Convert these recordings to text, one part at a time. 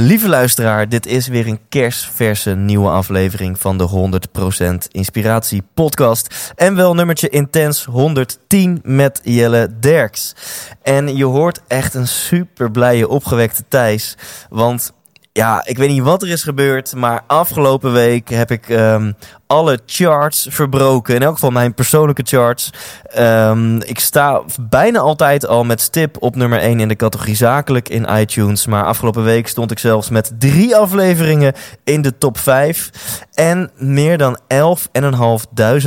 Lieve luisteraar, dit is weer een kerstverse nieuwe aflevering van de 100% Inspiratie podcast. En wel nummertje intens 110 met Jelle Derks. En je hoort echt een super blije opgewekte Thijs. Want ja, ik weet niet wat er is gebeurd, maar afgelopen week heb ik ehm, alle charts verbroken. In elk geval mijn persoonlijke charts. Ehm, ik sta bijna altijd al met stip op nummer 1 in de categorie zakelijk in iTunes. Maar afgelopen week stond ik zelfs met drie afleveringen in de top 5. En meer dan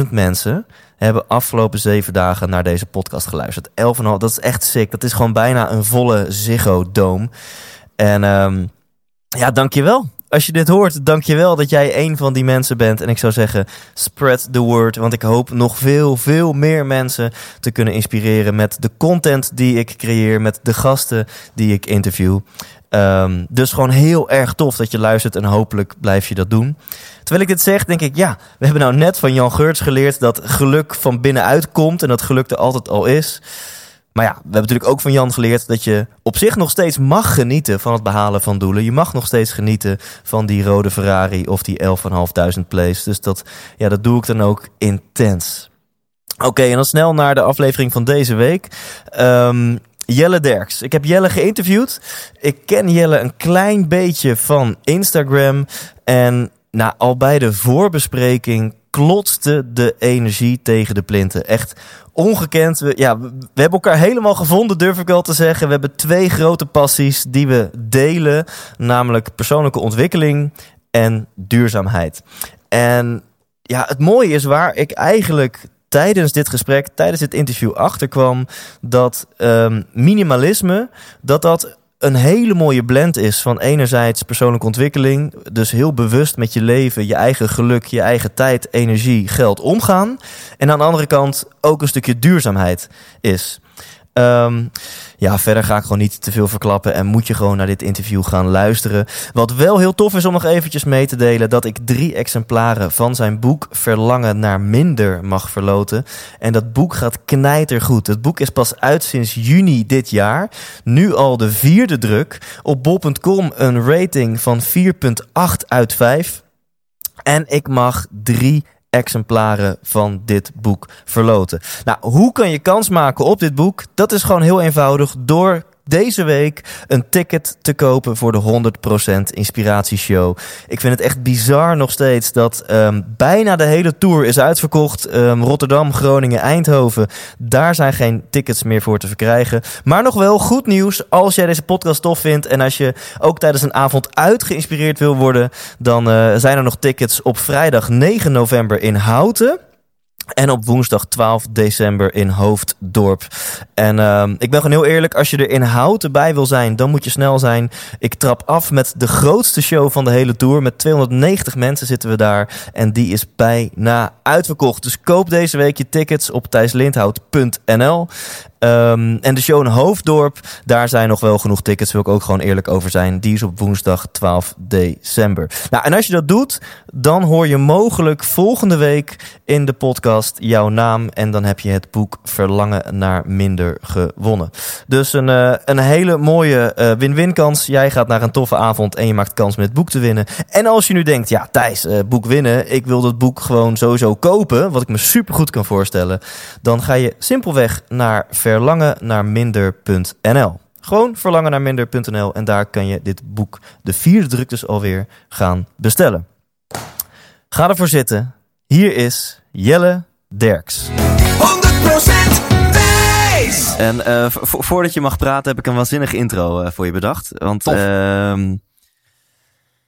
11.500 mensen hebben afgelopen zeven dagen naar deze podcast geluisterd. 11,5, dat is echt sick. Dat is gewoon bijna een volle Ziggo Dome. En... ehm ja, dankjewel. Als je dit hoort, dankjewel dat jij een van die mensen bent. En ik zou zeggen, spread the word. Want ik hoop nog veel, veel meer mensen te kunnen inspireren met de content die ik creëer, met de gasten die ik interview. Um, dus gewoon heel erg tof dat je luistert en hopelijk blijf je dat doen. Terwijl ik dit zeg, denk ik, ja, we hebben nou net van Jan Geurts geleerd dat geluk van binnenuit komt en dat geluk er altijd al is. Maar ja, we hebben natuurlijk ook van Jan geleerd dat je op zich nog steeds mag genieten van het behalen van doelen. Je mag nog steeds genieten van die rode Ferrari of die 11.500 plays. Dus dat, ja, dat doe ik dan ook intens. Oké, en dan snel naar de aflevering van deze week. Um, Jelle Derks. Ik heb Jelle geïnterviewd. Ik ken Jelle een klein beetje van Instagram. En na al bij de voorbespreking klotste de energie tegen de plinten. Echt ongekend. We, ja, we hebben elkaar helemaal gevonden, durf ik wel te zeggen. We hebben twee grote passies die we delen, namelijk persoonlijke ontwikkeling en duurzaamheid. En ja, het mooie is waar ik eigenlijk tijdens dit gesprek, tijdens dit interview achterkwam dat um, minimalisme, dat dat een hele mooie blend is van enerzijds persoonlijke ontwikkeling, dus heel bewust met je leven, je eigen geluk, je eigen tijd, energie, geld omgaan. En aan de andere kant ook een stukje duurzaamheid is. Um, ja, verder ga ik gewoon niet te veel verklappen en moet je gewoon naar dit interview gaan luisteren. Wat wel heel tof is om nog eventjes mee te delen, dat ik drie exemplaren van zijn boek Verlangen naar Minder mag verloten. En dat boek gaat knijtergoed. Het boek is pas uit sinds juni dit jaar. Nu al de vierde druk. Op bol.com een rating van 4,8 uit 5. En ik mag drie exemplaren van dit boek verloten. Nou, hoe kan je kans maken op dit boek? Dat is gewoon heel eenvoudig door deze week een ticket te kopen voor de 100% Inspiratieshow. Ik vind het echt bizar nog steeds dat um, bijna de hele tour is uitverkocht. Um, Rotterdam, Groningen, Eindhoven. Daar zijn geen tickets meer voor te verkrijgen. Maar nog wel goed nieuws. Als jij deze podcast tof vindt en als je ook tijdens een avond uit geïnspireerd wil worden, dan uh, zijn er nog tickets op vrijdag 9 november in Houten. En op woensdag 12 december in Hoofddorp. En uh, ik ben gewoon heel eerlijk, als je er in Houten bij wil zijn, dan moet je snel zijn. Ik trap af met de grootste show van de hele tour. Met 290 mensen zitten we daar. En die is bijna uitverkocht. Dus koop deze week je tickets op thijslindhout.nl. Um, en de show in Hoofddorp, daar zijn nog wel genoeg tickets, wil ik ook gewoon eerlijk over zijn. Die is op woensdag 12 december. Nou, en als je dat doet, dan hoor je mogelijk volgende week in de podcast jouw naam. En dan heb je het boek Verlangen naar Minder gewonnen. Dus een, uh, een hele mooie uh, win-win kans. Jij gaat naar een toffe avond en je maakt kans met het boek te winnen. En als je nu denkt, ja Thijs, uh, boek winnen. Ik wil dat boek gewoon sowieso kopen, wat ik me super goed kan voorstellen. Dan ga je simpelweg naar verlangen naar minder.nl. Gewoon verlangen naar minder.nl en daar kan je dit boek, de vierde druk dus alweer, gaan bestellen. Ga ervoor zitten. Hier is Jelle Derks. 100% Thijs! En uh, vo voordat je mag praten heb ik een waanzinnige intro uh, voor je bedacht. Want uh,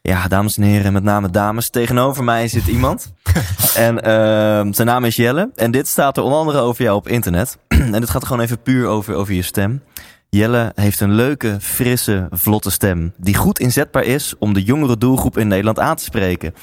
ja, dames en heren, met name dames. Tegenover mij zit iemand. en uh, zijn naam is Jelle. En dit staat er onder andere over jou op internet. en dit gaat gewoon even puur over, over je stem. Jelle heeft een leuke, frisse, vlotte stem. Die goed inzetbaar is om de jongere doelgroep in Nederland aan te spreken.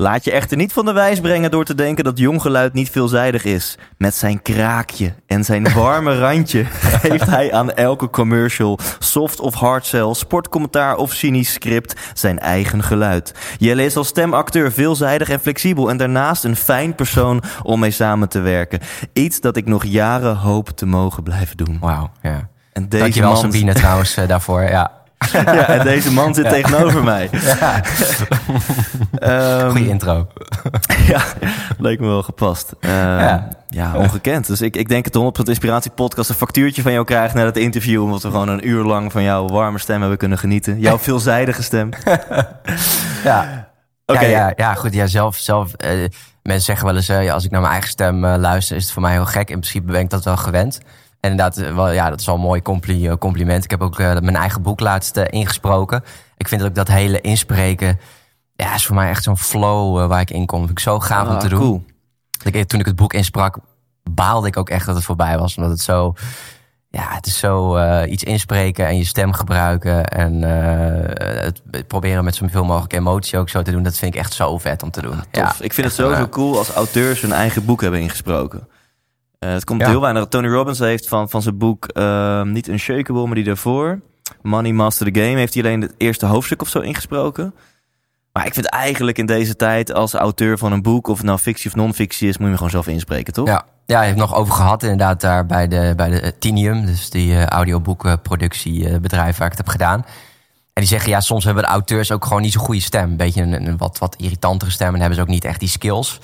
Laat je echter niet van de wijs brengen door te denken dat jong geluid niet veelzijdig is. Met zijn kraakje en zijn warme randje geeft hij aan elke commercial, soft of hard sell, sportcommentaar of cynisch script zijn eigen geluid. Jelle is als stemacteur veelzijdig en flexibel en daarnaast een fijn persoon om mee samen te werken. Iets dat ik nog jaren hoop te mogen blijven doen. Wauw, ja. En deze Dankjewel man, Sabine trouwens eh, daarvoor. Ja. ja, en deze man zit tegenover mij. Ehm, Goeie intro. ja, leek me wel gepast. Ehm, ja. Ja. ongekend. Dus ik, ik denk dat de 100% Inspiratie podcast een factuurtje van jou krijgt na het interview. Omdat we gewoon een uur lang van jouw warme stem hebben kunnen genieten. Jouw veelzijdige stem. Ja. Oké. Ja, ja, ja, goed. Ja, zelf, zelf eh, mensen zeggen wel eens, eh, ja, als ik naar mijn eigen stem eh, luister, is het voor mij heel gek. In principe ben ik dat wel gewend. En inderdaad, eh, wel, ja, dat is wel een mooi eh, compliment. Ik heb ook eh, mijn eigen boek laatst ingesproken. Ik vind ook dat hele inspreken, ja, is voor mij echt zo'n flow waar ik in kom. Vind ik zo gaaf om Ah, te doen. cool. Ik, toen ik het boek insprak, baalde ik ook echt dat het voorbij was. Omdat het zo, ja, het is zo iets inspreken en je stem gebruiken. En het, proberen met zoveel mogelijk emotie ook zo te doen. Dat vind ik echt zo vet om te doen. Ja, Tof. ik vind het sowieso cool als auteurs hun eigen boek hebben ingesproken. Eh, het komt Ja. heel weinig. Tony Robbins heeft van, van zijn boek ehm, niet Unshakable, maar die daarvoor. Money Master the Game heeft hij alleen het eerste hoofdstuk of zo ingesproken. Maar ik vind eigenlijk in deze tijd als auteur van een boek, of het nou fictie of non-fictie is, moet je hem gewoon zelf inspreken, toch? Ja, ja, hij heeft nog over gehad inderdaad daar bij de, bij de Tinium. Dus die eh, audioboekproductiebedrijf waar ik het heb gedaan. En die zeggen, ja, soms hebben de auteurs ook gewoon niet zo'n goede stem. Een beetje een, een wat, wat irritantere stem en hebben ze ook niet echt die skills.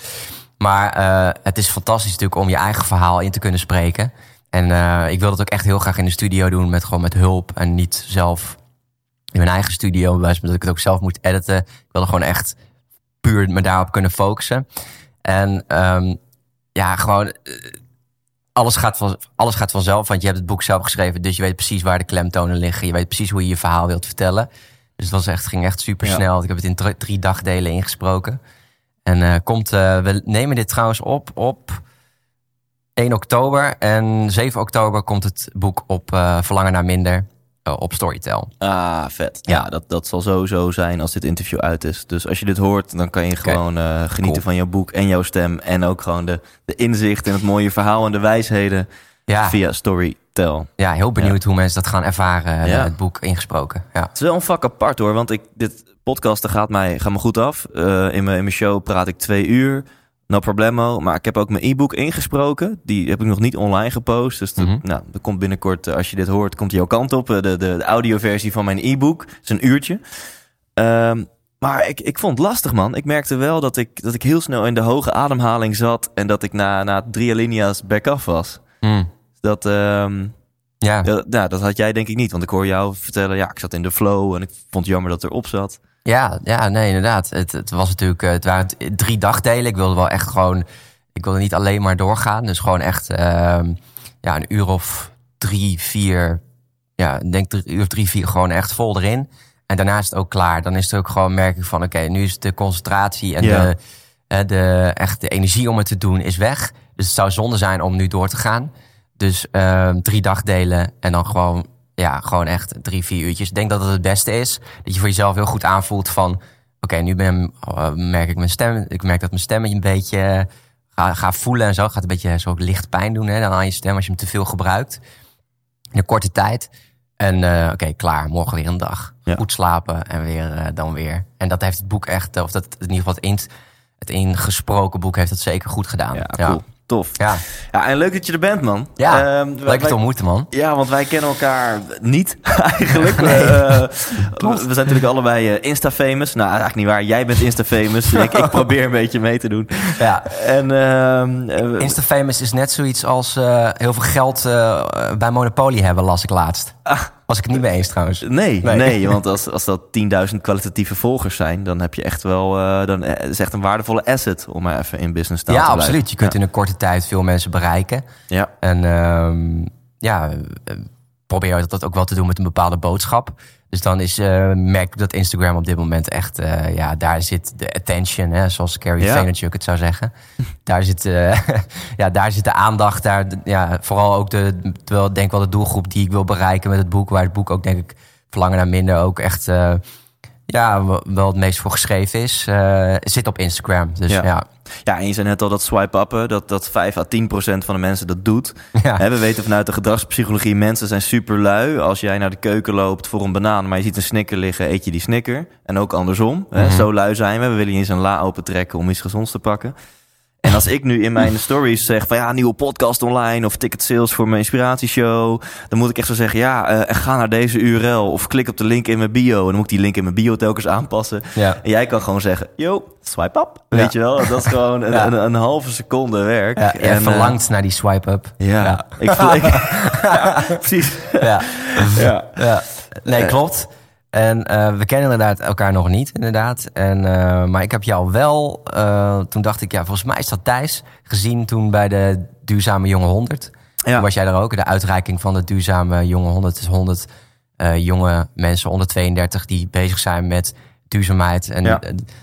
Maar eh, het is fantastisch natuurlijk om je eigen verhaal in te kunnen spreken. En eh, ik wil dat ook echt heel graag in de studio doen met gewoon met hulp en niet zelf in mijn eigen studio. Dat ik het ook zelf moet editen. Ik wil er gewoon echt puur me daarop kunnen focussen. En ehm, ja, gewoon eh, alles gaat, van, alles gaat vanzelf. Want je hebt het boek zelf geschreven, dus je weet precies waar de klemtonen liggen. Je weet precies hoe je je verhaal wilt vertellen. Dus het was echt, ging echt super snel. Ik heb het in drie dagdelen ingesproken. En eh, komt, eh, we nemen dit trouwens op op 1 oktober. En 7 oktober komt het boek op eh, Verlangen naar Minder op Storytel. Ah, vet. Ja, Ja. dat, dat zal sowieso zijn als dit interview uit is. Dus als je dit hoort, dan kan je gewoon genieten Cool. van jouw boek en jouw stem. En ook gewoon de, de inzicht en het mooie verhaal en de wijsheden Ja, via Storytel. ja heel benieuwd hoe mensen dat gaan ervaren, Ja. het boek ingesproken. Ja. Het is wel een vak apart hoor, want ik, dit podcasten gaat mij, gaat me goed af. Eh, in, mijn, in mijn show praat ik twee uur, no problemo. Maar ik heb ook mijn e-book ingesproken. Die heb ik nog niet online gepost. Dus dat- Mhm. nou, er komt binnenkort, eh, als je dit hoort, komt jouw kant op. Eh, De, de, de audioversie van mijn e-book. Het is een uurtje. Ehm, maar ik, ik vond het lastig, man. Ik merkte wel dat ik, dat ik heel snel in de hoge ademhaling zat. En dat ik na, na drie alinea's back-off was. Mm. Dat, ehm, ja. ja, nou, dat had jij denk ik niet. Want ik hoor jou vertellen, ja, ik zat in de flow. En ik vond het jammer dat het erop zat. Ja, ja, nee, inderdaad. Het, het was natuurlijk, eh, het waren drie dagdelen. Ik wilde wel echt gewoon, ik wilde niet alleen maar doorgaan. Dus gewoon echt, ehm, ja, een uur of drie, vier, ja, ik denk drie, uur of drie, vier gewoon echt vol erin. En daarna is het ook klaar. Dan is het ook gewoon merk ik van, oké, nu is de concentratie en Ja. de, de, echt de energie om het te doen is weg. Dus het zou zonde zijn om nu door te gaan. Dus ehm, drie dagdelen en dan gewoon, ja, gewoon echt drie, vier uurtjes. Ik denk dat het het beste is. Dat je voor jezelf heel goed aanvoelt van... Oké, nu ben, eh, merk ik mijn stem. Ik merk dat mijn stem een beetje eh, ga, ga voelen en zo. Gaat een beetje zo licht pijn doen hè, dan aan je stem als je hem te veel gebruikt. In een korte tijd. En eh, oké, klaar. Morgen weer een dag. Ja. Goed slapen en weer dan weer. En dat heeft het boek echt, of dat in ieder geval het, in, het ingesproken boek heeft het zeker goed gedaan. Ja, ja. Tof. Ja, Ja, en leuk dat je er bent, man. ja. Ehm, leuk wij- het te ontmoeten, man. Ja, want wij kennen elkaar niet eigenlijk. Eh, we zijn natuurlijk allebei eh, Insta-famous. Nou, eigenlijk niet waar. Jij bent Insta-famous. ik, ik probeer een beetje mee te doen. Ja. En eh, Insta-famous is net zoiets als heel veel geld bij Monopoly hebben, las ik laatst. Was ik het niet mee eens trouwens. nee, nee, Nee. want als, als dat 10.000 kwalitatieve volgers zijn, dan heb je echt wel, eh, dan eh, is echt een waardevolle asset om maar even in business taal Ja, te blijven. absoluut. Je kunt in een korte tijd veel mensen bereiken. Ja. En ehm, ja, eh, probeer dat ook wel te doen met een bepaalde boodschap. Dus dan is, eh, merk ik dat Instagram op dit moment echt, eh, ja, daar zit de attention, hè, zoals Carrie Ja. Vaynerchuk het zou zeggen. daar, zit, eh, ja, daar zit de aandacht, daar, ja, vooral ook de, terwijl denk wel de doelgroep die ik wil bereiken met het boek, waar het boek ook denk ik verlangen naar minder ook echt, ja, wel het meest voor geschreven is, zit op Instagram. Dus Ja. ja, Ja, en je zei net al dat swipe-uppen, dat, dat 5 à 10 procent van de mensen dat doet. ja. We weten vanuit de gedragspsychologie, mensen zijn super lui. Als jij naar de keuken loopt voor een banaan, maar je ziet een snicker liggen, eet je die snicker. En ook andersom. Mhm. Zo lui zijn we. We willen je eens een la open trekken om iets gezonds te pakken. En als ik nu in mijn stories zeg van ja, nieuwe podcast online of ticket sales voor mijn inspiratieshow, dan moet ik echt zo zeggen ja, eh, ga naar deze URL of klik op de link in mijn bio. En dan moet ik die link in mijn bio telkens aanpassen. ja. En jij kan gewoon zeggen, yo, swipe up. Ja. Weet je wel, dat is gewoon een, Ja. een, een halve seconde werk. En, eh, verlangt naar die swipe-up. ja, Ja. ik voel... Ik, precies. Ja. Ja. Nee, klopt. En eh, we kennen inderdaad elkaar nog niet, inderdaad. En, eh, maar ik heb jou wel, eh, toen dacht ik, ja, volgens mij is dat Thijs, gezien toen bij de Duurzame Jonge 100. Ja. Toen was jij er ook, de uitreiking van de Duurzame Jonge 100. is 100 eh, jonge mensen onder 32 die bezig zijn met duurzaamheid. En Ja.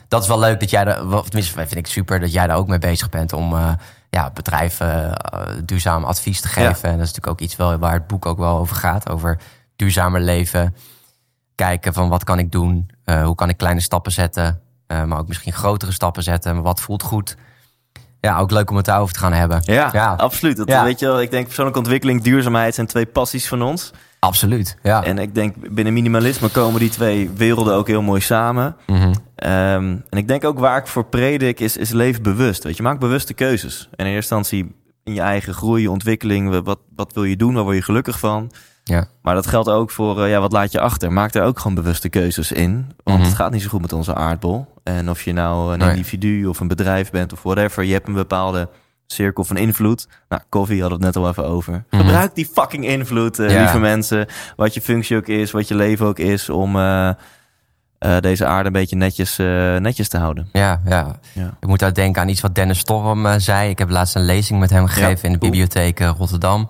dat is wel leuk dat jij er, wel, tenminste vind ik super dat jij daar ook mee bezig bent om ja, bedrijven duurzaam advies te geven. En dat is natuurlijk ook iets wel, waar het boek ook wel over gaat, over duurzamer leven. Kijken van wat kan ik doen, eh, hoe kan ik kleine stappen zetten, eh, maar ook misschien grotere stappen zetten. Maar wat voelt goed? Ja, ook leuk om het daarover te gaan hebben. Ja, Ja. absoluut. Dat, Ja. Weet je wel, ik denk persoonlijke ontwikkeling, duurzaamheid zijn twee passies van ons. Absoluut. Ja. En ik denk binnen minimalisme komen die twee werelden ook heel mooi samen. Mhm. Ehm, en ik denk ook waar ik voor predik is, is leef bewust. Weet je, maak bewuste keuzes. En in eerste instantie in je eigen groei, ontwikkeling, wat, wat wil je doen, waar word je gelukkig van. Ja. Maar dat geldt ook voor, eh, ja, wat laat je achter? Maak daar ook gewoon bewuste keuzes in. Want Mhm. het gaat niet zo goed met onze aardbol. En of je nou een Nee. individu of een bedrijf bent of whatever, je hebt een bepaalde cirkel van invloed. Nou, koffie we het net al even over. Mhm. Gebruik die fucking invloed, eh, Ja. lieve mensen. Wat je functie ook is, wat je leven ook is, om eh, deze aarde een beetje netjes, netjes te houden. Ja, ja. Ja. Ik moet daar denken aan iets wat Dennis Storm zei. Ik heb laatst een lezing met hem gegeven in de bibliotheek Rotterdam.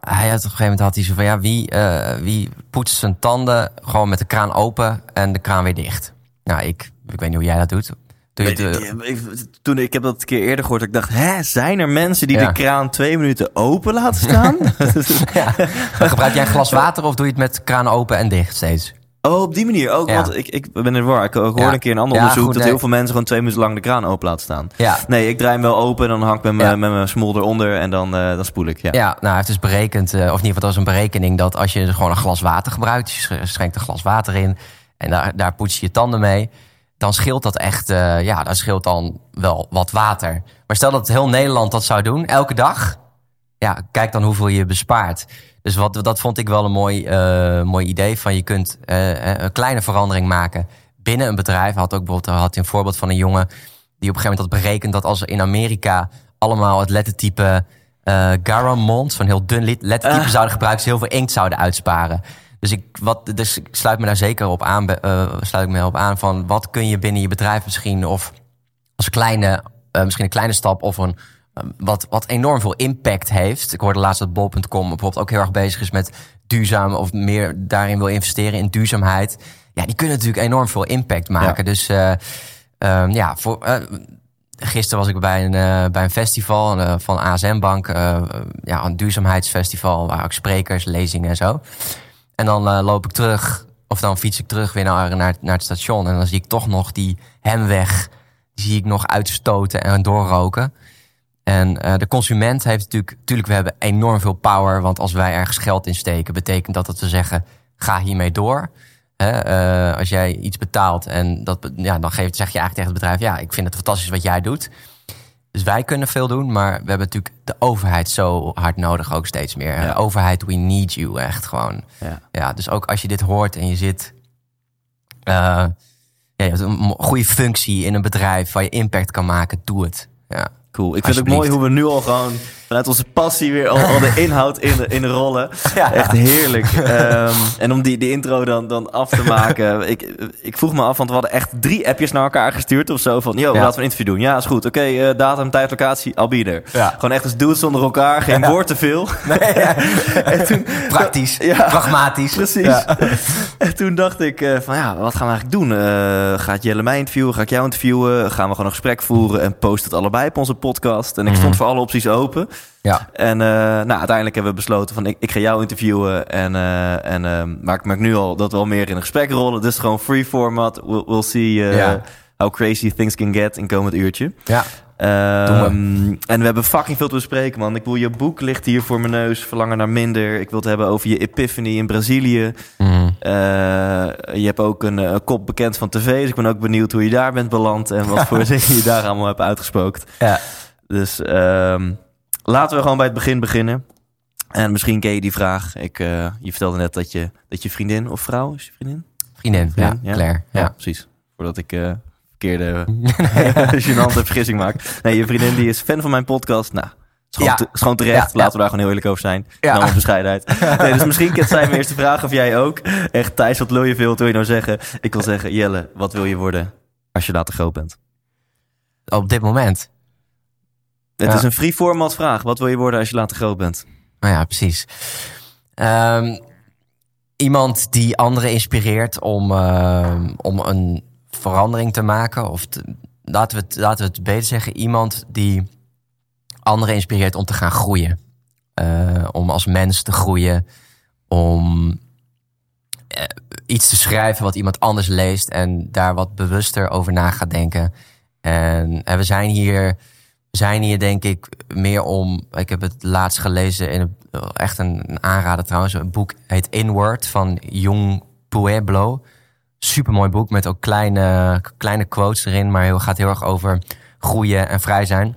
Hij had op een gegeven moment had hij zo van ja, wie, eh, wie poetst zijn tanden gewoon met de kraan open en de kraan weer dicht? Nou, ik, ik weet niet hoe jij dat doet. Doe je het, eh, Ik- ik- Toen ik heb dat een keer eerder gehoord, ik dacht, hè, zijn er mensen die Ja. de kraan twee minuten open laten staan? ja. Gebruik jij een glas water of doe je het met kraan open en dicht steeds? Oh, op die manier ook. Ja. Want ik, ik ben in de war. Ik hoorde Ja. een keer een ander Ja, onderzoek goed, dat nee. heel veel mensen gewoon twee minuten lang de kraan open laten staan. Ja. Nee, ik draai hem wel open en dan hang ik met mijn met mijn smol eronder en dan, eh, dan spoel ik. Ja. Ja, nou, hij heeft dus berekend, eh, of in ieder geval dat was een berekening, dat als je gewoon een glas water gebruikt, je sch- schenkt een glas water in en daar, daar poets je je tanden mee, dan scheelt dat echt, eh, ja, dat scheelt dan wel wat water. Maar stel dat heel Nederland dat zou doen, elke dag, ja, kijk dan hoeveel je bespaart. Dus wat, dat vond ik wel een mooi, eh, mooi idee van je kunt eh, een kleine verandering maken binnen een bedrijf. Had ook bijvoorbeeld had een voorbeeld van een jongen die op een gegeven moment had berekend dat als er in Amerika allemaal het lettertype eh Garamond, zo'n heel dun lettertype Ah. zouden gebruiken, ze heel veel inkt zouden uitsparen. Dus ik, wat, dus ik sluit me daar zeker op aan, eh, sluit ik me op aan van wat kun je binnen je bedrijf misschien of als kleine, eh, misschien een kleine stap of een eh, wat, wat enorm veel impact heeft. Ik hoorde laatst dat bol.com bijvoorbeeld ook heel erg bezig is met duurzaam of meer daarin wil investeren in duurzaamheid. Ja, die kunnen natuurlijk enorm veel impact maken. Dus eh, ehm, ja, voor, eh, gisteren was ik bij een, eh, bij een festival van ASM Bank, ja, een duurzaamheidsfestival, waar ook sprekers, lezingen en zo. En dan loop ik terug, of dan fiets ik terug weer naar, naar, naar het station. En dan zie ik toch nog die hemweg, die zie ik nog uitstoten en doorroken. En eh, de consument heeft natuurlijk, natuurlijk, we hebben enorm veel power. Want als wij ergens geld in steken, betekent dat dat we zeggen, ga hiermee door. Hè, eh, als jij iets betaalt en dat, ja, dan geeft, zeg je eigenlijk tegen het bedrijf, ja, ik vind het fantastisch wat jij doet. Dus wij kunnen veel doen, maar we hebben natuurlijk de overheid zo hard nodig ook steeds meer. Ja. De overheid, we need you echt gewoon. Ja. Ja, dus ook als je dit hoort en je zit. eh, ja, je hebt een goede functie in een bedrijf waar je impact kan maken, doe het. Ja, Cool. Ik vind het mooi hoe we nu al gewoon vanuit onze passie weer al, al de inhoud in, in rollen. Ja. Echt heerlijk. Ehm, en om die, die intro dan, dan af te maken. ik, ik vroeg me af, want we hadden echt drie appjes naar elkaar gestuurd of zo. Van, yo, Ja. laten we een interview doen. Ja, is goed. Oké, eh, datum, tijd, locatie, there. Ja. Gewoon echt als dudes zonder elkaar. Geen woord te veel. en toen, Praktisch, pragmatisch. Precies. En toen dacht ik eh, van ja, wat gaan we eigenlijk doen? Eh, gaat Jelle mij interviewen? Ga ik jou interviewen? Gaan we gewoon een gesprek voeren en post het allebei op onze podcast? En ik stond voor alle opties open. Ja. En eh, nou, uiteindelijk hebben we besloten van ik, ik ga jou interviewen. En, eh, en, eh, maar ik merk nu al dat we al meer in een gesprek rollen. Dus gewoon free format. We'll, we'll see eh, Ja. how crazy things can get in komend uurtje. ja. Ehm, en we hebben fucking veel te bespreken, man. Ik wil je boek ligt hier voor mijn neus. Verlangen naar minder. Ik wil het hebben over je epiphany in Brazilië. Eh, je hebt ook een, kop bekend van tv. Dus ik ben ook benieuwd hoe je daar bent beland. En wat voor dingen je daar allemaal hebt uitgesproken. ja. Dus ehm, laten we gewoon bij het begin beginnen. En misschien ken je die vraag. Ik, eh, je vertelde net dat je, dat je vriendin of vrouw is je vriendin? Vriendin, ja, Ja. Claire. Ja, Ja. precies. Voordat ik eh verkeerde, gênante vergissing maak. Nee, je vriendin die is fan van mijn podcast. Nou, is gewoon, Ja. te- terecht. Laten we daar gewoon heel eerlijk over zijn. Ja. Ja. bescheidenheid. Nee, dus misschien kent zij mijn eerste vraag of jij ook. Echt, Thijs, wat wil je veel? Wat wil je nou zeggen? Ik wil zeggen, Jelle, wat wil je worden als je later groot bent? Op dit moment. Het Ja. is een free format vraag. Wat wil je worden als je later groot bent? Nou ja, precies. Ehm, iemand die anderen inspireert om, ehm, om een verandering te maken. Of te- laten, we het, laten we het beter zeggen. Iemand die anderen inspireert om te gaan groeien. Eh, om als mens te groeien. Om eh, iets te schrijven wat iemand anders leest. En daar wat bewuster over na gaat denken. En, en we zijn hier zijn hier denk ik meer om. Ik heb het laatst gelezen in echt een, aanrader trouwens. Een boek heet Inward van Jung Pueblo. Supermooi boek met ook kleine, kleine quotes erin, maar heel, gaat heel erg over groeien en vrij zijn.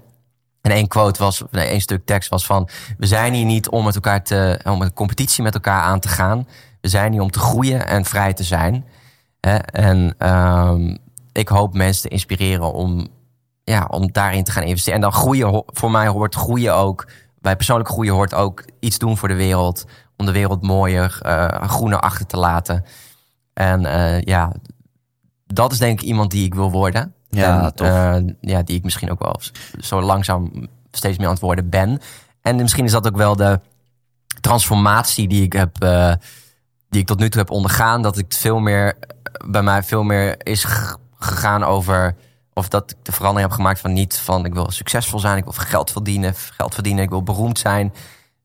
En één quote was, nee, één stuk tekst was van: We zijn hier niet om met elkaar te, om een competitie met elkaar aan te gaan. We zijn hier om te groeien en vrij te zijn. En ehm, ik hoop mensen te inspireren om ja, om daarin te gaan investeren. En dan groeien, voor mij hoort groeien ook, bij persoonlijk groeien hoort ook iets doen voor de wereld. Om de wereld mooier, eh, groener achter te laten. En eh, ja, dat is denk ik iemand die ik wil worden. Ja, en, tof. eh, ja, die ik misschien ook wel zo langzaam steeds meer aan het worden ben. En misschien is dat ook wel de transformatie die ik heb, die ik tot nu toe heb ondergaan. Dat ik veel meer, bij mij veel meer is gegaan over, of dat ik de verandering heb gemaakt van niet van ik wil succesvol zijn, ik wil geld verdienen, geld verdienen, ik wil beroemd zijn.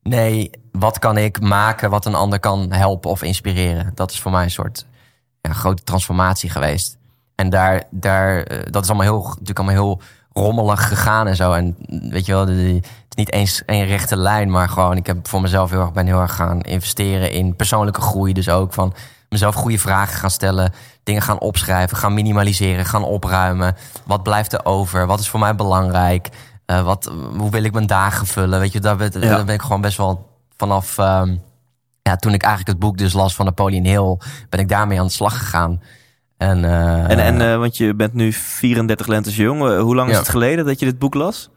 Nee, wat kan ik maken wat een ander kan helpen of inspireren? Dat is voor mij een soort ja, grote transformatie geweest. En daar, daar, eh, dat is allemaal heel, natuurlijk allemaal heel rommelig gegaan en zo. En weet je wel, het is niet eens één rechte lijn, maar gewoon, ik heb voor mezelf heel erg, ben heel erg gaan investeren in persoonlijke groei. Dus ook van mezelf goede vragen gaan stellen, dingen gaan opschrijven, gaan minimaliseren, gaan opruimen. Wat blijft er over? Wat is voor mij belangrijk? Eh, wat, hoe wil ik mijn dagen vullen? Weet je, daar ben, daar ben ik gewoon best wel vanaf. ehm, ja, toen ik eigenlijk het boek dus las van Napoleon Hill, ben ik daarmee aan de slag gegaan. En, eh, En, en eh, want je bent nu 34 lentes jong. Hoe lang is het geleden dat je dit boek las?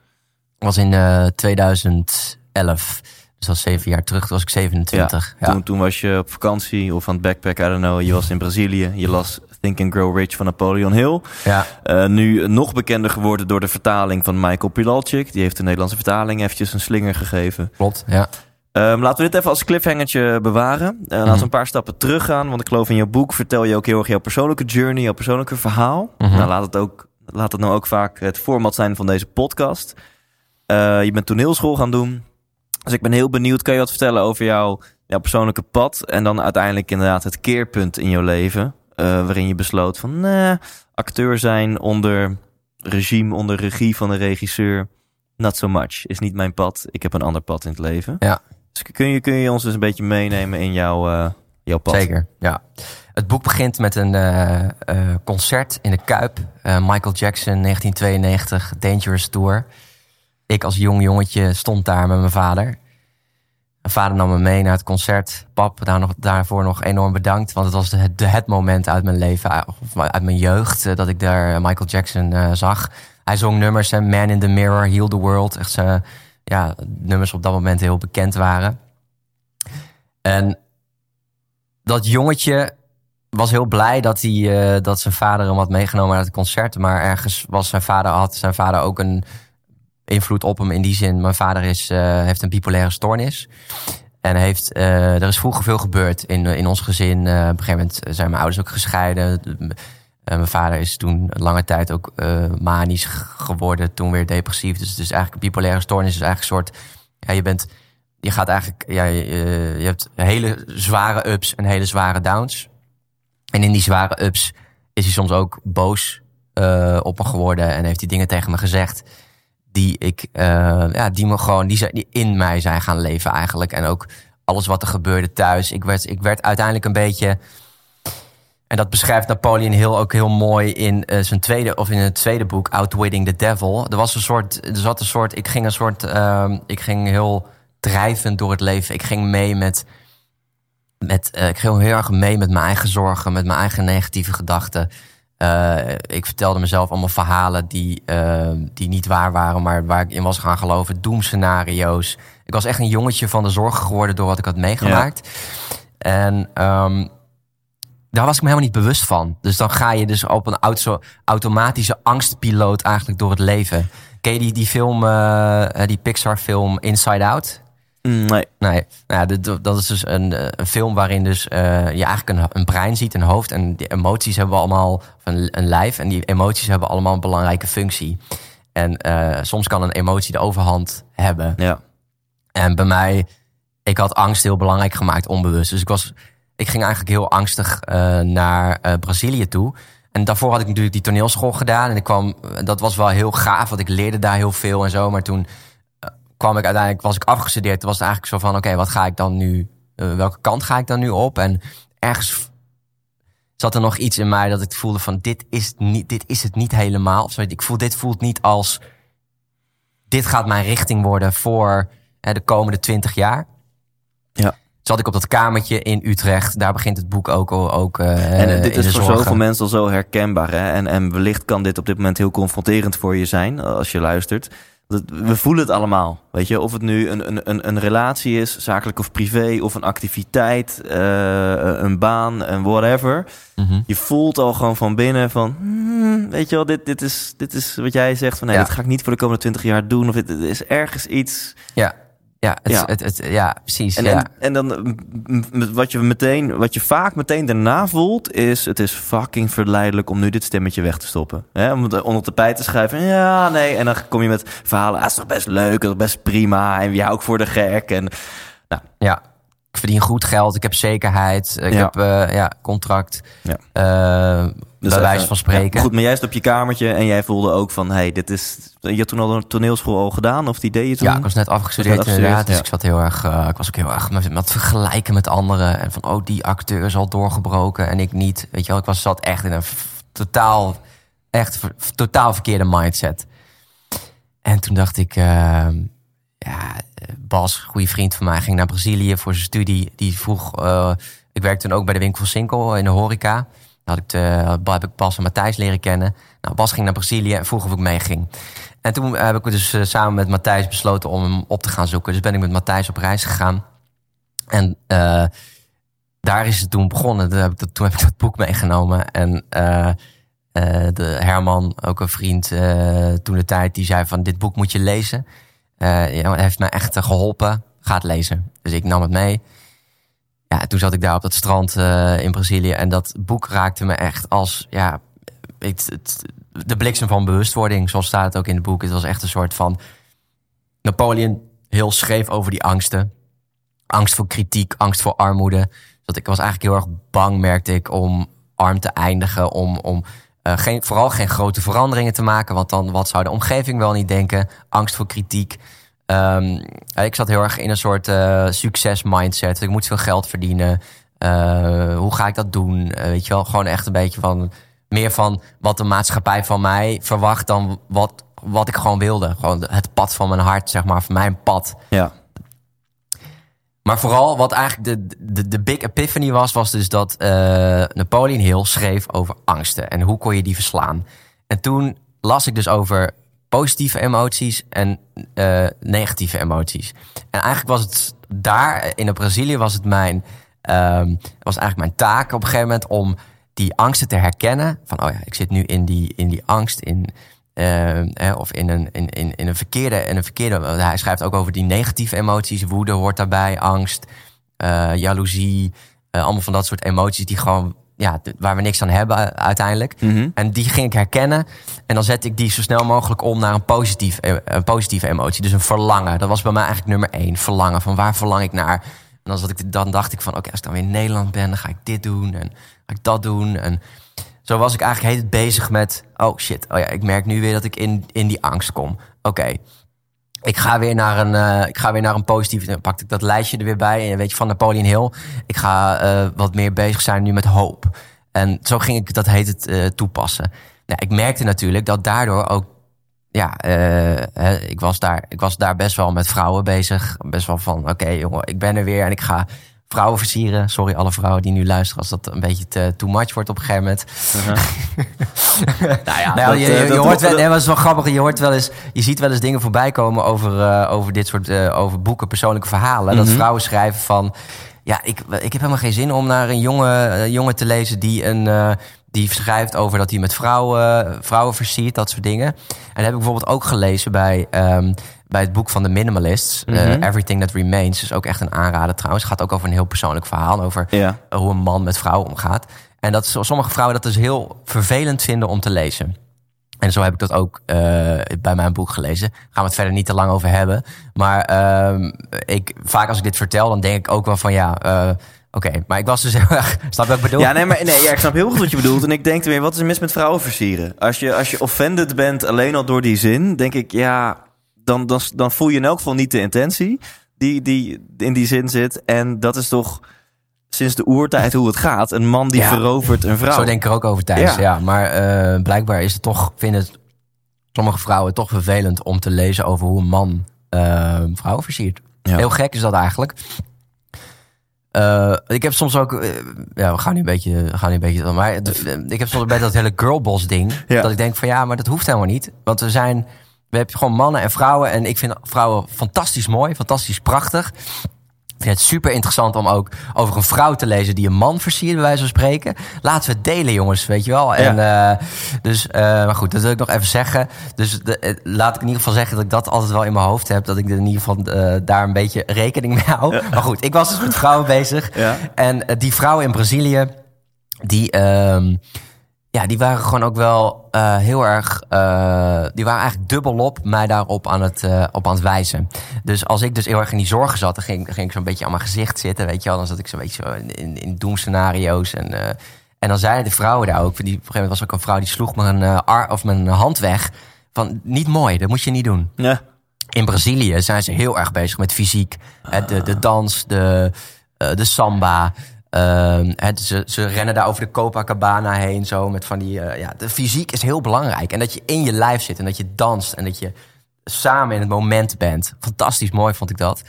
was in eh 2011. Dus dat was zeven jaar terug. Toen was ik 27. Ja, Toen, toen was je op vakantie of aan het backpacken, I don't know. Je was in Brazilië. Je las Think and Grow Rich van Napoleon Hill. ja. Eh, nu nog bekender geworden door de vertaling van Michael Pilalchik. Die heeft de Nederlandse vertaling eventjes een slinger gegeven. klopt. Ja. Ehm, laten we dit even als cliffhangertje bewaren. Eh, Laten Mhm. we een paar stappen teruggaan. Want ik geloof in jouw boek vertel je ook heel erg jouw persoonlijke journey, jouw persoonlijke verhaal. Mhm. Nou, laat het, ook, laat het nou ook vaak het format zijn van deze podcast. Eh, je bent toneelschool gaan doen. Dus ik ben heel benieuwd. Kan je wat vertellen over jouw, jouw persoonlijke pad? En dan uiteindelijk inderdaad het keerpunt in jouw leven. eh, waarin je besloot van nee, acteur zijn onder regime, onder regie van de regisseur. Not so much. Is niet mijn pad. Ik heb een ander pad in het leven. Ja. Dus kun je, kun je ons dus een beetje meenemen in jouw, eh, jouw pad? Zeker, ja. Het boek begint met een eh, eh, concert in de Kuip. Eh, Michael Jackson, 1992, Dangerous Tour. Ik als jong jongetje stond daar met mijn vader. Mijn vader nam me mee naar het concert. Pap, daar nog, daarvoor nog enorm bedankt. Want het was de, de, het moment uit mijn leven, eh, of uit mijn jeugd... eh, dat ik daar Michael Jackson eh, zag. Hij zong nummers, hè, Man in the Mirror, Heal the World. Echt zijn ja, nummers op dat moment heel bekend waren. En dat jongetje was heel blij dat, hij, dat zijn vader hem had meegenomen naar het concert. Maar ergens was zijn vader, had zijn vader ook een invloed op hem in die zin. Mijn vader is, heeft een bipolaire stoornis. En heeft, uh, er is vroeger veel gebeurd in, in ons gezin. Op een gegeven moment zijn mijn ouders ook gescheiden. Mijn vader is toen lange tijd ook manisch geworden, toen weer depressief. Dus het is eigenlijk een bipolaire stoornis. is eigenlijk een soort, ja, je bent, je gaat eigenlijk, ja, je, je hebt hele zware ups en hele zware downs. En in die zware ups is hij soms ook boos op me geworden en heeft hij dingen tegen me gezegd die ik, uh, ja, die me gewoon, die, die in mij zijn gaan leven eigenlijk. En ook alles wat er gebeurde thuis. Ik werd, ik werd uiteindelijk een beetje. En dat beschrijft Napoleon Hill ook heel mooi in uh, zijn tweede, of in het tweede boek, Outwitting the Devil. Er was een soort, er zat een soort, ik ging een soort, uh, ik ging heel drijvend door het leven. Ik ging mee met, met uh, ik ging heel erg mee met mijn eigen zorgen, met mijn eigen negatieve gedachten. Uh, ik vertelde mezelf allemaal verhalen die, uh, die niet waar waren, maar waar ik in was gaan geloven. Doemscenario's. Ik was echt een jongetje van de zorgen geworden door wat ik had meegemaakt. Ja. En um, daar was ik me helemaal niet bewust van. Dus dan ga je dus op een auto, automatische angstpiloot eigenlijk door het leven. Ken je die, die film, uh, die Pixar film Inside Out? Nee. Nee, nou ja, dat is dus een, een film waarin dus, uh, je eigenlijk een, een, brein ziet, een hoofd. En die emoties hebben allemaal, of een, een lijf. En die emoties hebben allemaal een belangrijke functie. En uh, soms kan een emotie de overhand hebben. Ja. En bij mij, ik had angst heel belangrijk gemaakt, onbewust. Dus ik, was, ik ging eigenlijk heel angstig uh, naar Brazilië toe. En daarvoor had ik natuurlijk die toneelschool gedaan. En ik kwam, dat was wel heel gaaf, want ik leerde daar heel veel en zo. Maar toen kwam ik uiteindelijk, was ik afgestudeerd. was het eigenlijk zo van, oké, wat ga ik dan nu, uh, welke kant ga ik dan nu op? En ergens zat er nog iets in mij dat ik voelde van, dit is, niet, dit is het niet helemaal. Of ik voel, dit voelt niet als, dit gaat mijn richting worden voor hè, de komende twintig jaar. Ja. Zat ik op dat kamertje in Utrecht. Daar begint het boek ook. ook uh, en dit is voor zorgen. zoveel mensen al zo herkenbaar. Hè? En, en wellicht kan dit op dit moment heel confronterend voor je zijn als je luistert we voelen het allemaal. Weet je, of het nu een, een, een relatie is, zakelijk of privé, of een activiteit, uh, een baan, en whatever. Mm -hmm. Je voelt al gewoon van binnen van, hmm, weet je wel, dit, dit, is, dit is wat jij zegt van, nee, ja. dit ga ik niet voor de komende twintig jaar doen. Of dit, dit is ergens iets. Ja. Ja, het, ja. Het, het, ja precies. En, ja. en, en, dan wat je meteen, wat je vaak meteen daarna voelt, is het is fucking verleidelijk om nu dit stemmetje weg te stoppen. Hè? Om het onder tapijt te schrijven. Ja, nee. En dan kom je met verhalen. Ah, is toch best leuk, dat is best prima. En wie ook voor de gek. En nou, ja. Ik verdien goed geld, ik heb zekerheid, ik Ja. heb eh, ja, contract. Ja. Eh, bij even- wijze van spreken. Ja, goed, maar jij zat op je kamertje en jij voelde ook van, hey, dit is. Je had toen al een toneelschool al gedaan, of die deed je toen? Ja, ik was net afgestudeerd Was net afgestudeerd, inderdaad. Dus ja. ik zat heel erg, eh, ik was ook heel erg met, met vergelijken met anderen. En van, oh, die acteur is al doorgebroken en ik niet. Weet je wel, ik was, zat echt in een totaal, echt totaal verkeerde mindset. En toen dacht ik, eh, ja, Bas, goede vriend van mij, ging naar Brazilië voor zijn studie. Die vroeg, eh, ik werkte toen ook bij de winkel Sinkel in de horeca. Daar had ik, de, heb ik Bas en Matthijs leren kennen. Nou, Bas ging naar Brazilië en vroeg of ik mee ging. En toen heb ik dus eh, samen met Matthijs besloten om hem op te gaan zoeken. Dus ben ik met Matthijs op reis gegaan. En eh, daar is het toen begonnen. Toen heb ik dat, boek meegenomen. En eh, eh, de Herman, ook een vriend eh, toen de tijd, die zei van dit boek moet je lezen. Hij heeft mij echt eh, geholpen. Ga het lezen. Dus ik nam het mee. Ja, toen zat ik daar op dat strand eh, in Brazilië. En dat boek raakte me echt als ja, het, de bliksem van bewustwording. Zoals staat het ook in het boek. Het was echt een soort van. Napoleon heel schreef over die angsten. Angst voor kritiek, angst voor armoede. Dat ik was eigenlijk heel erg bang, merkte ik, om arm te eindigen. Om, om eh, geen, vooral geen grote veranderingen te maken. Want dan wat zou de omgeving wel niet denken? Angst voor kritiek. Ehm, ik zat heel erg in een soort eh, succes mindset. Ik moet veel geld verdienen. Eh, hoe ga ik dat doen? Eh, weet je wel, gewoon echt een beetje van meer van wat de maatschappij van mij verwacht dan wat, wat ik gewoon wilde. Gewoon het pad van mijn hart, zeg maar, van mijn pad. Ja. Maar vooral wat eigenlijk de, de, de big epiphany was, was dus dat eh, Napoleon Hill schreef over angsten. En hoe kon je die verslaan? En toen las ik dus over positieve emoties en eh, negatieve emoties. En eigenlijk was het daar in Brazilië was het mijn ehm, was eigenlijk mijn taak op een gegeven moment om die angsten te herkennen. Van oh ja, ik zit nu in die, in die angst in eh, of in een, in, in, in een verkeerde. In een verkeerde hij schrijft ook over die negatieve emoties. Woede hoort daarbij, angst, uh, jaloezie. Uh, allemaal van dat soort emoties die gewoon. Ja, waar we niks aan hebben uiteindelijk. Mhm. En die ging ik herkennen. En dan zet ik die zo snel mogelijk om naar een, positief, een positieve emotie. Dus een verlangen. Dat was bij mij eigenlijk nummer één. Verlangen. Van waar verlang ik naar? En dan, zat ik, dan dacht ik van, oké, als ik dan weer in Nederland ben, dan ga ik dit doen en ga ik dat doen. En zo was ik eigenlijk heet bezig met... oh shit, oh ja, ik merk nu weer dat ik in, in die angst kom. Oké, ik ga weer naar een, uh, ik ga weer naar een positief. Dan pakte ik dat lijstje er weer bij. En weet je, van Napoleon Hill. Ik ga uh, wat meer bezig zijn nu met hoop. En zo ging ik dat heet het uh, toepassen. Nou, ik merkte natuurlijk dat daardoor ook. Ja, ik, was daar, ik was daar best wel met vrouwen bezig. Best wel van: oké, jongen, ik ben er weer en ik ga vrouwen versieren. Sorry, alle vrouwen die nu luisteren als dat een beetje te too much wordt op een gegeven moment. Uh -huh. nou ja, nou, je, je, je hoort wel, nee, dat is wel grappig. Je hoort wel eens, je ziet wel eens dingen voorbij komen over, uh, over dit soort uh, over boeken, persoonlijke verhalen. Mm -hmm. Dat vrouwen schrijven van. Ja, ik, ik heb helemaal geen zin om naar een jonge, uh, jongen te lezen die een. die schrijft over dat hij met vrouwen, vrouwen versiert, dat soort dingen. En dat heb ik bijvoorbeeld ook gelezen bij um, bij het boek van de minimalists. Mm -hmm. uh, Everything That Remains is ook echt een aanrader trouwens. Het gaat ook over een heel persoonlijk verhaal. Over ja. hoe een man met vrouwen omgaat. En dat sommige vrouwen dat dus heel vervelend vinden om te lezen. En zo heb ik dat ook uh, bij mijn boek gelezen. Gaan we het verder niet te lang over hebben. Maar uh, ik, vaak als ik dit vertel, dan denk ik ook wel van ja... Oké, okay, maar ik was dus heel erg. Snap wat ik bedoel? Ja, nee, maar nee, ja, ik snap heel goed wat je bedoelt. En ik denk weer, wat is er mis met vrouwen versieren? Als je, als je offended bent alleen al door die zin, denk ik, ja, dan, dan, dan voel je in elk geval niet de intentie die, die in die zin zit. En dat is toch sinds de oertijd hoe het gaat. Een man die Ja. verovert een vrouw. Zo denk ik er ook over Thijs. Ja. Ja. maar eh, blijkbaar is het toch, vinden sommige vrouwen toch vervelend om te lezen over hoe een man eh, vrouwen versiert. Ja. Heel gek is dat eigenlijk. Eh, ik heb soms ook, ja, we gaan nu een beetje, we gaan nu een beetje, maar de- ik heb soms bij dat hele girlboss ding, Ja. dat ik denk van ja, maar dat hoeft helemaal niet, want we zijn, we hebben gewoon mannen en vrouwen en ik vind vrouwen fantastisch mooi, fantastisch prachtig. Ik vind het super interessant om ook over een vrouw te lezen die een man versiert, bij wijze van spreken. Laten we het delen, jongens, weet je wel. En, eh, dus, eh, maar goed, dat wil ik nog even zeggen. Dus de, eh, laat ik in ieder geval zeggen dat ik dat altijd wel in mijn hoofd heb. Dat ik er in ieder geval daar een beetje rekening mee hou. Maar goed, ik was dus met vrouwen bezig. Ja. En die vrouwen in Brazilië, die, ehm, ja, die waren gewoon ook wel eh, heel erg. eh, die waren eigenlijk dubbelop mij daarop aan het, eh, op aan het wijzen. Dus als ik dus heel erg in die zorgen zat, dan ging, ging ik zo'n beetje aan mijn gezicht zitten. Weet je wel, dan zat ik zo'n beetje zo in, in, doemscenario's. En, en dan zeiden de vrouwen daar ook. Die, op een gegeven moment was ook een vrouw die sloeg mijn, ar, of mijn hand weg. Van niet mooi, dat moet je niet doen. Ja. In Brazilië zijn ze heel erg bezig met fysiek. Hè, De, de dans, de, de samba. Ehm, hè, ze, ze rennen daar over de Copacabana heen. Zo, met van die, eh, ja, de fysiek is heel belangrijk. En dat je in je lijf zit en dat je danst. En dat je samen in het moment bent. Fantastisch mooi vond ik dat.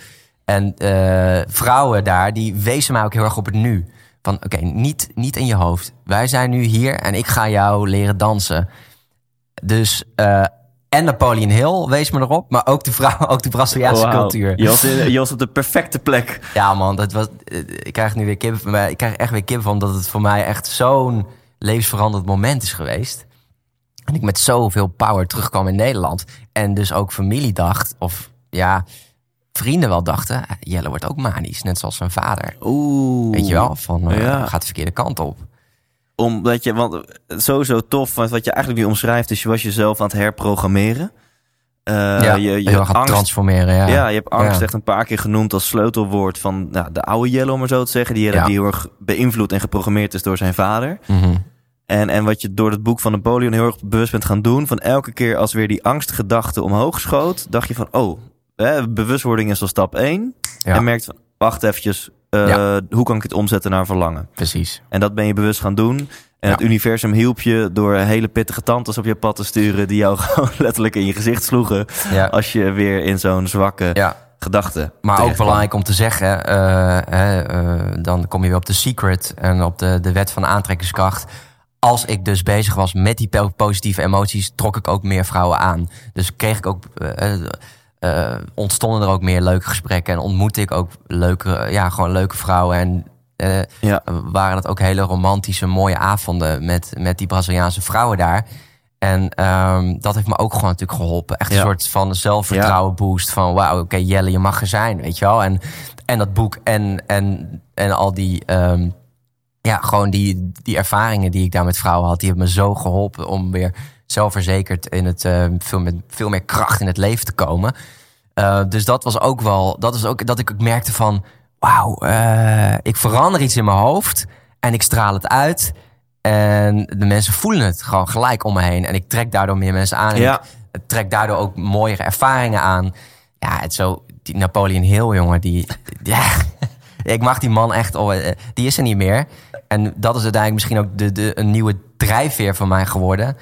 En eh, vrouwen daar, die wezen mij ook heel erg op het nu. Van oké, niet, niet in je hoofd. Wij zijn nu hier en ik ga jou leren dansen. Dus, eh, en Napoleon Hill wees me erop, maar ook de vrouw, ook de Braziliaanse cultuur. Je was, in- je was op de perfecte plek. Ja, man, dat was, eh, ik krijg nu weer kip, maar ik krijg echt weer kip van dat het voor mij echt zo'n levensveranderend moment is geweest. En ik met zoveel power terugkwam in Nederland. En dus ook familie dacht, of ja, vrienden wel dachten, "Ah, Jelle wordt ook manisch, net zoals zijn vader. Oeh. Weet je wel, van eh, gaat de verkeerde kant op. Omdat je, want sowieso tof, want wat je eigenlijk weer omschrijft, is je was jezelf aan het herprogrammeren. Eh, ja, je, je angst, transformeren. Ja, ja. je hebt angst Ja. echt een paar keer genoemd als sleutelwoord van nou, de oude Jelle, om maar zo te zeggen. Die Ja. die heel erg beïnvloed en geprogrammeerd is door zijn vader. Mhm. En, en wat je door het boek van Napoleon heel erg bewust bent gaan doen, van elke keer als weer die angstgedachte omhoog schoot, dacht je van, oh, hè, bewustwording is al stap 1. Ja. En merkt van, wacht eventjes, eh, Ja. hoe kan ik het omzetten naar verlangen? Precies. En dat ben je bewust gaan doen. En Ja. het universum hielp je door hele pittige tantes op je pad te sturen... die jou gewoon letterlijk in je gezicht sloegen... Ja. als je weer in zo'n zwakke gedachte Maar ook kwam. belangrijk om te zeggen, eh, eh, dan kom je weer op de secret en op de, de wet van de aantrekkingskracht. als ik dus bezig was met die po- positieve emoties, trok ik ook meer vrouwen aan. Dus kreeg ik ook, eh, ontstonden er ook meer leuke gesprekken en ontmoette ik ook leuke, ja, gewoon leuke vrouwen. En eh, Ja. waren het ook hele romantische, mooie avonden met, met die Braziliaanse vrouwen daar. En ehm, dat heeft me ook gewoon natuurlijk geholpen. Echt een Ja. soort van zelfvertrouwen boost. Van wauw, oké Jelle, je mag er zijn, weet je wel. En, en dat boek en, en, en al die, ehm, ja, gewoon die, die ervaringen die ik daar met vrouwen had. Die hebben me zo geholpen om weer zelfverzekerd in het, ehm, veel, met veel meer kracht in het leven te komen. Eh, dus dat was ook wel, dat is ook dat ik ook merkte van, wauw, eh, ik verander iets in mijn hoofd en ik straal het uit. En de mensen voelen het gewoon gelijk om me heen. En ik trek daardoor meer mensen aan. En Ja. ik trek daardoor ook mooiere ervaringen aan. Ja, het zo, die Napoleon Hill, jongen, die, ja, ik mag die man echt, oh, eh, die is er niet meer. En dat is uiteindelijk misschien ook de, de, een nieuwe drijfveer van mij geworden.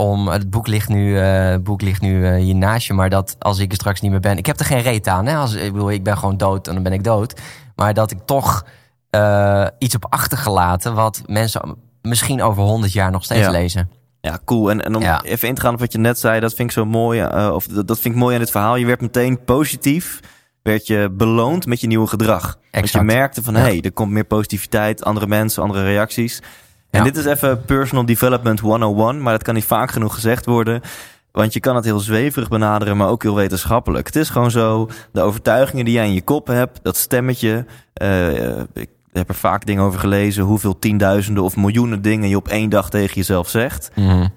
Om, het boek ligt nu, het boek ligt nu eh, hier naast je, maar dat als ik er straks niet meer ben, ik heb er geen reet aan. Hè? Als, ik bedoel, ik ben gewoon dood en dan ben ik dood. Maar dat ik toch eh, iets heb achtergelaten wat mensen misschien over honderd jaar nog steeds Ja. lezen. Ja, cool. En, en om Ja. even in te gaan op wat je net zei, dat vind ik zo mooi. of dat, dat vind ik mooi aan dit verhaal. Je werd meteen positief, werd je beloond met je nieuwe gedrag. Want je Exact. merkte van, Ja. hé, hey, er komt meer positiviteit, andere mensen, andere reacties. En Ja. dit is even personal development 101, maar dat kan niet vaak genoeg gezegd worden. Want je kan het heel zweverig benaderen, maar ook heel wetenschappelijk. Het is gewoon zo, de overtuigingen die jij in je kop hebt, dat stemmetje. eh, ik heb er vaak dingen over gelezen, hoeveel tienduizenden of miljoenen dingen je op één dag tegen jezelf zegt.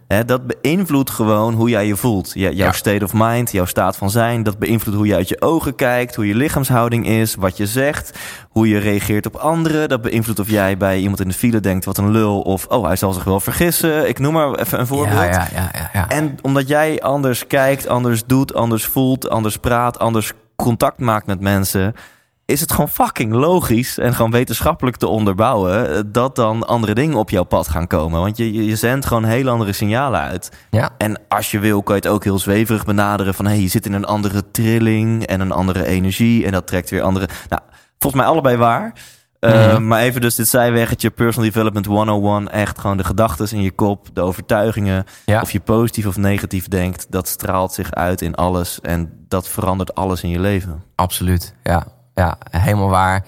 Hè, dat beïnvloedt gewoon hoe jij je voelt. Jouw Ja. state of mind, jouw staat van zijn. Dat beïnvloedt hoe je uit je ogen kijkt, hoe je lichaamshouding is, wat je zegt, hoe je reageert op anderen. Dat beïnvloedt of jij bij iemand in de file denkt, wat een lul. Of, oh, hij zal zich wel vergissen. Ik noem maar even een voorbeeld. Ja, ja, ja, ja, ja. En omdat jij anders kijkt, anders doet, anders voelt, anders praat, anders contact maakt met mensen, is het gewoon fucking logisch en gewoon wetenschappelijk te onderbouwen eh, dat dan andere dingen op jouw pad gaan komen. Want je, je, zendt gewoon hele andere signalen uit. ja. En als je wil, kan je het ook heel zweverig benaderen van hey, je zit in een andere trilling en een andere energie en dat trekt weer andere. Nou, volgens mij allebei waar. Uh, Mhm. Maar even dus dit zijweggetje, personal development 101. Echt gewoon de gedachten in je kop, de overtuigingen. Ja. Of je positief of negatief denkt, dat straalt zich uit in alles. En dat verandert alles in je leven. Absoluut, ja. Ja, helemaal waar.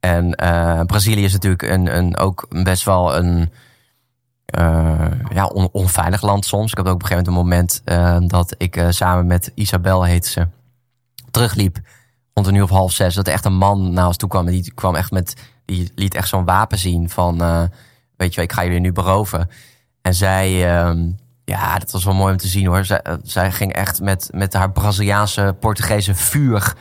En eh, Brazilië is natuurlijk een, een, ook best wel een eh, ja, on- onveilig land soms. Ik had ook op een gegeven moment een moment eh, dat ik samen met Isabel, heet ze, terugliep rond een uur of half zes. Dat er echt een man naar ons toe kwam. Die kwam echt met, die liet echt zo'n wapen zien van, weet je ik ga jullie nu beroven. En zij, ehm, ja, dat was wel mooi om te zien hoor. Zij, zij ging echt met, met haar Braziliaanse, Portugese vuur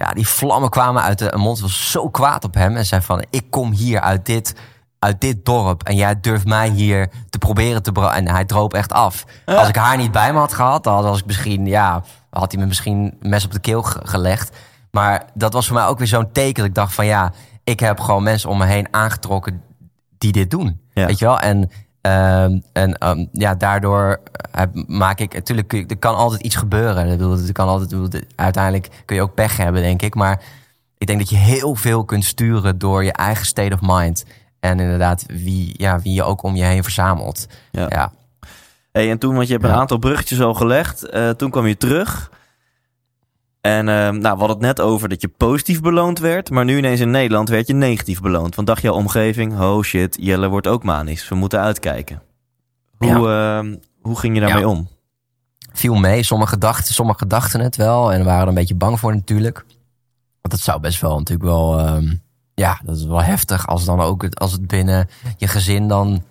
ja, die vlammen kwamen uit de mond. was zo kwaad op hem. En zei van, ik kom hier uit dit, uit dit dorp. En jij durft mij hier te proberen te... En hij droop echt af. Als ik haar niet bij me had gehad... dan was ik misschien, ja... had hij me misschien mes op de keel ge- gelegd. Maar dat was voor mij ook weer zo'n teken. Dat ik dacht van, ja... ik heb gewoon mensen om me heen aangetrokken... die dit doen. Ja. Weet je wel? En... ehm, en ehm, ja, daardoor eh, maak ik... Natuurlijk, er kan altijd iets gebeuren. Ik bedoel, er kan altijd, bedoel, uiteindelijk kun je ook pech hebben, denk ik. Maar ik denk dat je heel veel kunt sturen door je eigen state of mind. En inderdaad, wie, ja, wie je ook om je heen verzamelt. Ja. Ja, Hey, en toen, want je hebt een aantal bruggetjes al gelegd. eh, toen kwam je terug. En eh, nou, we hadden het net over dat je positief beloond werd. Maar nu ineens in Nederland werd je negatief beloond. Want dacht jouw omgeving, oh shit, Jelle wordt ook manisch. We moeten uitkijken. Hoe, eh, hoe ging je daarmee Ja. om? viel mee. Sommige dachten, sommige dachten het wel en waren er een beetje bang voor natuurlijk. Want het zou best wel natuurlijk wel, ehm, ja, dat is wel heftig als dan ook het, als het binnen je gezin dan,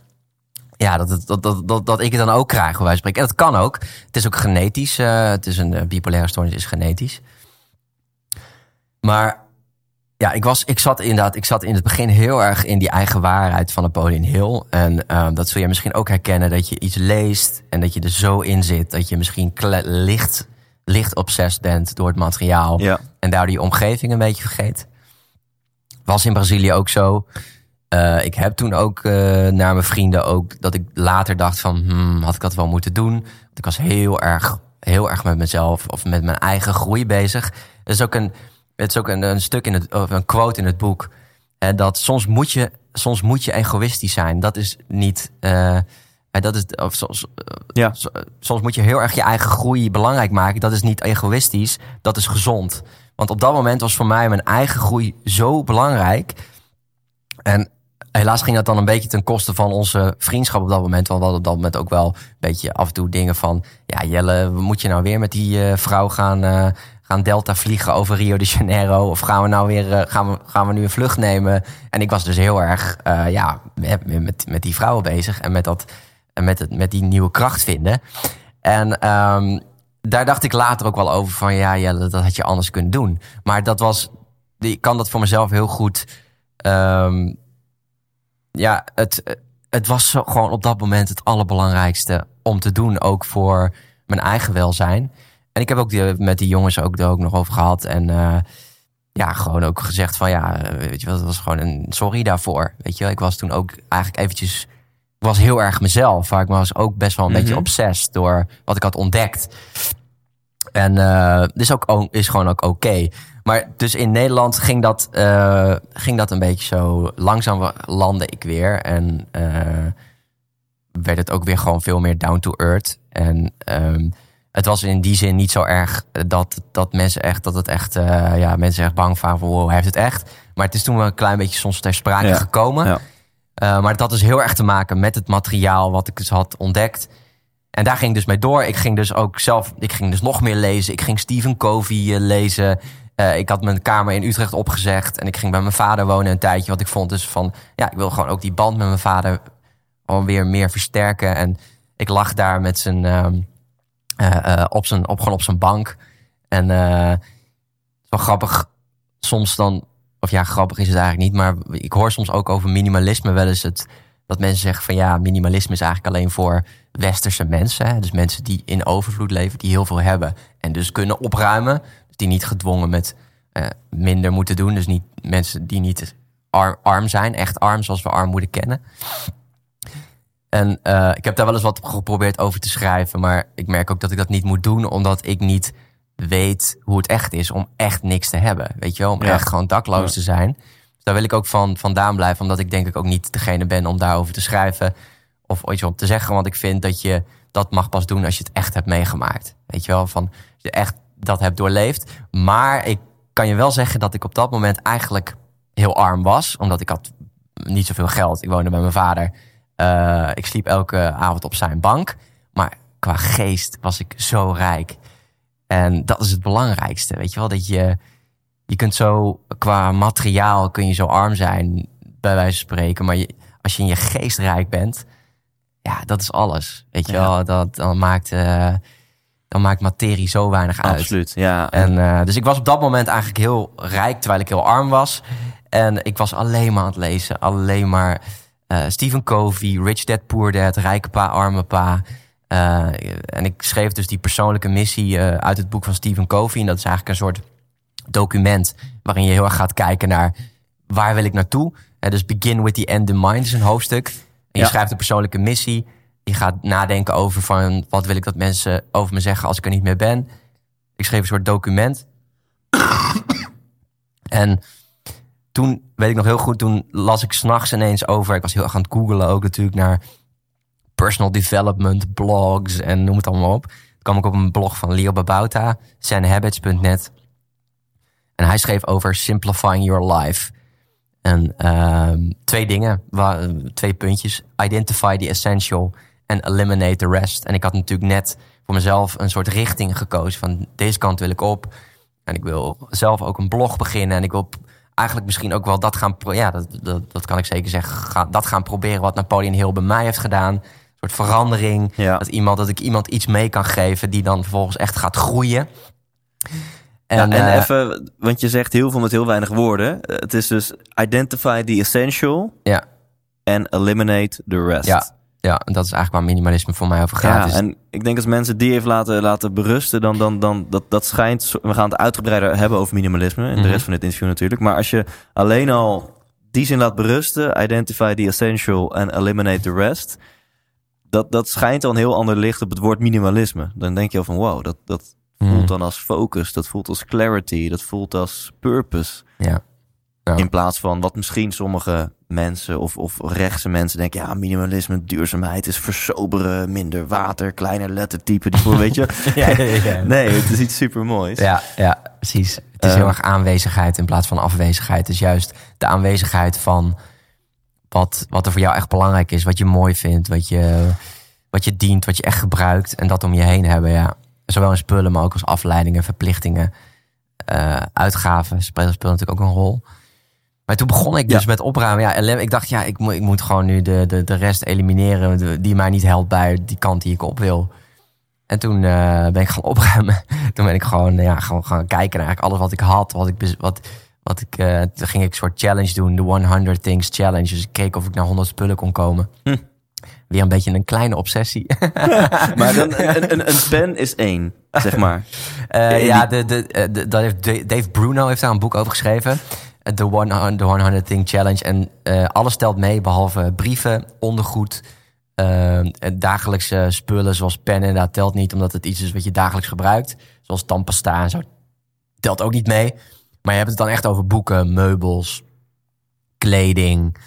ja, dat, dat, dat, dat, dat ik het dan ook krijg, bij wijze van spreken. En dat kan ook. Het is ook genetisch. eh, het is een eh, bipolaire stoornis, is genetisch. Maar ja, ik, was, ik zat inderdaad, ik zat in het begin heel erg in die eigen waarheid van Napoleon Hill. En ehm, dat zul je misschien ook herkennen, dat je iets leest en dat je er zo in zit. Dat je misschien licht, licht obsessed bent door het materiaal. Ja. En daardoor je omgeving een beetje vergeet. Was in Brazilië ook zo. Eh, ik heb toen ook eh, naar mijn vrienden ook dat ik later dacht van hmm, had ik dat wel moeten doen. Want ik was heel erg, heel erg met mezelf of met mijn eigen groei bezig. Het is ook een, het is ook een, een stuk in het, of een quote in het boek. En dat soms moet je soms moet je egoïstisch zijn. Dat is niet. eh, dat is, of soms, Ja. soms moet je heel erg je eigen groei belangrijk maken. Dat is niet egoïstisch, dat is gezond. Want op dat moment was voor mij mijn eigen groei zo belangrijk. En helaas ging dat dan een beetje ten koste van onze vriendschap op dat moment. Want we hadden op dat moment ook wel een beetje af en toe dingen van... Ja, Jelle, moet je nou weer met die eh, vrouw gaan, eh, gaan Delta vliegen over Rio de Janeiro? Of gaan we nou weer eh, gaan we, gaan we nu een vlucht nemen? En ik was dus heel erg ja, met, met, met die vrouwen bezig. En met, dat, en met, het, met die nieuwe kracht vinden. En ehm, daar dacht ik later ook wel over van... Ja, Jelle, dat had je anders kunnen doen. Maar dat was... Ik kan dat voor mezelf heel goed... ehm, ja, het, het was zo, gewoon op dat moment het allerbelangrijkste om te doen. Ook voor mijn eigen welzijn. En ik heb ook die, met die jongens ook, er ook nog over gehad. En eh, ja, gewoon ook gezegd van ja, weet je wel, het was gewoon een sorry daarvoor. Weet je wel, ik was toen ook eigenlijk eventjes... Ik was heel erg mezelf. Maar ik was ook best wel een beetje obsessed door wat ik had ontdekt. En eh is, ook, is gewoon ook oké. Maar dus in Nederland ging dat, eh, ging dat een beetje zo. Langzaam landde ik weer. En eh, werd het ook weer gewoon veel meer down to earth. En ehm, het was in die zin niet zo erg dat, dat mensen echt, dat het echt, eh, ja, mensen echt bang waren van, wow, hij heeft het echt. Maar het is toen wel een klein beetje soms ter sprake Ja, gekomen. ja. Maar dat had dus heel erg te maken met het materiaal wat ik dus had ontdekt. En daar ging ik dus mee door. Ik ging dus ook zelf, ik ging dus nog meer lezen. Ik ging Stephen Covey lezen. Eh, ik had mijn kamer in Utrecht opgezegd. En ik ging bij mijn vader wonen een tijdje. Want ik vond dus van, ja, ik wil gewoon ook die band met mijn vader alweer meer versterken. En ik lag daar met zijn, ehm, eh, eh, op, zijn op, gewoon op zijn bank. En het is wel grappig, soms dan, of ja, grappig is het eigenlijk niet, maar ik hoor soms ook over minimalisme wel eens het, dat mensen zeggen van ja, minimalisme is eigenlijk alleen voor westerse mensen. Hè? Dus mensen die in overvloed leven, die heel veel hebben en dus kunnen opruimen. Die niet gedwongen met eh, minder moeten doen. Dus niet mensen die niet ar- arm zijn, echt arm zoals we armoede kennen. En eh, ik heb daar wel eens wat geprobeerd over te schrijven, maar ik merk ook dat ik dat niet moet doen, omdat ik niet weet hoe het echt is om echt niks te hebben. Weet je wel, om Ja. echt gewoon dakloos Ja. te zijn. Dus daar wil ik ook van vandaan blijven, omdat ik denk ik ook niet degene ben om daarover te schrijven of iets op te zeggen. Want ik vind dat je dat mag pas doen als je het echt hebt meegemaakt. Weet je wel, van als je echt dat hebt doorleefd. Maar ik kan je wel zeggen dat ik op dat moment eigenlijk heel arm was, omdat ik had niet zoveel geld. Ik woonde bij mijn vader. Eh, ik sliep elke avond op zijn bank. Maar qua geest was ik zo rijk. En dat is het belangrijkste. Weet je wel, dat je. Je kunt zo qua materiaal kun je zo arm zijn, bij wijze van spreken. Maar je, als je in je geest rijk bent, ja, dat is alles. Weet je Ja. wel, dat, dan, maakt, eh, dan maakt materie zo weinig uit. Absoluut, ja. En, eh, dus ik was op dat moment eigenlijk heel rijk, terwijl ik heel arm was. En ik was alleen maar aan het lezen. Alleen maar eh, Stephen Covey, Rich Dad Poor Dad, Rijke Pa, Arme Pa. Eh, en ik schreef dus die persoonlijke missie uit het boek van Stephen Covey. En dat is eigenlijk een soort document waarin je heel erg gaat kijken naar waar wil ik naartoe. Dus Begin with the End in Mind is een hoofdstuk. En je Ja. schrijft een persoonlijke missie. Je gaat nadenken over van wat wil ik dat mensen over me zeggen als ik er niet meer ben. Ik schreef een soort document. en toen, weet ik nog heel goed, toen las ik s'nachts ineens over. Ik was heel erg aan het googelen ook natuurlijk naar personal development blogs en noem het allemaal op. Toen kwam ik op een blog van Leo Babauta, zenhabits.net. En hij schreef over simplifying your life. En ehm, twee dingen, twee puntjes. Identify the essential and eliminate the rest. En ik had natuurlijk net voor mezelf een soort richting gekozen. Van deze kant wil ik op. En ik wil zelf ook een blog beginnen. En ik wil eigenlijk misschien ook wel dat gaan... Ja, dat, dat, dat kan ik zeker zeggen. Ga, dat gaan proberen wat Napoleon Hill bij mij heeft gedaan. Een soort verandering. Ja. Dat, iemand, dat ik iemand iets mee kan geven... die dan vervolgens echt gaat groeien. En, ja, en eh, even, want je zegt heel veel met heel weinig woorden. Het is dus identify the essential Ja, and eliminate the rest. ja, ja, en dat is eigenlijk waar minimalisme voor mij over gaat. Ja, en ik denk als mensen die even laten, laten berusten, dan, dan, dan dat, dat schijnt. We gaan het uitgebreider hebben over minimalisme in de Mhm. rest van dit interview natuurlijk. Maar als je alleen al die zin laat berusten, identify the essential and eliminate the rest. Dat, dat schijnt al een heel ander licht op het woord minimalisme. Dan denk je al van wow, dat, dat Hmm. voelt dan als focus, dat voelt als clarity, dat voelt als purpose. Ja. Ja. In plaats van wat misschien sommige mensen of, of rechtse mensen denken... ja, minimalisme, duurzaamheid is versoberen, minder water, kleiner lettertype. Die voor, weet je? Ja, ja, ja. Nee, het is iets super moois. Ja, ja, precies. Het is heel erg aanwezigheid in plaats van afwezigheid. Het is juist de aanwezigheid van wat, wat er voor jou echt belangrijk is. Wat je mooi vindt, wat je, wat je dient, wat je echt gebruikt. En dat om je heen hebben, ja. Zowel in spullen, maar ook als afleidingen, verplichtingen, eh, uitgaven. Spelen spelen natuurlijk ook een rol. Maar toen begon ik dus Ja. met opruimen. Ja, ik dacht, ja, ik moet, ik moet gewoon nu de, de, de rest elimineren die mij niet helpt bij die kant die ik op wil. En toen eh, ben ik gaan opruimen. toen ben ik gewoon, ja, gewoon gaan kijken naar eigenlijk alles wat ik had. Wat ik, wat, wat ik, eh, toen ging ik een soort challenge doen, de 100 Things Challenge. Dus ik keek of ik naar 100 spullen kon komen. Hm. Weer een beetje een kleine obsessie. Maar dan, een, een, een pen is één, zeg maar. Eh, ja, de, de, de, dat heeft Dave Bruno heeft daar een boek over geschreven. Eh, De 100, de 100 Thing Challenge. En eh, alles telt mee, behalve brieven, ondergoed, eh, dagelijkse spullen zoals pennen. Inderdaad, telt niet, omdat het iets is wat je dagelijks gebruikt. Zoals tandpasta en zo. Telt ook niet mee. Maar je hebt het dan echt over boeken, meubels, kleding,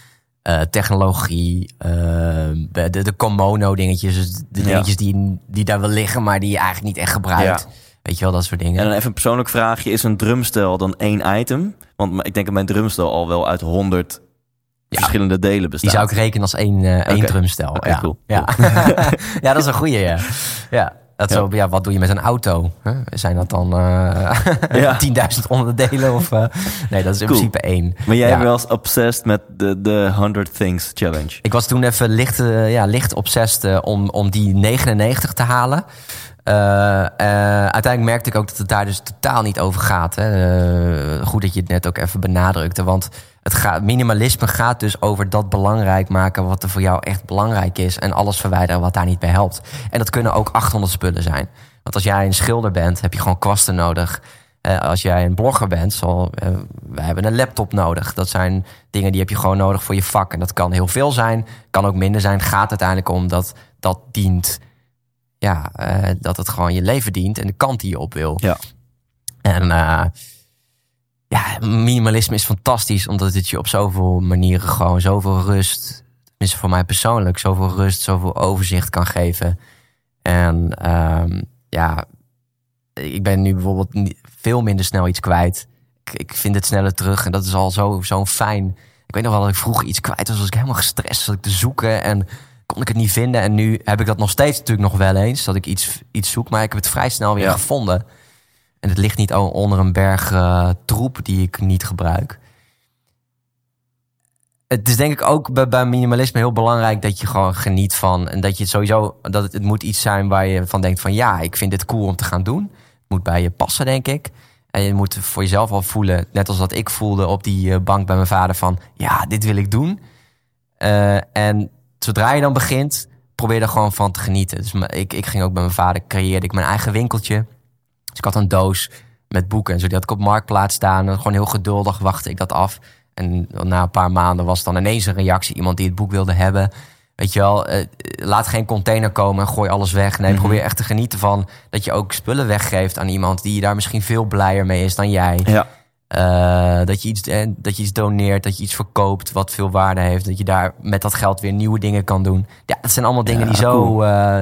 technologie, de, de Komono dingetjes. Dus de Ja. dingetjes die, die daar wel liggen, maar die je eigenlijk niet echt gebruikt. Weet je wel, dat soort dingen. En dan even een persoonlijk vraagje. Is een drumstel dan één item? Want ik denk dat mijn drumstel al wel uit honderd verschillende delen bestaat. Die zou ik rekenen als één, eh één drumstel. Ja. cool. Ja. ja, dat is een goeie, ja. ja. Dat Ja. Zo, ja, wat doe je met een auto? Huh? Zijn dat dan eh Ja. 10.000 onderdelen? Of, eh, nee, dat is in Cool. principe één. Maar jij Ja. was obsessed met de, de 100 Things Challenge. Ik was toen even licht, eh, ja, licht obsessed eh, om, om die 99 te halen. Eh, eh, uiteindelijk merkte ik ook dat het daar dus totaal niet over gaat. Hè. Eh, goed dat je het net ook even benadrukte. Want het minimalisme gaat dus over dat belangrijk maken wat er voor jou echt belangrijk is. En alles verwijderen wat daar niet bij helpt. En dat kunnen ook 800 spullen zijn. Want als jij een schilder bent, heb je gewoon kwasten nodig. Als jij een blogger bent, zal, wij hebben een laptop nodig. Dat zijn dingen die heb je gewoon nodig voor je vak. En dat kan heel veel zijn, kan ook minder zijn. Gaat uiteindelijk om dat dat dient. Ja, eh, dat het gewoon je leven dient en de kant die je op wil. Ja. En eh, ja, minimalisme is fantastisch, omdat het je op zoveel manieren gewoon zoveel rust, tenminste voor mij persoonlijk, zoveel rust, zoveel overzicht kan geven. En ehm, ja, ik ben nu bijvoorbeeld veel minder snel iets kwijt. Ik, ik vind het sneller terug en dat is al zo, zo fijn. Ik weet nog wel dat ik vroeger iets kwijt was, was ik helemaal gestrest, zat ik te zoeken en kon ik het niet vinden. En nu heb ik dat nog steeds natuurlijk nog wel eens, dat ik iets, iets zoek, maar ik heb het vrij snel weer Ja. gevonden. En het ligt niet onder een berg eh, troep die ik niet gebruik. Het is denk ik ook bij, bij minimalisme heel belangrijk dat je gewoon geniet van. En dat je het sowieso, dat het, het moet iets zijn waar je van denkt van ja, ik vind dit cool om te gaan doen. Het moet bij je passen, denk ik. En je moet voor jezelf al voelen, net als dat ik voelde op die eh, bank bij mijn vader van ja, dit wil ik doen. Eh, en zodra je dan begint, probeer er gewoon van te genieten. Dus ik, ik ging ook bij mijn vader, creëerde ik mijn eigen winkeltje. Dus ik had een doos met boeken en zo. Die had ik op Marktplaats staan. En gewoon heel geduldig wachtte ik dat af. En na een paar maanden was dan ineens een reactie. Iemand die het boek wilde hebben. Weet je wel, eh, laat geen container komen en gooi alles weg. Nee, Mhm. probeer echt te genieten van dat je ook spullen weggeeft aan iemand die daar misschien veel blijer mee is dan jij. Ja. Eh, dat, je iets, eh, dat je iets doneert, dat je iets verkoopt wat veel waarde heeft. Dat je daar met dat geld weer nieuwe dingen kan doen. Ja, dat zijn allemaal dingen Ja, die, zo, cool. eh,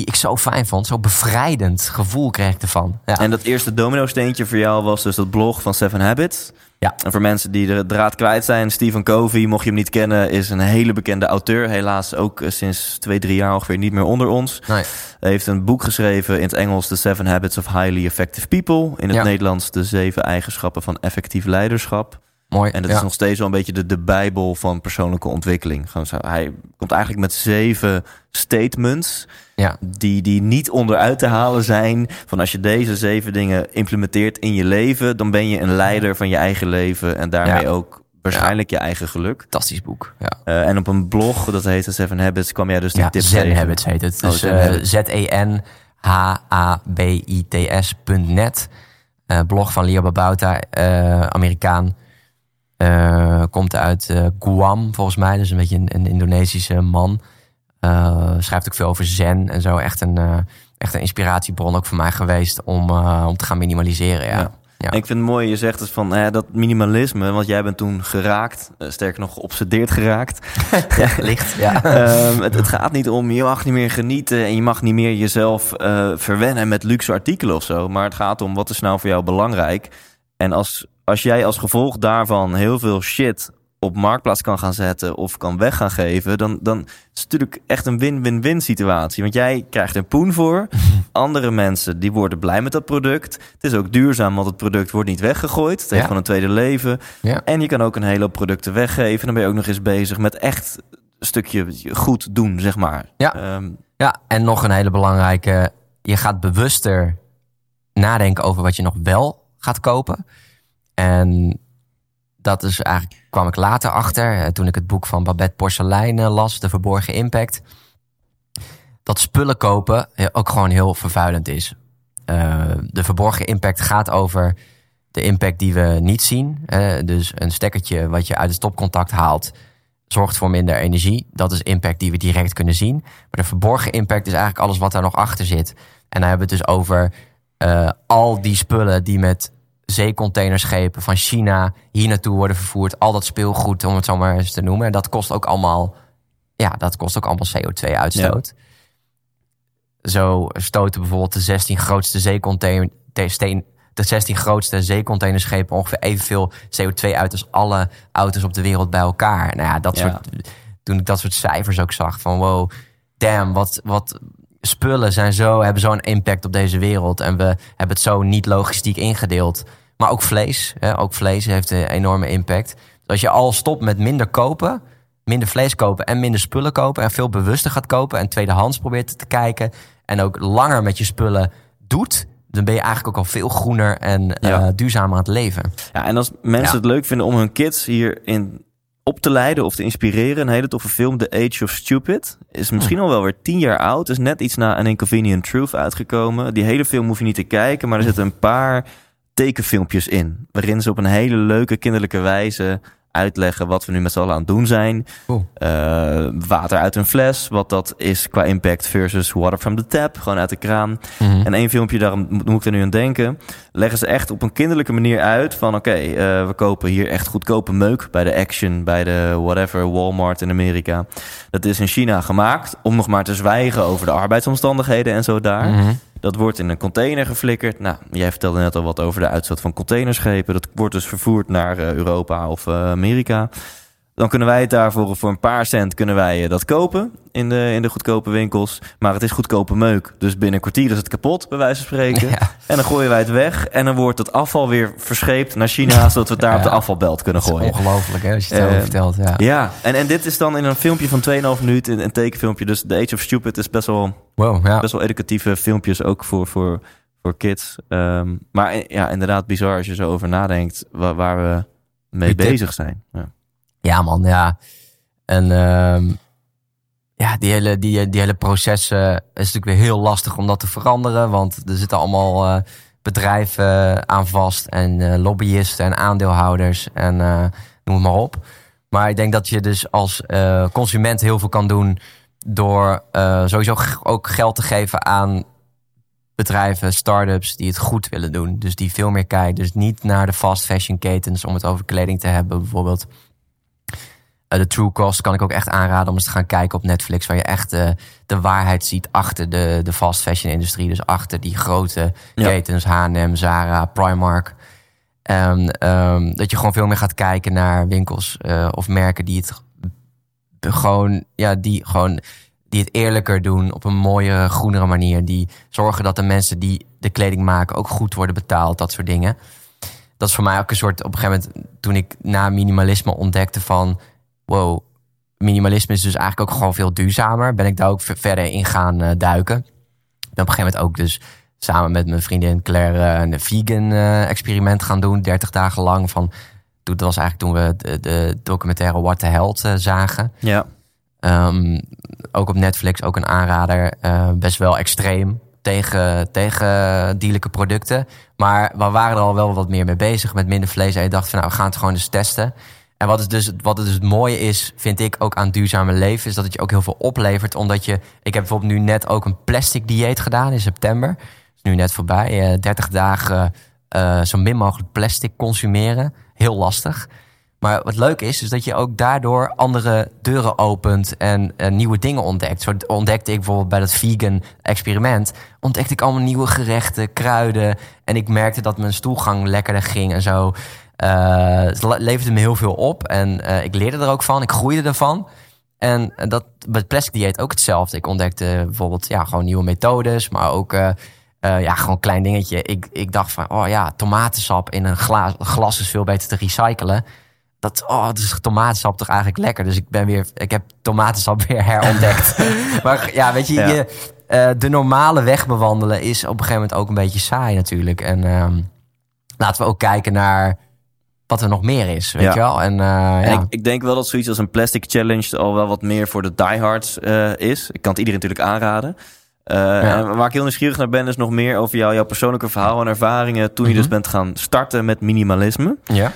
die ik zo fijn vond. Zo bevrijdend gevoel kreeg ik ervan. Ja. En dat eerste domino-steentje voor jou was dus dat blog van Seven Habits. Ja. En voor mensen die de draad kwijt zijn, Stephen Covey, mocht je hem niet kennen, is een hele bekende auteur. Helaas ook eh, sinds twee, drie jaar ongeveer niet meer onder ons. Nee. Hij heeft een boek geschreven in het Engels, The Seven Habits of Highly Effective People. In het Ja. Nederlands, De Zeven Eigenschappen van Effectief Leiderschap. Mooi. En dat ja. is nog steeds wel een beetje de, de bijbel van persoonlijke ontwikkeling. Gewoon zo, hij komt eigenlijk met zeven statements ja. die, die niet onderuit te halen zijn. Van als je deze zeven dingen implementeert in je leven, dan ben je een leider van je eigen leven en daarmee Ja. ook waarschijnlijk je eigen geluk. Fantastisch boek. Ja, Eh, en op een blog, dat heet The Seven Habits, kwam jij dus die ja tips Zen. Habits heet het. Oh, Dus Zen eh, Habits. Z-E-N-H-A-B-I-T-S.net. Eh, blog van Leo Babauta, Amerikaan. Komt uit Guam, volgens mij. Dus een beetje een, een Indonesische man. Eh, schrijft ook veel over zen en zo. Echt een, eh, echt een inspiratiebron ook voor mij geweest om, eh, om te gaan minimaliseren. Ja. Ik vind het mooi, je zegt dus van dat minimalisme, want jij bent toen geraakt, uh, sterker nog geobsedeerd geraakt. ja, licht, ja. um, het, het, gaat niet om, je mag niet meer genieten en je mag niet meer jezelf uh, verwennen met luxe artikelen of zo. Maar het gaat om, wat is nou voor jou belangrijk? En als, als jij als gevolg daarvan heel veel shit op marktplaats kan gaan zetten of kan weg gaan geven, dan, dan is het natuurlijk echt een win-win-win situatie. Want jij krijgt er poen voor. Andere mensen die worden blij met dat product. Het is ook duurzaam, want het product wordt niet weggegooid. Het heeft gewoon een tweede leven. Ja. En je kan ook een hele hoop producten weggeven. Dan ben je ook nog eens bezig met echt een stukje goed doen, zeg maar. Ja, um, ja en nog een hele belangrijke. Je gaat bewuster nadenken over wat je nog wel gaat kopen. En dat is eigenlijk, kwam ik later achter, eh, toen ik het boek van Babette Porcelein eh, las, De Verborgen Impact. Dat spullen kopen eh, ook gewoon heel vervuilend is. de verborgen impact gaat over de impact die we niet zien. dus een stekkertje wat je uit het stopcontact haalt, zorgt voor minder energie. Dat is impact die we direct kunnen zien. Maar de verborgen impact is eigenlijk alles wat daar nog achter zit. En dan hebben we het dus over al die spullen die met zeecontainerschepen van China hier naartoe worden vervoerd. Al dat speelgoed, om het zo maar eens te noemen. En dat kost ook allemaal, ja, dat kost ook allemaal CO2-uitstoot. Zo stoten bijvoorbeeld de 16 grootste zeecontainer, de 16 grootste zeecontainerschepen ongeveer evenveel CO2 uit als alle auto's op de wereld bij elkaar. Nou ja, dat soort, toen ik dat soort cijfers ook zag van wow, damn, wat, wat, spullen zijn zo, hebben zo'n impact op deze wereld. En we hebben het zo niet logistiek ingedeeld. Maar ook vlees. Hè, ook vlees heeft een enorme impact. Dus als je al stopt met minder kopen, minder vlees kopen en minder spullen kopen. En veel bewuster gaat kopen en tweedehands probeert te kijken. En ook langer met je spullen doet. Dan ben je eigenlijk ook al veel groener en ja. uh, duurzamer aan het leven. Ja, en als mensen het leuk vinden om hun kids hierin op te leiden of te inspireren. Een hele toffe film, The Age of Stupid. Is misschien al wel weer tien jaar oud. Is net iets na An Inconvenient Truth uitgekomen. Die hele film hoef je niet te kijken, maar er zitten een paar tekenfilmpjes in. Waarin ze op een hele leuke kinderlijke wijze uitleggen wat we nu met z'n allen aan het doen zijn. Uh, water uit een fles, wat dat is qua impact versus water from the tap, gewoon uit de kraan. Mhm. En één filmpje, daar moet ik er nu aan denken, leggen ze echt op een kinderlijke manier uit van oké, okay, uh, we kopen hier echt goedkope meuk bij de Action, bij de whatever, Walmart in Amerika. Dat is in China gemaakt om nog maar te zwijgen over de arbeidsomstandigheden en zo daar. Mhm. Dat wordt in een container geflikkerd. Nou, jij vertelde net al wat over de uitstoot van containerschepen. Dat wordt dus vervoerd naar uh, Europa of uh, Amerika. Dan kunnen wij het daarvoor voor een paar cent kunnen wij dat kopen in de, in de goedkope winkels. Maar het is goedkope meuk. Dus binnen een kwartier is het kapot, bij wijze van spreken. Ja. En dan gooien wij het weg. En dan wordt het afval weer verscheept naar China, zodat we het daar Ja. op de afvalbelt kunnen gooien. Ongelooflijk hè, als je het zo Eh, vertelt. Ja. Ja, en, en dit is dan in een filmpje van 2,5 minuten, een, een tekenfilmpje. Dus The Age of Stupid is best wel Wow, ja. best wel educatieve filmpjes ook voor, voor, voor kids. Ehm, maar eh, ja, inderdaad bizar als je zo over nadenkt waar, waar we mee bezig zijn. Ja. Ja, man, ja. En ehm, ja, die hele, die, die hele processen is natuurlijk weer heel lastig om dat te veranderen. Want er zitten allemaal eh, bedrijven aan vast. En eh, lobbyisten en aandeelhouders en eh, noem maar op. Maar ik denk dat je dus als eh, consument heel veel kan doen door eh, sowieso ook geld te geven aan bedrijven, start-ups die het goed willen doen. Dus die veel meer kijken. Dus niet naar de fast fashion ketens om het over kleding te hebben bijvoorbeeld. Eh, de True Cost kan ik ook echt aanraden om eens te gaan kijken op Netflix. Waar je echt eh, de waarheid ziet achter de, de fast fashion industrie. Dus achter die grote Ja. ketens, H&M, Zara, Primark. En ehm, dat je gewoon veel meer gaat kijken naar winkels eh, of merken die het gewoon, ja, die gewoon die het eerlijker doen op een mooie, groenere manier. Die zorgen dat de mensen die de kleding maken ook goed worden betaald, dat soort dingen. Dat is voor mij ook een soort, op een gegeven moment, toen ik na minimalisme ontdekte van, wow, minimalisme is dus eigenlijk ook gewoon veel duurzamer. Ben ik daar ook ver- verder in gaan eh, duiken. Ik ben op een gegeven moment ook dus samen met mijn vriendin Claire eh, een vegan eh, experiment gaan doen. 30 dagen lang van, dat was eigenlijk toen we de, de documentaire What the eh, zagen. Ja. Ehm, ook op Netflix, ook een aanrader. best wel extreem tegen, tegen dierlijke producten. Maar we waren er al wel wat meer mee bezig met minder vlees. En je dacht van nou, we gaan het gewoon eens testen. En wat, is dus, wat het dus het mooie is, vind ik ook aan duurzame leven, is dat het je ook heel veel oplevert. Omdat je, ik heb bijvoorbeeld nu net ook een plastic dieet gedaan in september. is nu net voorbij. eh 30 dagen eh, zo min mogelijk plastic consumeren. Heel lastig. Maar wat leuk is, is dat je ook daardoor andere deuren opent en eh, nieuwe dingen ontdekt. Zo ontdekte ik bijvoorbeeld bij dat vegan experiment, ontdekte ik allemaal nieuwe gerechten, kruiden. En ik merkte dat mijn stoelgang lekkerder ging en zo. Eh, het le- leverde me heel veel op en eh, ik leerde er ook van, ik groeide ervan. En eh, dat het plastic dieet ook hetzelfde. Ik ontdekte bijvoorbeeld ja, gewoon nieuwe methodes, maar ook ja, gewoon een klein dingetje. Ik, ik dacht van, oh ja, tomatensap in een glas, glas is veel beter te recyclen. Dat, oh, dat is tomatensap toch eigenlijk lekker. Dus ik ben weer, ik heb tomatensap weer herontdekt. maar ja, weet je, Ja. je de normale weg bewandelen is op een gegeven moment ook een beetje saai natuurlijk. En ehm, laten we ook kijken naar wat er nog meer is, weet Ja. je wel. En, eh, En ik, ik denk wel dat zoiets als een plastic challenge al wel wat meer voor de diehards eh is. Ik kan het iedereen natuurlijk aanraden. Eh, en Waar ik heel nieuwsgierig naar ben, is nog meer over jou, jouw persoonlijke verhaal en ervaringen toen je Mhm. dus bent gaan starten met minimalisme. ja.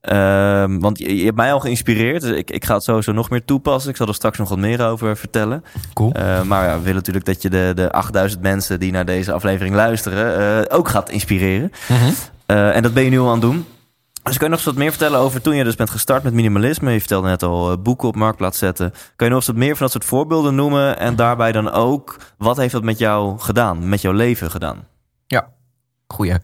Ehm, want je, je hebt mij al geïnspireerd, dus ik, ik ga het sowieso nog meer toepassen. Ik zal er straks nog wat meer over vertellen. Cool. Eh, maar ja, we willen natuurlijk dat je de, de 8000 mensen die naar deze aflevering luisteren eh, ook gaat inspireren. Mhm. Eh, en dat ben je nu al aan het doen. Dus kan je nog eens wat meer vertellen over toen je dus bent gestart met minimalisme? Je vertelde net al eh, boeken op marktplaats zetten. Kan je nog eens wat meer van dat soort voorbeelden noemen? En daarbij dan ook, wat heeft dat met jou gedaan? Met jouw leven gedaan? Goeie.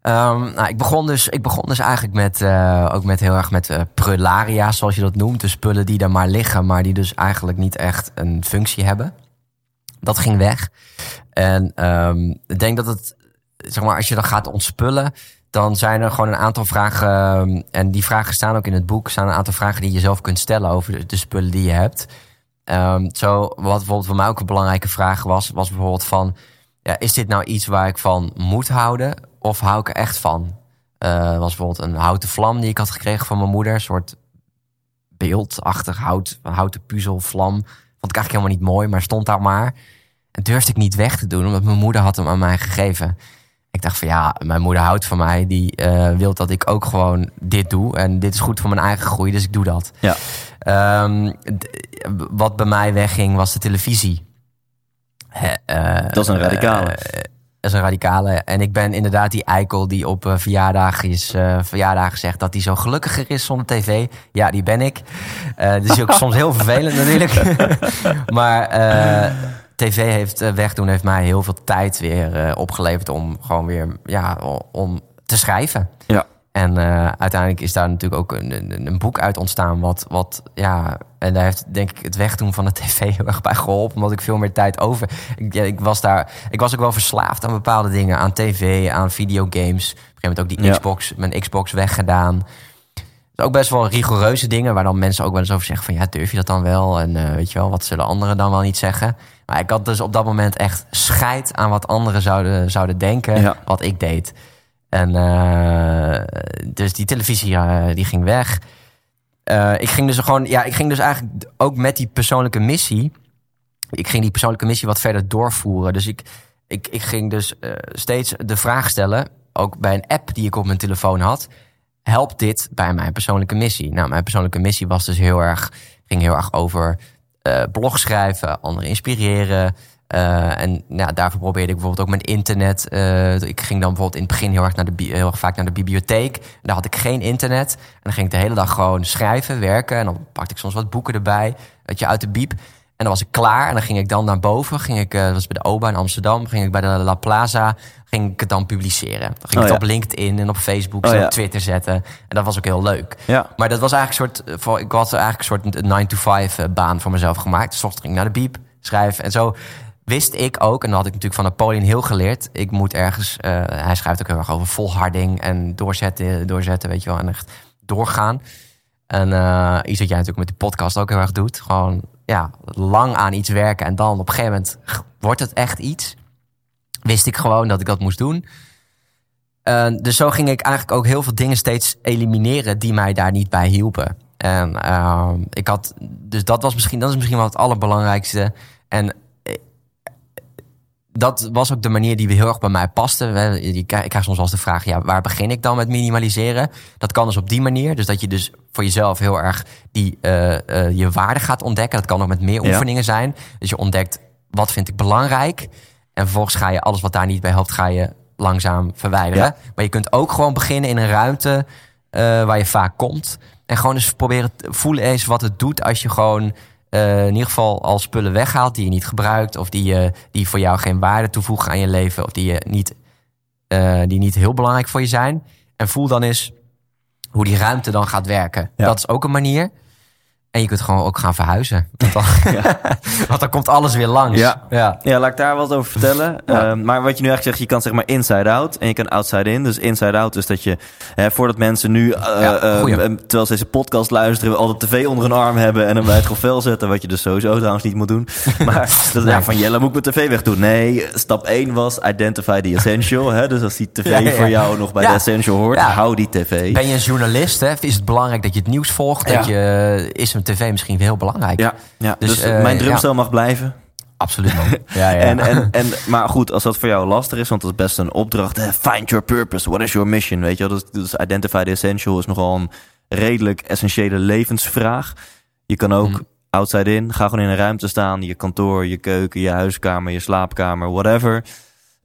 Ehm, nou, ik, begon dus, ik begon dus eigenlijk met, eh, ook met heel erg met eh prularia, zoals je dat noemt. Dus spullen die daar maar liggen, maar die dus eigenlijk niet echt een functie hebben. Dat ging weg. En ehm, ik denk dat het, zeg maar, als je dan gaat ontspullen, dan zijn er gewoon een aantal vragen. ehm, en die vragen staan ook in het boek. staan een aantal vragen die je zelf kunt stellen over de, spullen die je hebt. Ehm, zo, wat bijvoorbeeld voor mij ook een belangrijke vraag was, was bijvoorbeeld van: ja, is dit nou iets waar ik van moet houden? Of hou ik er echt van? Eh was bijvoorbeeld een houten vlam die ik had gekregen van mijn moeder. Een soort beeldachtig hout, houten puzzel, vlam. Vond ik eigenlijk helemaal niet mooi, maar stond daar maar. En durfde ik niet weg te doen, omdat mijn moeder had hem aan mij gegeven. Ik dacht van ja, mijn moeder houdt van mij. Die eh, wil dat ik ook gewoon dit doe. En dit is goed voor mijn eigen groei, dus ik doe dat. Ja. Ehm, wat bij mij wegging was de televisie. Eh, Dat is een radicale. eh, dat is een radicale. En ik ben inderdaad die eikel die op eh, verjaardagen, zegt dat hij zo gelukkiger is zonder tv. Ja, die ben ik. Dat is ook soms heel vervelend natuurlijk. maar tv heeft eh, wegdoen heeft mij heel veel tijd weer eh, opgeleverd om gewoon weer ja, om te schrijven. Ja. En eh, uiteindelijk is daar natuurlijk ook een, een, een boek uit ontstaan. Wat, wat, ja, en daar heeft denk ik het wegdoen van de tv heel erg bij geholpen. Omdat ik veel meer tijd over. Ik, ja, ik, was daar, ik was ook wel verslaafd aan bepaalde dingen. Aan tv, aan videogames. Op een gegeven moment ook die Ja. Xbox, mijn Xbox weggedaan. Dus ook best wel rigoureuze dingen. Waar dan mensen ook wel eens over zeggen: van ja, durf je dat dan wel? En eh, weet je wel, wat zullen anderen dan wel niet zeggen? Maar ik had dus op dat moment echt scheid aan wat anderen zouden, zouden denken. Ja. Wat ik deed. En eh, dus die televisie eh, die ging weg. Ik ging dus gewoon, ja, ik ging dus eigenlijk ook met die persoonlijke missie. Ik ging die persoonlijke missie wat verder doorvoeren. Dus ik, ik, ik ging dus steeds de vraag stellen, ook bij een app die ik op mijn telefoon had. Helpt dit bij mijn persoonlijke missie? Nou, mijn persoonlijke missie was dus heel erg, ging heel erg over eh blog schrijven, anderen inspireren. Eh, en nou, daarvoor probeerde ik bijvoorbeeld ook mijn internet. eh, ik ging dan bijvoorbeeld in het begin heel erg, naar de, heel erg vaak naar de bibliotheek. En daar had ik geen internet. En dan ging ik de hele dag gewoon schrijven, werken. En dan pakte ik soms wat boeken erbij, weet je, uit de biep. En dan was ik klaar. En dan ging ik dan naar boven. Ging ik, eh, dat was bij de OBA in Amsterdam. Ging ik bij de La Plaza. Ging ik het dan publiceren. Dan ging ik Oh, het ja. op LinkedIn en op Facebook Oh, en ja. op Twitter zetten. En dat was ook heel leuk. Ja. Maar dat was eigenlijk een soort, voor- ik had eigenlijk een soort 9-to-5 eh, baan voor mezelf gemaakt. Dus ochtends ging ik naar de biep, schrijven. En zo wist ik ook, en dat had ik natuurlijk van Napoleon heel geleerd. Ik moet ergens, eh, hij schrijft ook heel erg over volharding en doorzetten, doorzetten, weet je wel. En echt doorgaan. En eh, iets wat jij natuurlijk met de podcast ook heel erg doet. Gewoon, ja, lang aan iets werken en dan op een gegeven moment wordt het echt iets. Wist ik gewoon dat ik dat moest doen. Dus zo ging ik eigenlijk ook heel veel dingen steeds elimineren die mij daar niet bij hielpen. En ehm, ik had, dus dat was misschien, dat is misschien wel het allerbelangrijkste. En dat was ook de manier die heel erg bij mij paste. Ik krijg soms wel eens de vraag, ja, waar begin ik dan met minimaliseren? Dat kan dus op die manier. Dus dat je dus voor jezelf heel erg die, eh, eh, je waarde gaat ontdekken. Dat kan ook met meer Ja. oefeningen zijn. Dus je ontdekt, wat vind ik belangrijk? En vervolgens ga je alles wat daar niet bij helpt, ga je langzaam verwijderen. Ja. Maar je kunt ook gewoon beginnen in een ruimte eh, waar je vaak komt. En gewoon eens proberen te voelen eens wat het doet als je gewoon eh, in ieder geval al spullen weghaalt die je niet gebruikt. Of die, je die voor jou geen waarde toevoegen aan je leven. Of die, je niet, eh, die niet heel belangrijk voor je zijn. En voel dan eens hoe die ruimte dan gaat werken. Ja. Dat is ook een manier. En je kunt gewoon ook gaan verhuizen. Want dan, want dan komt alles weer langs. Ja. ja. Ja, laat ik daar wat over vertellen. Ja. Ehm, maar wat je nu eigenlijk zegt, je kan zeg maar inside out en je kan outside in. Dus inside out is dat je, hè, voordat mensen nu, Ja, eh, terwijl ze deze podcast luisteren, al de tv onder hun arm hebben en hem bij het govel zetten, wat je dus sowieso trouwens niet moet doen. Maar dat ja, van Jelle, moet ik mijn tv wegdoen? Nee, stap 1 was identify the essential. Hè? Dus als die tv Ja, ja, ja. voor jou nog bij Ja. de essential hoort, Ja. hou die tv. Ben je een journalist, hè? is het belangrijk dat je het nieuws volgt? Dat Ja. je, is een tv misschien heel belangrijk? Ja, ja. dus, Dus, eh, eh, mijn ja. drumstel mag blijven. Absoluut, man. Ja, ja. En, en, en, maar goed, als dat voor jou lastig is, want dat is best een opdracht. eh, Find your purpose. What is your mission? Weet je dus, dus identify the essential is nogal een redelijk essentiële levensvraag. Je kan ook Mhm. outside in, ga gewoon in een ruimte staan. Je kantoor, je keuken, je huiskamer, je slaapkamer, whatever.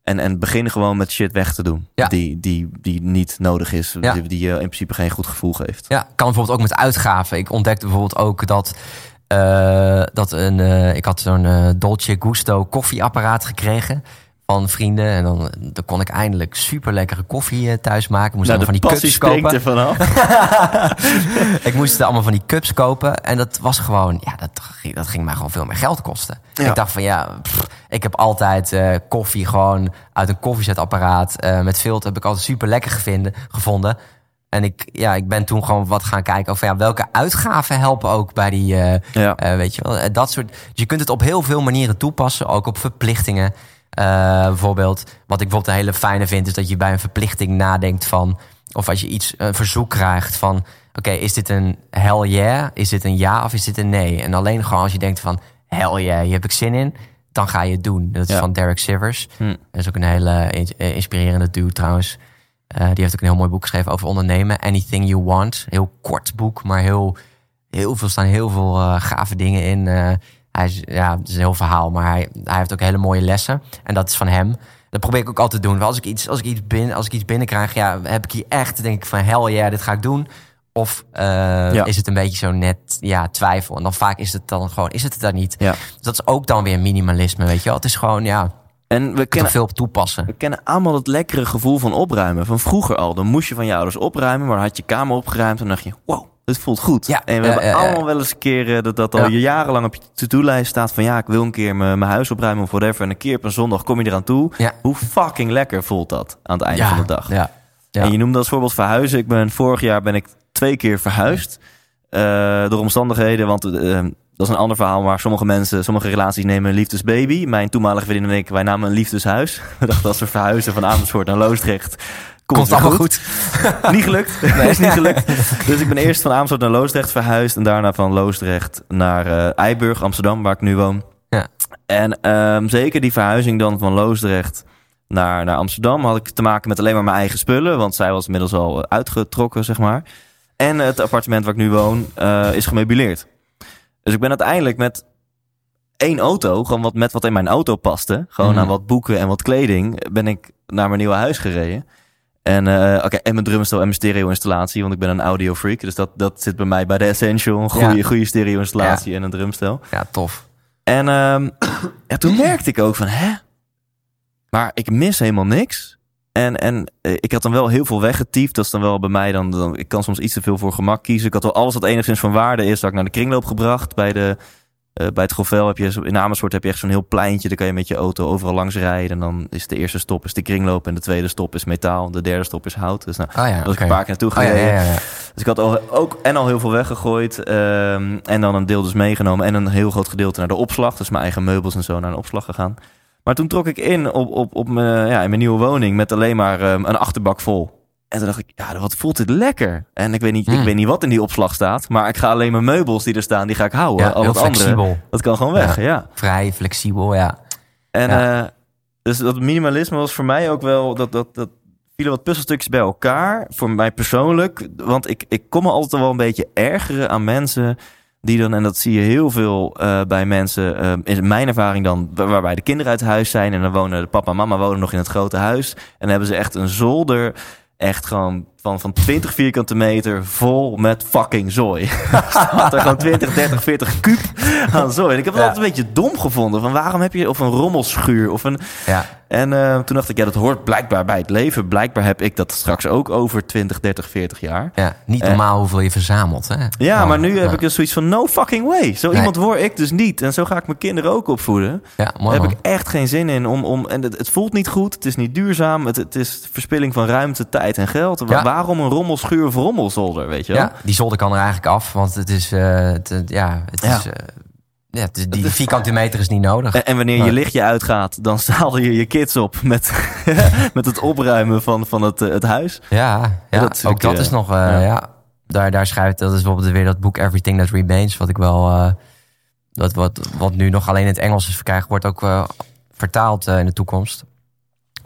En, en begin gewoon met shit weg te doen. Ja. Die, die, die niet nodig is. Ja. Die, die je in principe geen goed gevoel geeft. Ja, kan bijvoorbeeld ook met uitgaven. Ik ontdekte bijvoorbeeld ook dat, eh, dat een, eh, ik had zo'n eh, Dolce Gusto koffieapparaat gekregen van vrienden. En dan, dan kon ik eindelijk super lekkere koffie eh, thuis maken. Moest Nou, allemaal de van die cups kopen. er vanaf. ik moest allemaal van die cups kopen. En dat was gewoon, ja, dat, ging- dat ging mij gewoon veel meer geld kosten. Ja. Ik dacht van ja, pff, ik heb altijd eh, koffie gewoon uit een koffiezetapparaat eh, met filter. Heb ik altijd super lekker gevonden. gevonden. En ik, ja, ik ben toen gewoon wat gaan kijken over ja, welke uitgaven helpen ook bij die, Ja. weet je wel, dat soort. Dus je kunt het op heel veel manieren toepassen, ook op verplichtingen. Eh, bijvoorbeeld, wat ik bijvoorbeeld een hele fijne vind, is dat je bij een verplichting nadenkt van, of als je iets, een verzoek krijgt van, oké, is dit een hell yeah? Is dit een ja of is dit een nee? En alleen gewoon als je denkt van, hell yeah, hier heb ik zin in, dan ga je het doen. Dat is Ja. van Derek Sivers. Hm. Dat is ook een hele eh, inspirerende dude trouwens. Eh, die heeft ook een heel mooi boek geschreven over ondernemen. Anything You Want. Heel kort boek, maar heel, heel veel staan heel veel gave dingen in. Hij is, ja, het is een heel verhaal, maar hij, hij heeft ook hele mooie lessen. En dat is van hem. Dat probeer ik ook altijd te doen. Als ik iets, als ik iets, bin, als ik iets binnenkrijg, ja, heb ik hier echt, denk ik van hell yeah, dit ga ik doen. Of eh, Ja. is het een beetje zo net ja, twijfel. En dan vaak is het dan gewoon, is het het dan niet. Ja. Dat is ook dan weer minimalisme, weet je wel. Het is gewoon, ja, En we kennen er veel op toepassen. We kennen allemaal het lekkere gevoel van opruimen. Van vroeger al. Dan moest je van je ouders opruimen, maar dan had je kamer opgeruimd en dan dacht je, wow, dit voelt goed. Ja, en we ja, hebben ja, allemaal wel eens een keer eh, dat dat al jarenlang op je to-do-lijst staat van ja, ik wil een keer mijn huis opruimen of whatever. En een keer op een zondag kom je eraan toe. Ja. Hoe fucking lekker voelt dat aan het einde van de dag? Ja. Ja. En je noemde als voorbeeld verhuizen. Ik ben vorig jaar ben ik twee keer verhuisd. eh, door omstandigheden, want eh, dat is een ander verhaal. Maar sommige mensen, sommige relaties nemen een liefdesbaby. Mijn toenmalige vriendin en ik, wij namen een liefdeshuis. We dachten als we verhuizen van Amersfoort naar Loosdrecht, komt, Komt allemaal goed. goed. niet gelukt. Nee, is niet gelukt. Dus ik ben eerst van Amersfoort naar Loosdrecht verhuisd. En daarna van Loosdrecht naar eh Eiburg, Amsterdam, waar ik nu woon. Ja. En ehm, zeker die verhuizing dan van Loosdrecht naar, naar Amsterdam had ik te maken met alleen maar mijn eigen spullen. Want zij was inmiddels al eh, uitgetrokken, zeg maar. En het appartement waar ik nu woon eh, is gemeubileerd. Dus ik ben uiteindelijk met één auto, gewoon wat, met wat in mijn auto paste. Gewoon Mhm. aan wat boeken en wat kleding, ben ik naar mijn nieuwe huis gereden. En, oké, en mijn drumstel en mijn stereo-installatie, want ik ben een audio freak. Dus dat, dat zit bij mij bij de Essential. Een goede, Ja. goede stereo-installatie en een drumstel. Ja, tof. En ehm, ja, toen merkte ik ook van, hè? Maar ik mis helemaal niks. En, en eh, ik had dan wel heel veel weggetiefd. Dat is dan wel bij mij dan, dan... Ik kan soms iets te veel voor gemak kiezen. Ik had wel alles wat enigszins van waarde is... dat ik naar de kringloop gebracht. Bij, de, eh, bij het Govel heb je... In Amersfoort heb je echt zo'n heel pleintje. Daar kan je met je auto overal langs rijden. En dan is de eerste stop is de kringloop. En de tweede stop is metaal. De derde stop is hout. Dus nou, Oh ja, was ik een paar keer naartoe ja, gereden. ja. Dus ik had al, ook en al heel veel weggegooid. ehm, en dan een deel dus meegenomen. En een heel groot gedeelte naar de opslag. Dus mijn eigen meubels en zo naar een opslag gegaan. Maar toen trok ik in op, op, op mijn, ja, in mijn nieuwe woning met alleen maar ehm, een achterbak vol. En toen dacht ik, ja, wat voelt dit lekker. En ik weet, niet, ik Hmm. weet niet wat in die opslag staat. Maar ik ga alleen mijn meubels die er staan, die ga ik houden. Ja, Al het andere, dat kan gewoon weg. Ja. Vrij, flexibel, ja. En Ja. eh, dus dat minimalisme was voor mij ook wel, dat, dat, dat vielen wat puzzelstukjes bij elkaar. Voor mij persoonlijk. Want ik, ik kom me altijd wel een beetje ergeren aan mensen Die dan, en dat zie je heel veel eh, bij mensen, uh, in mijn ervaring dan, waarbij de kinderen uit huis zijn en dan wonen de papa en mama wonen nog in het grote huis. En dan hebben ze echt een zolder, echt gewoon van, van 20 vierkante meter vol met fucking zooi. Staat er gewoon 20, 30, 40 kuub aan zooi. En ik heb het Ja. altijd een beetje dom gevonden. Van waarom heb je, of een rommelschuur, of een... Ja. En eh, toen dacht ik, ja, dat hoort blijkbaar bij het leven. Blijkbaar heb ik dat straks ook over 20, 30, 40 jaar. Ja, niet normaal hoeveel je verzamelt. Hè? Ja, maar nu heb ik dus zoiets van no fucking way. Zo Nee. iemand word ik dus niet. En zo ga ik mijn kinderen ook opvoeden. Ja, mooi Daar man. heb ik echt geen zin in. Om, om, en het, het voelt niet goed. Het is niet duurzaam. Het, het is verspilling van ruimte, tijd en geld. Ja. Waarom een rommelschuur of rommelzolder, weet je wel? Ja, die zolder kan er eigenlijk af, want het is, eh, het, ja, het Ja. is, eh, ja, die vierkante meter is niet nodig. En, wanneer je lichtje uitgaat, dan staal je je kids op met, met het opruimen van, van het, eh, het huis. Ja, ja dat ook dat is nog, ja. ja. Daar, daar schrijft, dat is bijvoorbeeld weer dat boek Everything That Remains, wat ik wel, dat wat, wat nu nog alleen in het Engels is verkrijgd, wordt ook vertaald in de toekomst.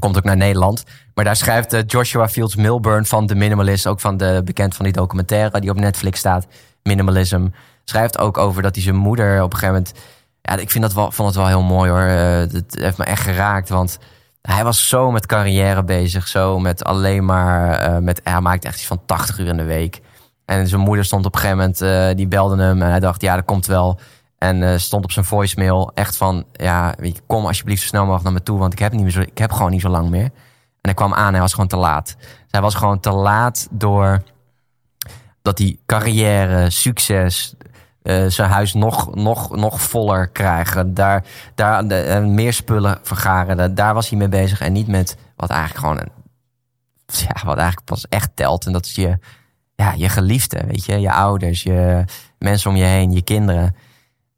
Komt ook naar Nederland. Maar daar schrijft eh, Joshua Fields Milburn van The Minimalist, ook van de, bekend van die documentaire die op Netflix staat, Minimalism. Schrijft ook over dat hij zijn moeder op een gegeven moment. Ja, ik vind dat wel, vond het wel heel mooi hoor. Eh, Het heeft me echt geraakt. Want hij was zo met carrière bezig. Zo met alleen maar. eh, met, hij maakte echt iets van 80 uur in de week. En zijn moeder stond op een gegeven moment. eh, die belde hem. En hij dacht, ja, dat komt wel. En eh, stond op zijn voicemail echt van. Ja, kom alsjeblieft zo snel mogelijk naar me toe. Want ik heb, niet meer zo, ik heb gewoon niet zo lang meer. En hij kwam aan. Hij was gewoon te laat. Dus hij was gewoon te laat door. Dat hij carrière, succes, eh, zijn huis nog, nog, nog voller krijgen. Daar, daar eh, meer spullen vergaren. Da- Daar was hij mee bezig. En niet met wat eigenlijk gewoon ja, wat eigenlijk pas echt telt. En dat is je, ja, je geliefde, weet je, je ouders, je mensen om je heen, je kinderen.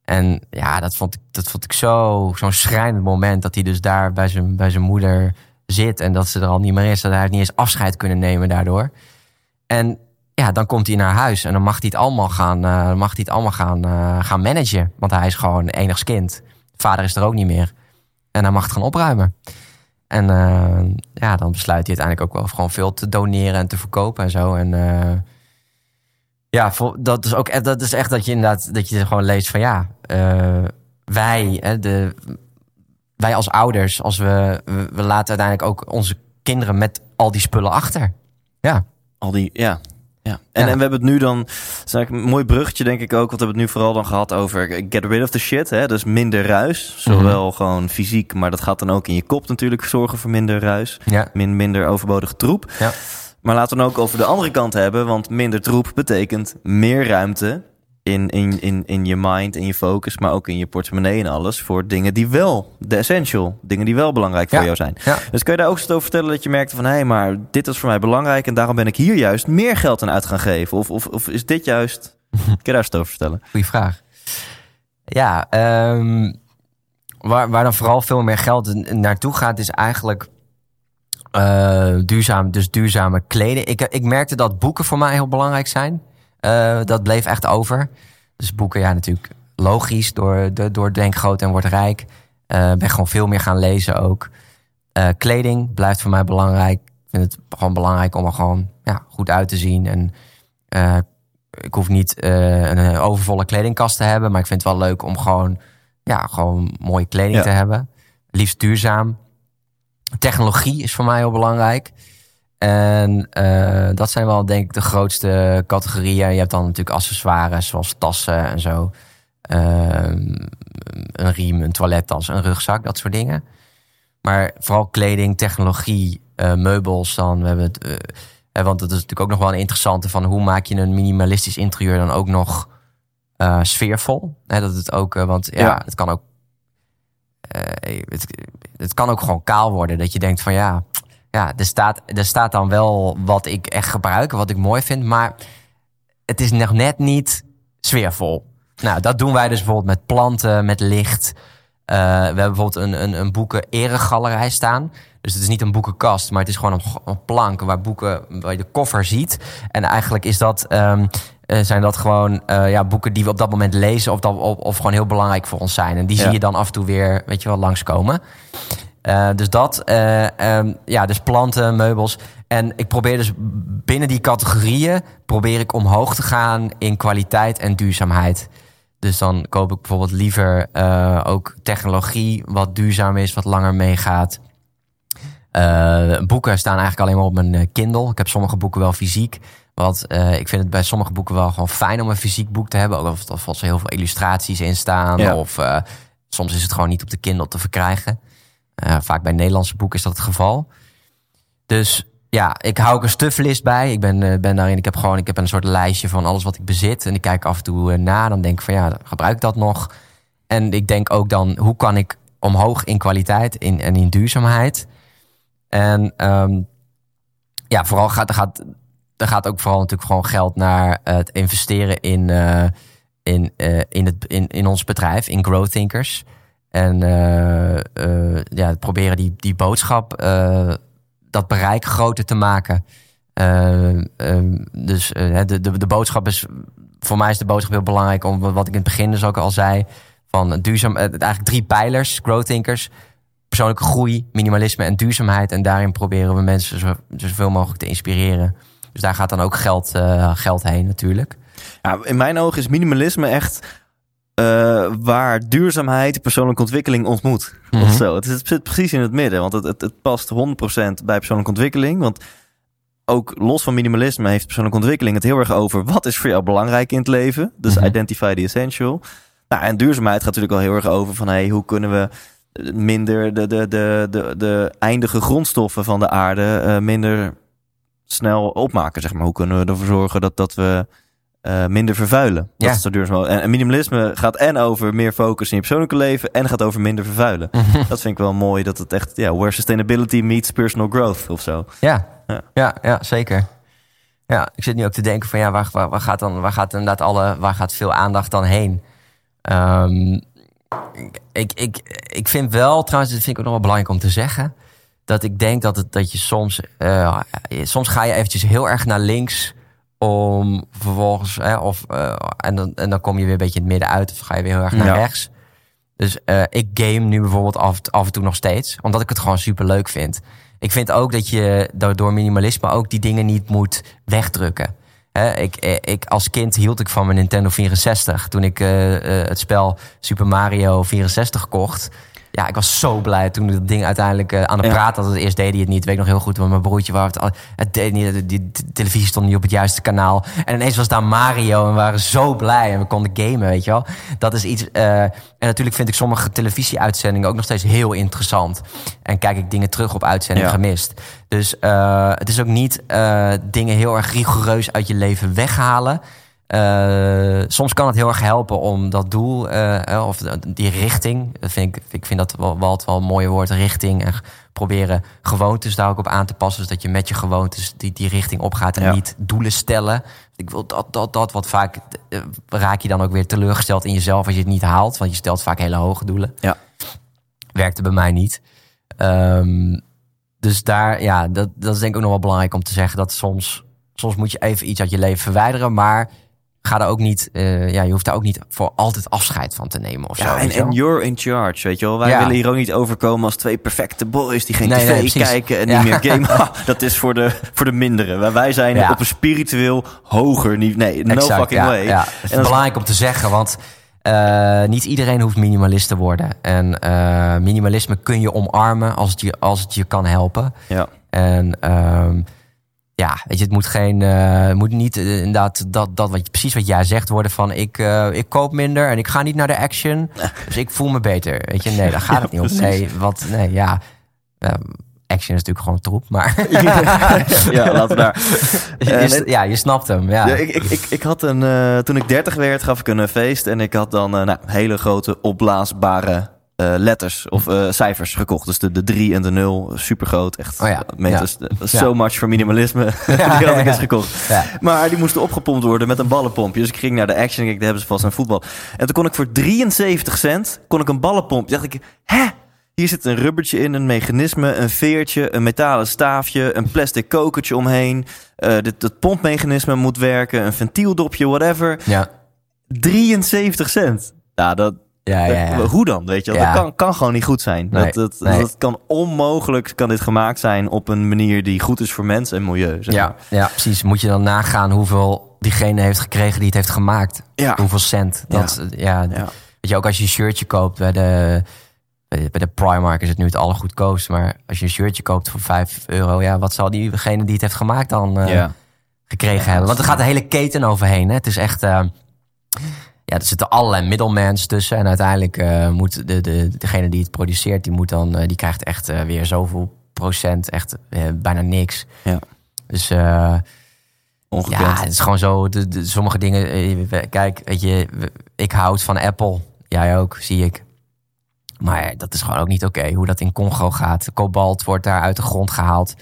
En ja, dat vond ik, dat vond ik zo, zo'n schrijnend moment dat hij dus daar bij zijn, bij zijn moeder zit en dat ze er al niet meer is. Dat hij niet eens afscheid kunnen nemen daardoor. En ja, dan komt hij naar huis en dan mag hij het allemaal gaan, eh, mag hij het allemaal gaan, eh, gaan managen. Want hij is gewoon enigs kind. Vader is er ook niet meer. En hij mag het gaan opruimen. En eh, ja, dan besluit hij uiteindelijk ook wel gewoon veel te doneren en te verkopen en zo. En ja, dat is ook echt, dat is echt dat je inderdaad dat je gewoon leest van ja, eh, wij, hè, de, wij als ouders, als we, we, laten uiteindelijk ook onze kinderen met al die spullen achter. Ja, Al die, ja. Ja. En, Ja. en we hebben het nu dan, dat is eigenlijk een mooi bruggetje denk ik ook, want we hebben het nu vooral dan gehad over get rid of the shit, hè? dus minder ruis, zowel gewoon fysiek, maar dat gaat dan ook in je kop natuurlijk zorgen voor minder ruis, ja, min, minder overbodige troep. ja. Maar laten we het ook over de andere kant hebben, want minder troep betekent meer ruimte in, in, in, in je mind, in je focus, maar ook in je portemonnee en alles voor dingen die wel, de essential, dingen die wel belangrijk voor Ja. jou zijn. Ja. Dus kun je daar ook eens over vertellen dat je merkte van... hé, maar dit is voor mij belangrijk en daarom ben ik hier juist meer geld aan uit gaan geven? Of, of, of is dit juist... kun je daar eens over vertellen? Goeie vraag. Ja, ehm, waar, waar dan vooral veel meer geld naartoe gaat, is eigenlijk eh, duurzaam, dus duurzame kleding. Ik, ik merkte dat boeken voor mij heel belangrijk zijn. Eh, dat bleef echt over. Dus boeken, ja, natuurlijk logisch. Door, door, door Denk Groot en Word Rijk. Eh ben gewoon veel meer gaan lezen ook. Kleding blijft voor mij belangrijk. Ik vind het gewoon belangrijk om er gewoon ja, goed uit te zien. En ik hoef niet een overvolle kledingkast te hebben. Maar ik vind het wel leuk om gewoon, ja, gewoon mooie kleding Ja. te hebben. Liefst duurzaam. Technologie is voor mij heel belangrijk. En eh, dat zijn wel denk ik de grootste categorieën. Je hebt dan natuurlijk accessoires zoals tassen en zo. Ehm, een riem, een toilettas, een rugzak, dat soort dingen. Maar vooral kleding, technologie, eh, meubels dan. We hebben het, eh, want dat is natuurlijk ook nog wel een interessante van hoe maak je een minimalistisch interieur dan ook nog sfeervol. Hè, dat het ook, want ja, Ja. het kan ook. Eh, het, het kan ook gewoon kaal worden. Dat je denkt van ja, ja er, staat, er staat dan wel wat ik echt gebruik, wat ik mooi vind, maar het is nog net niet sfeervol. Nou, dat doen wij dus bijvoorbeeld met planten, met licht. Eh, we hebben bijvoorbeeld een, een, een boeken eregalerij staan. Dus het is niet een boekenkast, maar het is gewoon een, een plank waar boeken, waar je de koffer ziet. En eigenlijk is dat, ehm, eh, zijn dat gewoon eh, ja, boeken die we op dat moment lezen of, dat, of, of gewoon heel belangrijk voor ons zijn. En die Ja. zie je dan af en toe weer, weet je wel, langskomen. Eh, dus dat, eh, ehm, ja, dus planten, meubels. En ik probeer dus binnen die categorieën, probeer ik omhoog te gaan in kwaliteit en duurzaamheid. Dus dan koop ik bijvoorbeeld liever ook technologie wat duurzaam is, wat langer meegaat. Eh, boeken staan eigenlijk alleen maar op mijn eh, Kindle. Ik heb sommige boeken wel fysiek. Want eh, ik vind het bij sommige boeken wel gewoon fijn om een fysiek boek te hebben. Ook of, of als er heel veel illustraties in staan. Ja. Of soms is het gewoon niet op de Kindle te verkrijgen. Vaak bij Nederlandse boeken is dat het geval. Dus ja, ik hou ook een stuflist bij. Ik ben, ben daarin, ik heb gewoon ik heb een soort lijstje van alles wat ik bezit. En ik kijk af en toe na. Dan denk ik van ja, gebruik ik dat nog? En ik denk ook dan, hoe kan ik omhoog in kwaliteit in, en in duurzaamheid? En ehm, ja, vooral gaat er, gaat er gaat ook vooral natuurlijk gewoon geld naar het investeren in, eh, in, eh, in, het, in, in ons bedrijf, in Growth Thinkers. En eh, eh, ja, proberen die, die boodschap, eh, dat bereik groter te maken. Eh, ehm, dus eh, de, de, de boodschap is, voor mij is de boodschap heel belangrijk, om wat ik in het begin dus ook al zei, van duurzaam, eh, eigenlijk drie pijlers, Growth Thinkers persoonlijke groei, minimalisme en duurzaamheid. En daarin proberen we mensen zo, zoveel mogelijk te inspireren. Dus daar gaat dan ook geld, eh, geld heen natuurlijk. Ja, in mijn ogen is minimalisme echt eh, waar duurzaamheid persoonlijke ontwikkeling ontmoet. Of zo. Het, zit precies in het midden, want het, het, het past 100% bij persoonlijke ontwikkeling. Want ook los van minimalisme heeft persoonlijke ontwikkeling het heel erg over wat is voor jou belangrijk in het leven. Dus Mhm. identify the essential. Nou, en duurzaamheid gaat natuurlijk al heel erg over van hey, hoe kunnen we minder de, de, de, de, de eindige grondstoffen van de aarde eh, minder snel opmaken. Zeg maar. Hoe kunnen we ervoor zorgen dat, dat we eh, minder vervuilen? Ja. Dat is zo duurzaam. En, en minimalisme gaat en over meer focus in je persoonlijke leven en gaat over minder vervuilen. Dat vind ik wel mooi dat het echt, ja, where sustainability meets personal growth of zo. Ja, Ja. ja. ja, zeker. Ja, ik zit nu ook te denken van ja, waar, waar, waar gaat dan, waar gaat inderdaad alle, waar gaat veel aandacht dan heen? Ehm, ik, ik, ik, vind wel, trouwens, dat vind ik ook nog wel belangrijk om te zeggen, dat ik denk dat, het, dat je soms, eh, soms ga je eventjes heel erg naar links om vervolgens, hè, of, eh, en, dan, en dan kom je weer een beetje in het midden uit of ga je weer heel erg naar Ja. rechts. Dus eh, ik game nu bijvoorbeeld af, af en toe nog steeds, omdat ik het gewoon super leuk vind. Ik vind ook dat je door minimalisme ook die dingen niet moet wegdrukken. Ik, eh, ik, als kind hield ik van mijn Nintendo 64. Toen ik eh, eh, het spel Super Mario 64 kocht. Ja, ik was zo blij toen dat ding uiteindelijk eh, aan de Ja. praat had. Eerst deed hij het niet, weet ik nog heel goed. Want mijn broertje wou het, al- het deed niet. de- Die, televisie stond niet op het juiste kanaal. En ineens was daar Mario en we waren zo blij. En we konden gamen, weet je wel. Dat is iets... eh, en natuurlijk vind ik sommige televisieuitzendingen ook nog steeds heel interessant. En kijk ik dingen terug op uitzendingen Ja. gemist. Dus eh, het is ook niet dingen heel erg rigoureus uit je leven weghalen. Eh, soms kan het heel erg helpen om dat doel eh, eh, of die richting. Vind ik, ik vind dat wel, wel, een mooie woord, richting. En proberen gewoontes daar ook op aan te passen. Dus dat je met je gewoontes die, die richting opgaat en Ja. niet doelen stellen. Ik wil dat, dat, dat. Wat vaak raak je dan ook weer teleurgesteld in jezelf als je het niet haalt. Want je stelt vaak hele hoge doelen. Ja. Werkte bij mij niet. Ehm, dus daar, ja, dat, dat is denk ik ook nog wel belangrijk om te zeggen. Dat soms, soms moet je even iets uit je leven verwijderen. Maar ga er ook niet, eh, ja, je hoeft daar ook niet voor altijd afscheid van te nemen of zo. Ja, en, wel. en you're in charge, weet je wel. Wij Ja. willen hier ook niet overkomen als twee perfecte boys die geen Nee, tv nee, kijken en Ja. niet meer gamen. Ha, dat is voor de, voor de minderen. Wij- zijn Ja. op een spiritueel hoger niveau. Nee, no Exact, fucking ja, way. Ja. En Het is is- belangrijk om te zeggen, want eh, niet iedereen hoeft minimalist te worden. En eh, minimalisme kun je omarmen als het je, als het je kan helpen. ja. En ehm, ja, weet je, het moet geen, eh, moet niet eh, inderdaad dat, dat wat je, precies wat jij zegt worden van ik, eh, ik koop minder en ik ga niet naar de action, dus ik voel me beter. Weet je, nee, daar gaat Ja, het niet om. Nee, wat, nee, ja, action is natuurlijk gewoon troep, maar ja, laten we daar. je, je- ja, je snapt hem. Ja. Ja, ik, ik, ik, ik had een, eh, toen ik 30 werd, gaf ik een feest. En ik had dan eh, nou, hele grote opblaasbare eh, letters of eh, cijfers gekocht. Dus de, de 3 en de 0, super groot. Echt. Oh ja, meters. ja. So much voor minimalisme. die had ja, ik ja. eens gekocht. Ja. Maar die moesten opgepompt worden met een ballenpompje. Dus ik ging naar de action en ik, daar hebben ze vast een voetbal. En toen kon ik voor 73 cent kon ik een ballenpomp. Toen dacht ik, hè? Hier zit een rubbertje in, een mechanisme, een veertje, een metalen staafje, een plastic kokertje omheen. Dit, dat pompmechanisme moet werken, een ventieldopje, whatever. Ja. 73 cent. Ja, dat, Ja, ja, ja. hoe dan? Weet je, wel? Ja. dat kan, kan gewoon niet goed zijn. Nee, dat, dat, nee. dat kan onmogelijk kan dit gemaakt zijn op een manier die goed is voor mens en milieu. zeg Ja, maar. ja, precies. Moet je dan nagaan hoeveel diegene heeft gekregen die het heeft gemaakt. Ja. Hoeveel cent. Dat, ja. Ja. Weet je, ook als je een shirtje koopt bij de, bij de Primark is het nu het allergoedkoopst. Maar als je een shirtje koopt voor 5 euro, ja, wat zal diegene die het heeft gemaakt dan eh, Ja. gekregen hebben? Want er gaat de hele keten overheen. Hè? Het is echt. eh, ja, er zitten allerlei middelmans tussen. En uiteindelijk eh, moet de, de, degene die het produceert, die, moet dan, eh, die krijgt echt eh, weer zoveel procent. Echt bijna niks. Ja. Dus Ongekend. ja, het is gewoon zo. De, de- sommige dingen. Kijk, weet je, ik houd van Apple. Jij ook, zie ik. Maar dat is gewoon ook niet oké. hoe dat in Congo gaat. Kobalt wordt daar uit de grond gehaald.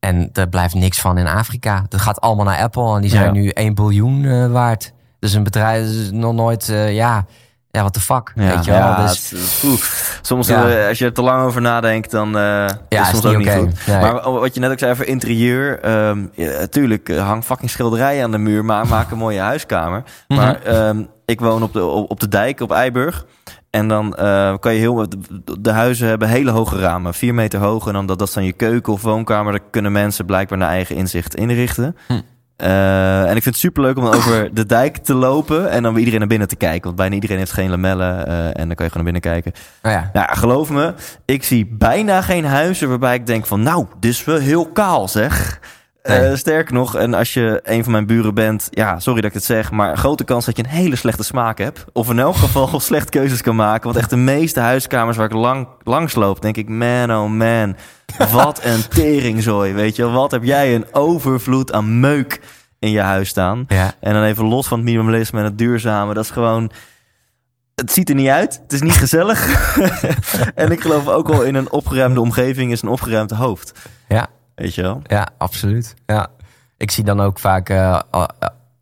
En er blijft niks van in Afrika. Dat gaat allemaal naar Apple. En die zijn Ja. nu 1 biljoen waard. Dus een bedrijf is nog nooit. eh, ja, ja, what the fuck. Ja, weet je wel? ja, dus, het soms Ja. eh, als je er te lang over nadenkt, dan eh is is het soms niet ook niet goed. Nee. Maar wat je net ook zei over interieur, ehm ja, tuurlijk, hang fucking schilderijen aan de muur, maar maak een mooie huiskamer. Mhm. Maar ehm, ik woon op de, op de dijk op Eiburg. En dan eh, kan je heel. de- De huizen hebben hele hoge ramen, vier meter hoog. En dan dat, dat is dan je keuken of woonkamer. Daar kunnen mensen blijkbaar naar eigen inzicht inrichten. Hm. Eh, en ik vind het superleuk om dan over de dijk te lopen en dan bij iedereen naar binnen te kijken. Want bijna iedereen heeft geen lamellen eh, en dan kan je gewoon naar binnen kijken. nou ja. Nou, geloof me, ik zie bijna geen huizen waarbij ik denk van... nou, dit is wel heel kaal, zeg. Nee. Eh, sterker nog, en als je een van mijn buren bent... ja, sorry dat ik het zeg, maar grote kans dat je een hele slechte smaak hebt. Of in elk geval slecht keuzes kan maken. Want echt de meeste huiskamers waar ik lang, langs loop... denk ik, man, oh man, wat een teringzooi, weet je. Wat heb jij een overvloed aan meuk in je huis staan. ja. En dan even los van het minimalisme en het duurzame. Dat is gewoon... Het ziet er niet uit. Het is niet gezellig. en ik geloof ook wel in een opgeruimde omgeving is een opgeruimd hoofd. Ja. Weet je wel? Ja, absoluut. Ja. Ik zie dan ook vaak. eh,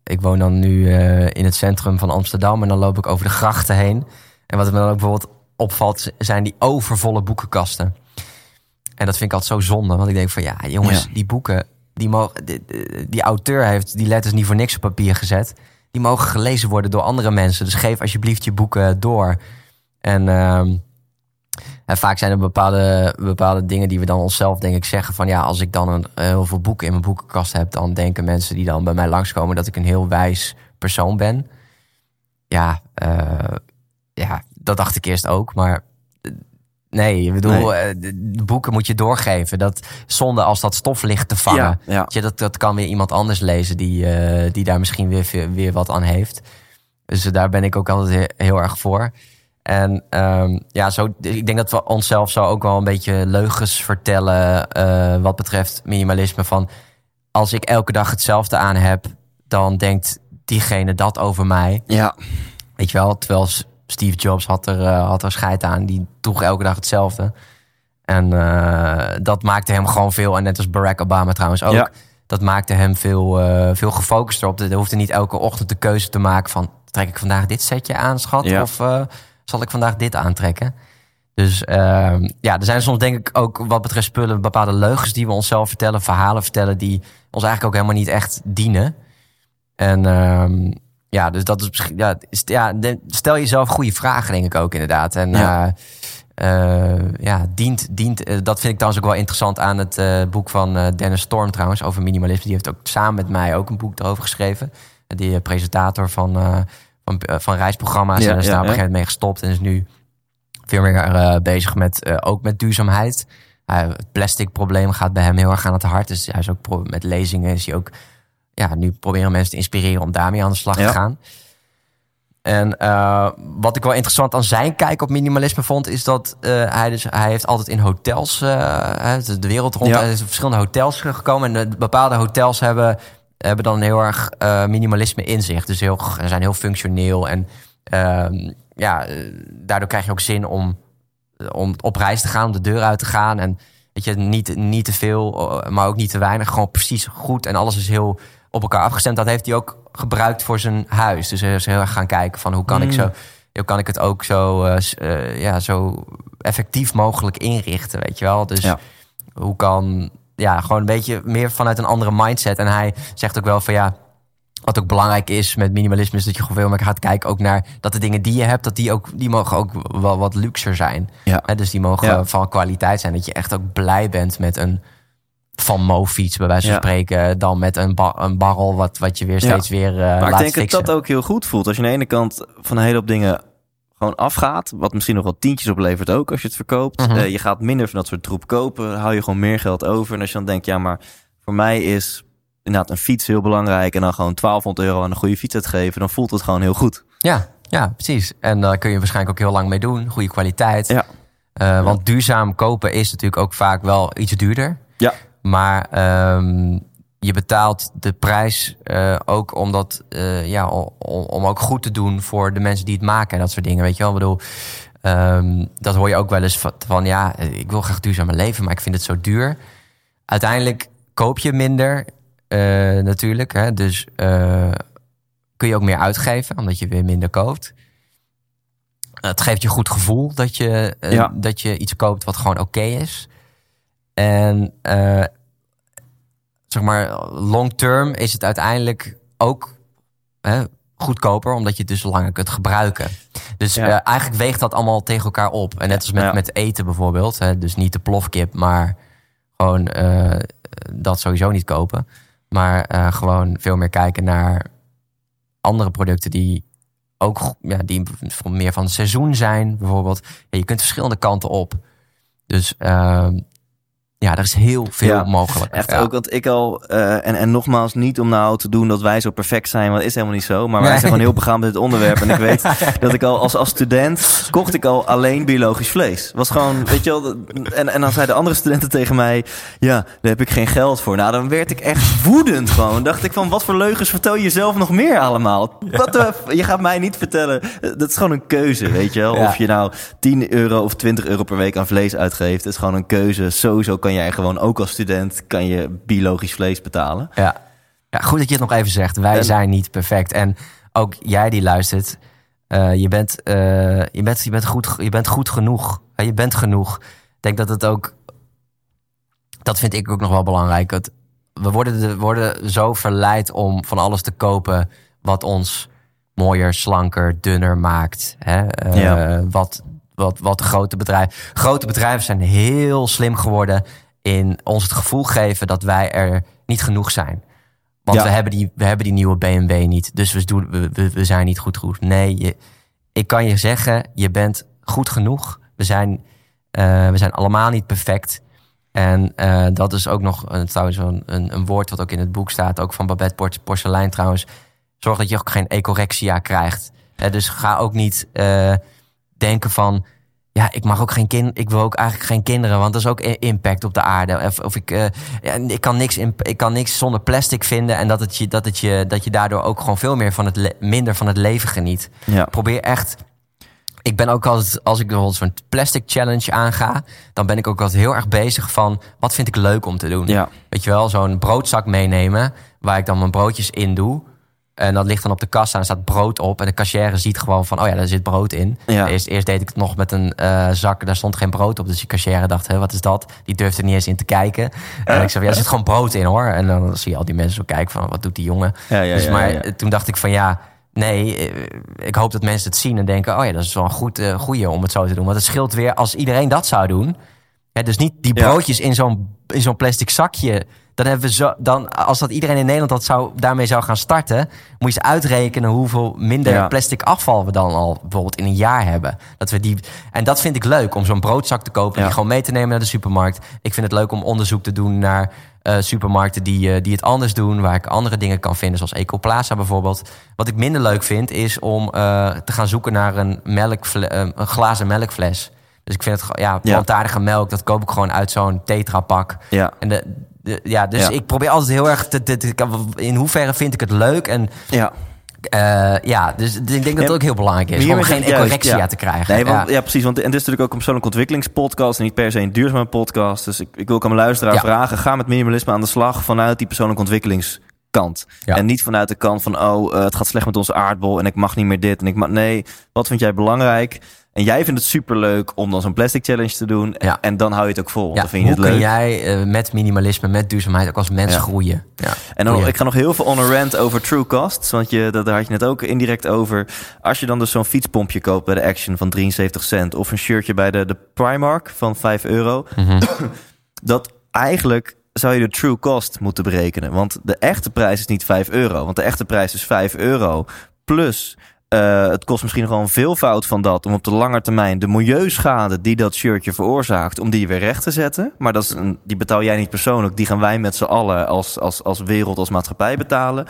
ik woon dan nu eh, in het centrum van Amsterdam en dan loop ik over de grachten heen. En wat me dan ook bijvoorbeeld opvalt, zijn die overvolle boekenkasten. En dat vind ik altijd zo zonde, want ik denk van ja, jongens, Ja. die boeken, die, mogen, die, die auteur heeft die letters niet voor niks op papier gezet. Die mogen gelezen worden door andere mensen. Dus geef alsjeblieft je boeken door. En ehm, en vaak zijn er bepaalde, bepaalde dingen die we dan onszelf denk ik zeggen van ja, als ik dan een, eh, heel veel boeken in mijn boekenkast heb, dan denken mensen die dan bij mij langskomen dat ik een heel wijs persoon ben. Ja, eh, ja dat dacht ik eerst ook, maar eh, nee, ik bedoel, Nee. de, boeken moet je doorgeven. Dat zonde als dat stof ligt te vangen. Ja, ja. Dat, dat kan weer iemand anders lezen die, die daar misschien weer, weer wat aan heeft. Dus daar ben ik ook altijd he- heel erg voor. En ehm, ja, zo, ik denk dat we onszelf zo ook wel een beetje leugens vertellen eh, wat betreft minimalisme. Van als ik elke dag hetzelfde aan heb, dan denkt diegene dat over mij. Ja. Weet je wel, terwijl Steve Jobs had er, eh, had er scheid aan. Die droeg elke dag hetzelfde. En eh, dat maakte hem gewoon veel, en net als Barack Obama trouwens ook... Ja. dat maakte hem veel, veel gefocuster op. Er hoefde niet elke ochtend de keuze te maken van... trek ik vandaag dit setje aan, schat? Ja. Of zal ik vandaag dit aantrekken? Dus ehm, ja, er zijn soms denk ik ook wat betreft spullen... bepaalde leugens die we onszelf vertellen, verhalen vertellen... die ons eigenlijk ook helemaal niet echt dienen. En ehm, ja, dus dat is misschien. Ja, ja, stel jezelf goede vragen, denk ik ook inderdaad. En Ja. ja, ja dient, dient, eh, dat vind ik trouwens ook wel interessant aan het eh, boek van eh, Dennis Storm trouwens over minimalisme. Die heeft ook samen met mij ook een boek erover geschreven. Die eh, presentator van, eh, van, eh, van reisprogramma's. Ja, en is ja, daar op een gegeven moment mee gestopt en is nu veel meer eh, bezig met eh, ook met duurzaamheid. Het plastic probleem gaat bij hem heel erg aan het hart. Dus hij is ook met lezingen is hij ook ja, nu proberen mensen te inspireren om daarmee aan de slag te gaan. En wat ik wel interessant aan zijn kijk op minimalisme vond, is dat hij, dus, hij heeft altijd in hotels, hè, de wereld rond, Ja. hij is in verschillende hotels gekomen. En de, bepaalde hotels hebben, hebben dan heel erg eh, minimalisme in zich. Dus heel, zijn heel functioneel. En ehm, ja, eh, daardoor krijg je ook zin om, om op reis te gaan, om de deur uit te gaan. En weet je, niet, niet te veel, eh, maar ook niet te weinig. Gewoon precies goed. En alles is heel op elkaar afgestemd. Dat heeft hij ook gebruikt voor zijn huis. Dus hij is heel erg gaan kijken van hoe kan ik Mm. zo, hoe kan ik het ook zo, ja, zo effectief mogelijk inrichten, weet je wel. Dus Ja. hoe kan, ja, gewoon een beetje meer vanuit een andere mindset. En hij zegt ook wel van ja, wat ook belangrijk is met minimalisme is dat je gewoon veel meer gaat kijken ook naar dat de dingen die je hebt, dat die ook, die mogen ook wel wat luxer zijn. Ja. Dus die mogen Ja. van kwaliteit zijn. Dat je echt ook blij bent met een, van Mo-fiets, bij wijze van Ja. spreken, dan met een, een barrel wat, wat je weer steeds weer eh Maar laat ik denk fixen. dat dat ook heel goed voelt. Als je aan de ene kant van een hele hoop dingen gewoon afgaat. Wat misschien nog wel tientjes oplevert ook als je het verkoopt. Mhm. Eh, je gaat minder van dat soort troep kopen. Hou je gewoon meer geld over. En als je dan denkt, ja maar voor mij is inderdaad een fiets heel belangrijk. En dan gewoon 1200 euro aan een goede fiets uitgeven. Dan voelt het gewoon heel goed. Ja, ja, precies. En daar kun je waarschijnlijk ook heel lang mee doen. Goede kwaliteit. Ja. Eh, want duurzaam kopen is natuurlijk ook vaak wel iets duurder. Ja. Maar ehm, je betaalt de prijs eh, ook omdat, eh, ja, om, om ook goed te doen voor de mensen die het maken en dat soort dingen. Weet je wel, ik bedoel, ehm, dat hoor je ook wel eens van, van, ja, ik wil graag duurzamer leven, maar ik vind het zo duur. Uiteindelijk koop je minder, eh, natuurlijk. Hè, dus kun je ook meer uitgeven, omdat je weer minder koopt. Het geeft je goed gevoel dat je, Ja. dat je iets koopt wat gewoon oké is. En zeg maar, long term is het uiteindelijk ook hè, goedkoper, omdat je het dus langer kunt gebruiken. Dus Ja. eh, eigenlijk weegt dat allemaal tegen elkaar op. En net als met, Ja. met eten bijvoorbeeld, hè, dus niet de plofkip, maar gewoon eh, dat sowieso niet kopen. Maar eh, gewoon veel meer kijken naar andere producten die ook ja, die meer van het seizoen zijn, bijvoorbeeld. Ja, je kunt verschillende kanten op. Dus ehm, ja, er is heel veel Ja, mogelijk. Echt Ja. ook, want ik al, eh, en, en nogmaals, niet om nou te doen dat wij zo perfect zijn, want dat is helemaal niet zo. Maar wij Nee. zijn gewoon heel begaan met dit onderwerp. En ik weet dat ik al als, als student kocht ik al alleen biologisch vlees. Was gewoon, weet je wel, en, en dan zeiden andere studenten tegen mij, ja, daar heb ik geen geld voor. Nou, dan werd ik echt woedend gewoon. Dacht ik van, wat voor leugens vertel je jezelf nog meer allemaal? Wat de, je gaat mij niet vertellen, dat is gewoon een keuze, weet je wel. Ja. Of je nou 10 euro of 20 euro per week aan vlees uitgeeft, het is gewoon een keuze. Sowieso kan jij gewoon ook als student kan je biologisch vlees betalen. Ja. ja, goed dat je het nog even zegt. Wij En- zijn niet perfect. En ook jij die luistert, eh, je, bent, eh, je, bent, je, bent goed, je bent goed genoeg. Je bent genoeg. Ik denk dat het ook, dat vind ik ook nog wel belangrijk. We worden, de, worden zo verleid om van alles te kopen wat ons mooier, slanker, dunner maakt. Hè? Eh, Ja. wat, wat, wat de grote bedrijven. Grote bedrijven zijn heel slim geworden in ons het gevoel geven dat wij er niet genoeg zijn. Want Ja. we, hebben die, we hebben die nieuwe BMW niet. Dus we, doen, we, we, we zijn niet goed genoeg. Nee, je, ik kan je zeggen, je bent goed genoeg. We zijn, eh, we zijn allemaal niet perfect. En eh, dat is ook nog een, trouwens een, een, een woord wat ook in het boek staat. Ook van Babette Por- Porcelein trouwens. Zorg dat je ook geen ecorexia krijgt. Eh, dus ga ook niet denken van... Ja, ik mag ook geen kind. Ik wil ook eigenlijk geen kinderen, want dat is ook impact op de aarde. Of, of ik, eh, ja, ik, kan niks in, ik kan niks zonder plastic vinden en dat, het je, dat, het je, dat je daardoor ook gewoon veel meer van het le- minder van het leven geniet. Ja. Probeer echt. Ik ben ook altijd, als ik bijvoorbeeld zo'n plastic challenge aanga, dan ben ik ook altijd heel erg bezig van wat vind ik leuk om te doen. Ja. Weet je wel, zo'n broodzak meenemen waar ik dan mijn broodjes in doe. En dat ligt dan op de kassa en er staat brood op. En de cashier ziet gewoon van, oh ja, daar zit brood in. Ja. Eerst, eerst deed ik het nog met een eh, zak, daar stond geen brood op. Dus die cashier dacht, hé, wat is dat? Die durfde er niet eens in te kijken. En ik zei, ja, er zit gewoon brood in hoor. En dan zie je al die mensen zo kijken van, wat doet die jongen? Ja, ja, dus maar toen dacht ik van, ja, nee, eh, ik hoop dat mensen het zien en denken, oh ja, dat is wel een goed, eh, goeie om het zo te doen. Want het scheelt weer als iedereen dat zou doen. Hè, dus niet die broodjes in zo'n in zo'n plastic zakje. Dan hebben we zo, dan, als dat iedereen in Nederland dat zou, daarmee zou gaan starten, moet je eens uitrekenen hoeveel minder Ja. plastic afval we dan al bijvoorbeeld in een jaar hebben. Dat we die, en dat vind ik leuk om zo'n broodzak te kopen, Ja. die gewoon mee te nemen naar de supermarkt. Ik vind het leuk om onderzoek te doen naar eh, supermarkten die, eh, die het anders doen, waar ik andere dingen kan vinden, zoals Ecoplaza bijvoorbeeld. Wat ik minder leuk vind, is om eh, te gaan zoeken naar een, eh, een glazen melkfles. Dus ik vind het, ja, Ja. plantaardige melk, dat koop ik gewoon uit zo'n tetrapak. Ja. En de- ja, dus Ja. ik probeer altijd heel erg te, te, te- in hoeverre vind ik het leuk. En Ja. eh, ja, dus ik denk dat het Ja, ook heel belangrijk is om geen juist, ecorexia ja. te krijgen. Nee, want, ja. ja. precies. Want, en dit is natuurlijk ook een persoonlijke ontwikkelingspodcast en niet per se een duurzame podcast. Dus ik, ik wil ook aan mijn luisteraar vragen: ga met minimalisme aan de slag vanuit die persoonlijke ontwikkelingskant. En niet vanuit de kant van: oh, eh, het gaat slecht met onze aardbol en ik mag niet meer dit. En ik mag, nee, wat vind jij belangrijk? En jij vindt het superleuk om dan zo'n plastic challenge te doen. Ja. En dan hou je het ook vol. Ja, dan vind je hoe het kun leuk. jij eh, met minimalisme, met duurzaamheid ook als mens Ja. groeien? Ja. En dan, ik ga nog heel veel on rant over true costs. Want je, dat, daar had je net ook indirect over. Als je dan dus zo'n fietspompje koopt bij de Action van 73 cent. Of een shirtje bij de, de Primark van 5 euro. Mhm. Dat eigenlijk zou je de true cost moeten berekenen. Want de echte prijs is niet 5 euro. Want de echte prijs is 5 euro. Plus, uh, het kost misschien nog wel een veelvoud van dat... om op de lange termijn de milieuschade die dat shirtje veroorzaakt... om die weer recht te zetten. Maar dat is een, die betaal jij niet persoonlijk. Die gaan wij met z'n allen als, als, als wereld, als maatschappij betalen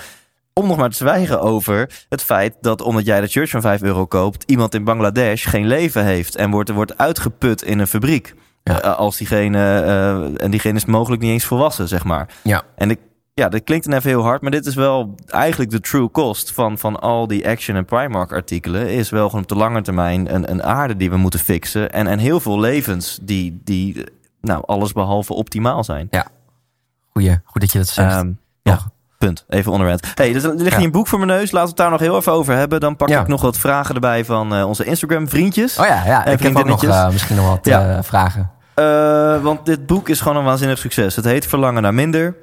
om nog maar te zwijgen over het feit dat omdat jij dat shirt van 5 euro koopt, iemand in Bangladesh geen leven heeft en wordt, wordt uitgeput in een fabriek. Ja. Uh, als diegene, uh, en diegene is mogelijk niet eens volwassen, zeg maar. Ja. En ik, ja, dat klinkt dan even heel hard, maar dit is wel eigenlijk de true cost van, van al die Action en Primark artikelen. Is wel gewoon op de lange termijn een, een aarde die we moeten fixen. En, en heel veel levens die, die nou, alles behalve optimaal zijn. Ja, Goeie, goed dat je dat zegt. Um, ja. Punt. Even onderwerp. Hey, dus er ligt hier een boek voor mijn neus. Laten we het daar nog heel even over hebben. Dan pak ik nog wat vragen erbij van uh, onze Instagram vriendjes. Oh ja, ja. ik heb ook nog, uh, misschien nog wat uh, vragen. want dit boek is gewoon een waanzinnig succes. Het heet Verlangen naar minder.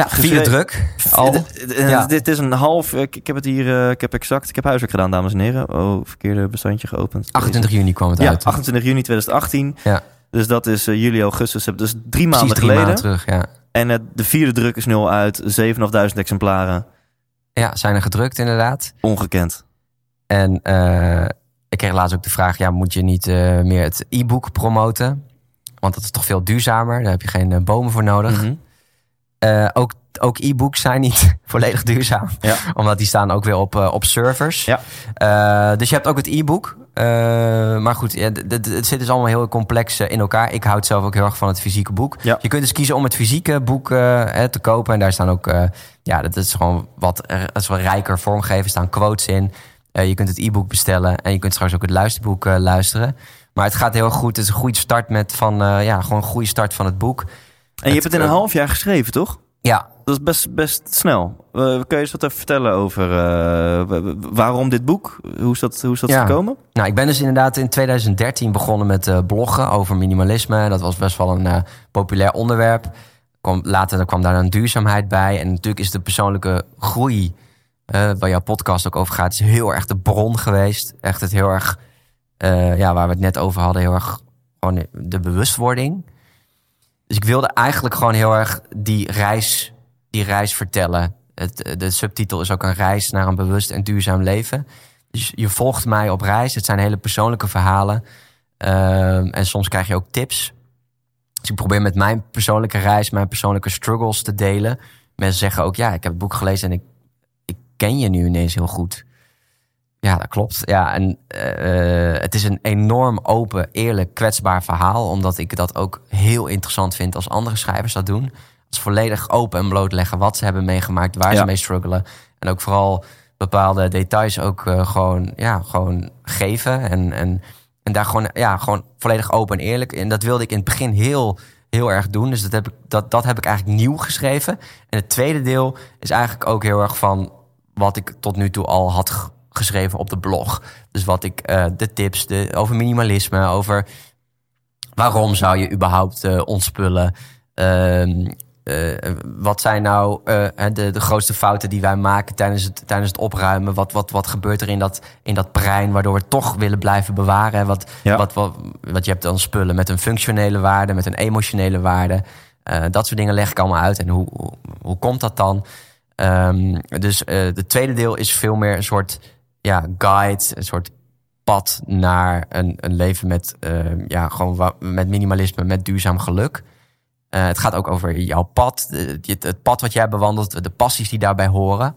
Ja, vierde druk. Al. Ja. Dit is een half. Ik, ik heb het hier. ik heb exact. Ik heb huiswerk gedaan, dames en heren. Oh, verkeerde bestandje geopend. 28 juni kwam het ja, uit. 28 juni 2018. Ja. Dus dat is juli, augustus. Dus drie maanden drie geleden. Maanden terug, ja. En het, de vierde druk is nu al uit. 7.500 exemplaren. Ja, zijn er gedrukt inderdaad. Ongekend. En uh, ik kreeg laatst ook de vraag: ja, moet je niet meer het e-book promoten? Want dat is toch veel duurzamer. Daar heb je geen bomen voor nodig. Mm -hmm. Ook ook e-books zijn niet volledig duurzaam. Ja. Omdat die staan ook weer op, op servers. Ja. dus je hebt ook het e-book. maar goed, ja, het zit dus allemaal heel complex in elkaar. Ik houd zelf ook heel erg van het fysieke boek. Ja. Je kunt dus kiezen om het fysieke boek te kopen. En daar staan ook ja, dat is gewoon wat, dat is wat rijker vormgeven. Staan quotes in. Je kunt het e-book bestellen. En je kunt straks ook het luisterboek luisteren. Maar het gaat heel goed. Het is een goede start met van, ja, gewoon een goede start van het boek. En je hebt het in een half jaar geschreven, toch? Ja. Dat is best, best snel. kun je eens wat even vertellen over waarom dit boek? Hoe is dat, hoe is dat ja. gekomen? Nou, ik ben dus inderdaad in 2013 begonnen met bloggen over minimalisme. Dat was best wel een populair onderwerp kwam, later kwam daar een duurzaamheid bij. En natuurlijk is de persoonlijke groei, waar jouw podcast ook over gaat, is heel erg de bron geweest. Echt het heel erg, ja, waar we het net over hadden, heel erg gewoon de bewustwording. Dus ik wilde eigenlijk gewoon heel erg die reis, die reis vertellen. Het, de subtitel is ook een reis naar een bewust en duurzaam leven. Dus je volgt mij op reis. Het zijn hele persoonlijke verhalen. Uh, en soms krijg je ook tips. Dus ik probeer met mijn persoonlijke reis, mijn persoonlijke struggles te delen. Mensen zeggen ook, ja, ik heb het boek gelezen en ik, ik ken je nu ineens heel goed. Ja, dat klopt. Ja, en uh, het is een enorm open, eerlijk, kwetsbaar verhaal. Omdat ik dat ook heel interessant vind als andere schrijvers dat doen. Als volledig open en blootleggen wat ze hebben meegemaakt, waar Ja. ze mee struggelen. En ook vooral bepaalde details ook uh, gewoon, ja, gewoon geven. En, en, en daar gewoon, ja, gewoon volledig open en eerlijk. En dat wilde ik in het begin heel, heel erg doen. Dus dat heb, ik, dat, dat heb ik eigenlijk nieuw geschreven. En het tweede deel is eigenlijk ook heel erg van wat ik tot nu toe al had geschreven op de blog. Dus wat ik, uh, de tips de, over minimalisme, over waarom zou je überhaupt uh, ontspullen. Uh, uh, wat zijn nou de, de grootste fouten die wij maken tijdens het, tijdens het opruimen? Wat, wat, wat gebeurt er in dat, in dat brein waardoor we toch willen blijven bewaren? Wat, Ja. wat, wat, wat je hebt dan spullen met een functionele waarde, met een emotionele waarde. Uh, dat soort dingen leg ik allemaal uit. En hoe, hoe, hoe komt dat dan? Um, dus uh, het tweede deel is veel meer een soort ja, guide, een soort pad naar een, een leven met, uh, ja, gewoon met minimalisme, met duurzaam geluk. Uh, het gaat ook over jouw pad, het pad wat jij bewandelt, de passies die daarbij horen.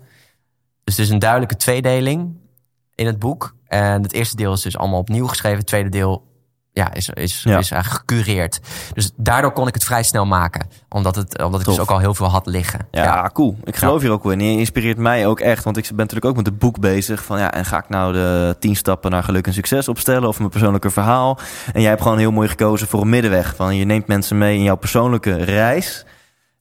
Dus het is een duidelijke tweedeling in het boek. En het eerste deel is dus allemaal opnieuw geschreven. Het tweede deel ja, is, is, Ja. is eigenlijk gecureerd. Dus daardoor kon ik het vrij snel maken. Omdat, het, omdat ik Tof. dus ook al heel veel had liggen. Ja, cool. Ik geloof hier ook in. Je inspireert mij ook echt. Want ik ben natuurlijk ook met het boek bezig. Van ja, en ga ik nou de tien stappen naar geluk en succes opstellen? Of mijn persoonlijke verhaal? En jij hebt gewoon heel mooi gekozen voor een middenweg. Van je neemt mensen mee in jouw persoonlijke reis.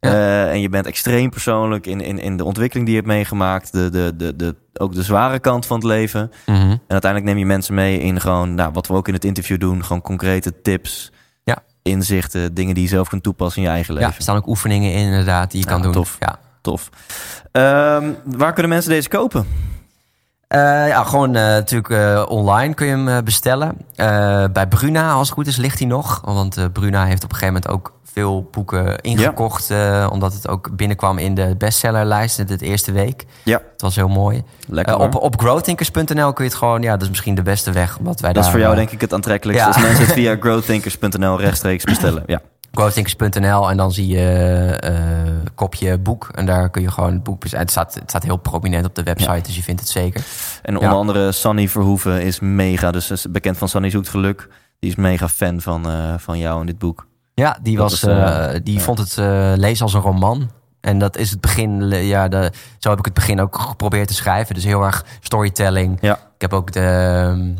Ja. Eh, en je bent extreem persoonlijk in, in, in de ontwikkeling die je hebt meegemaakt. De, de, de, de, ook de zware kant van het leven. Mhm. En uiteindelijk neem je mensen mee in gewoon, nou, wat we ook in het interview doen. Gewoon concrete tips, Ja. inzichten, dingen die je zelf kunt toepassen in je eigen leven. Ja, er staan ook oefeningen in inderdaad die je Ja, kan doen. tof. Ja. Tof. Ehm, waar kunnen mensen deze kopen? Eh, ja, gewoon eh, natuurlijk online kun je hem bestellen. Bij Bruna, als het goed is, ligt hij nog. Want Bruna heeft op een gegeven moment ook veel boeken ingekocht. eh, omdat het ook binnenkwam in de bestsellerlijst in de eerste week. Ja, Het was heel mooi. lekker. Eh, op, op growthinkers.nl kun je het gewoon... Ja, dat is misschien de beste weg. Omdat wij dat is voor jou eh, denk ik het aantrekkelijkste. ja. Als mensen het via growthinkers.nl rechtstreeks bestellen. Ja. growthinkers.nl en dan zie je kopje boek. En daar kun je gewoon het boek... Het staat, het staat heel prominent op de website, Ja. dus je vindt het zeker. En onder andere Sunny Verhoeven is mega, dus is bekend van Sunny Zoekt Geluk. Die is mega fan van, van jou in dit boek. Ja, die, was, eh, eh, die ja. vond het eh, lezen als een roman. En dat is het begin, ja, de, zo heb ik het begin ook geprobeerd te schrijven. Dus heel erg storytelling. Ja. Ik heb ook de, ehm,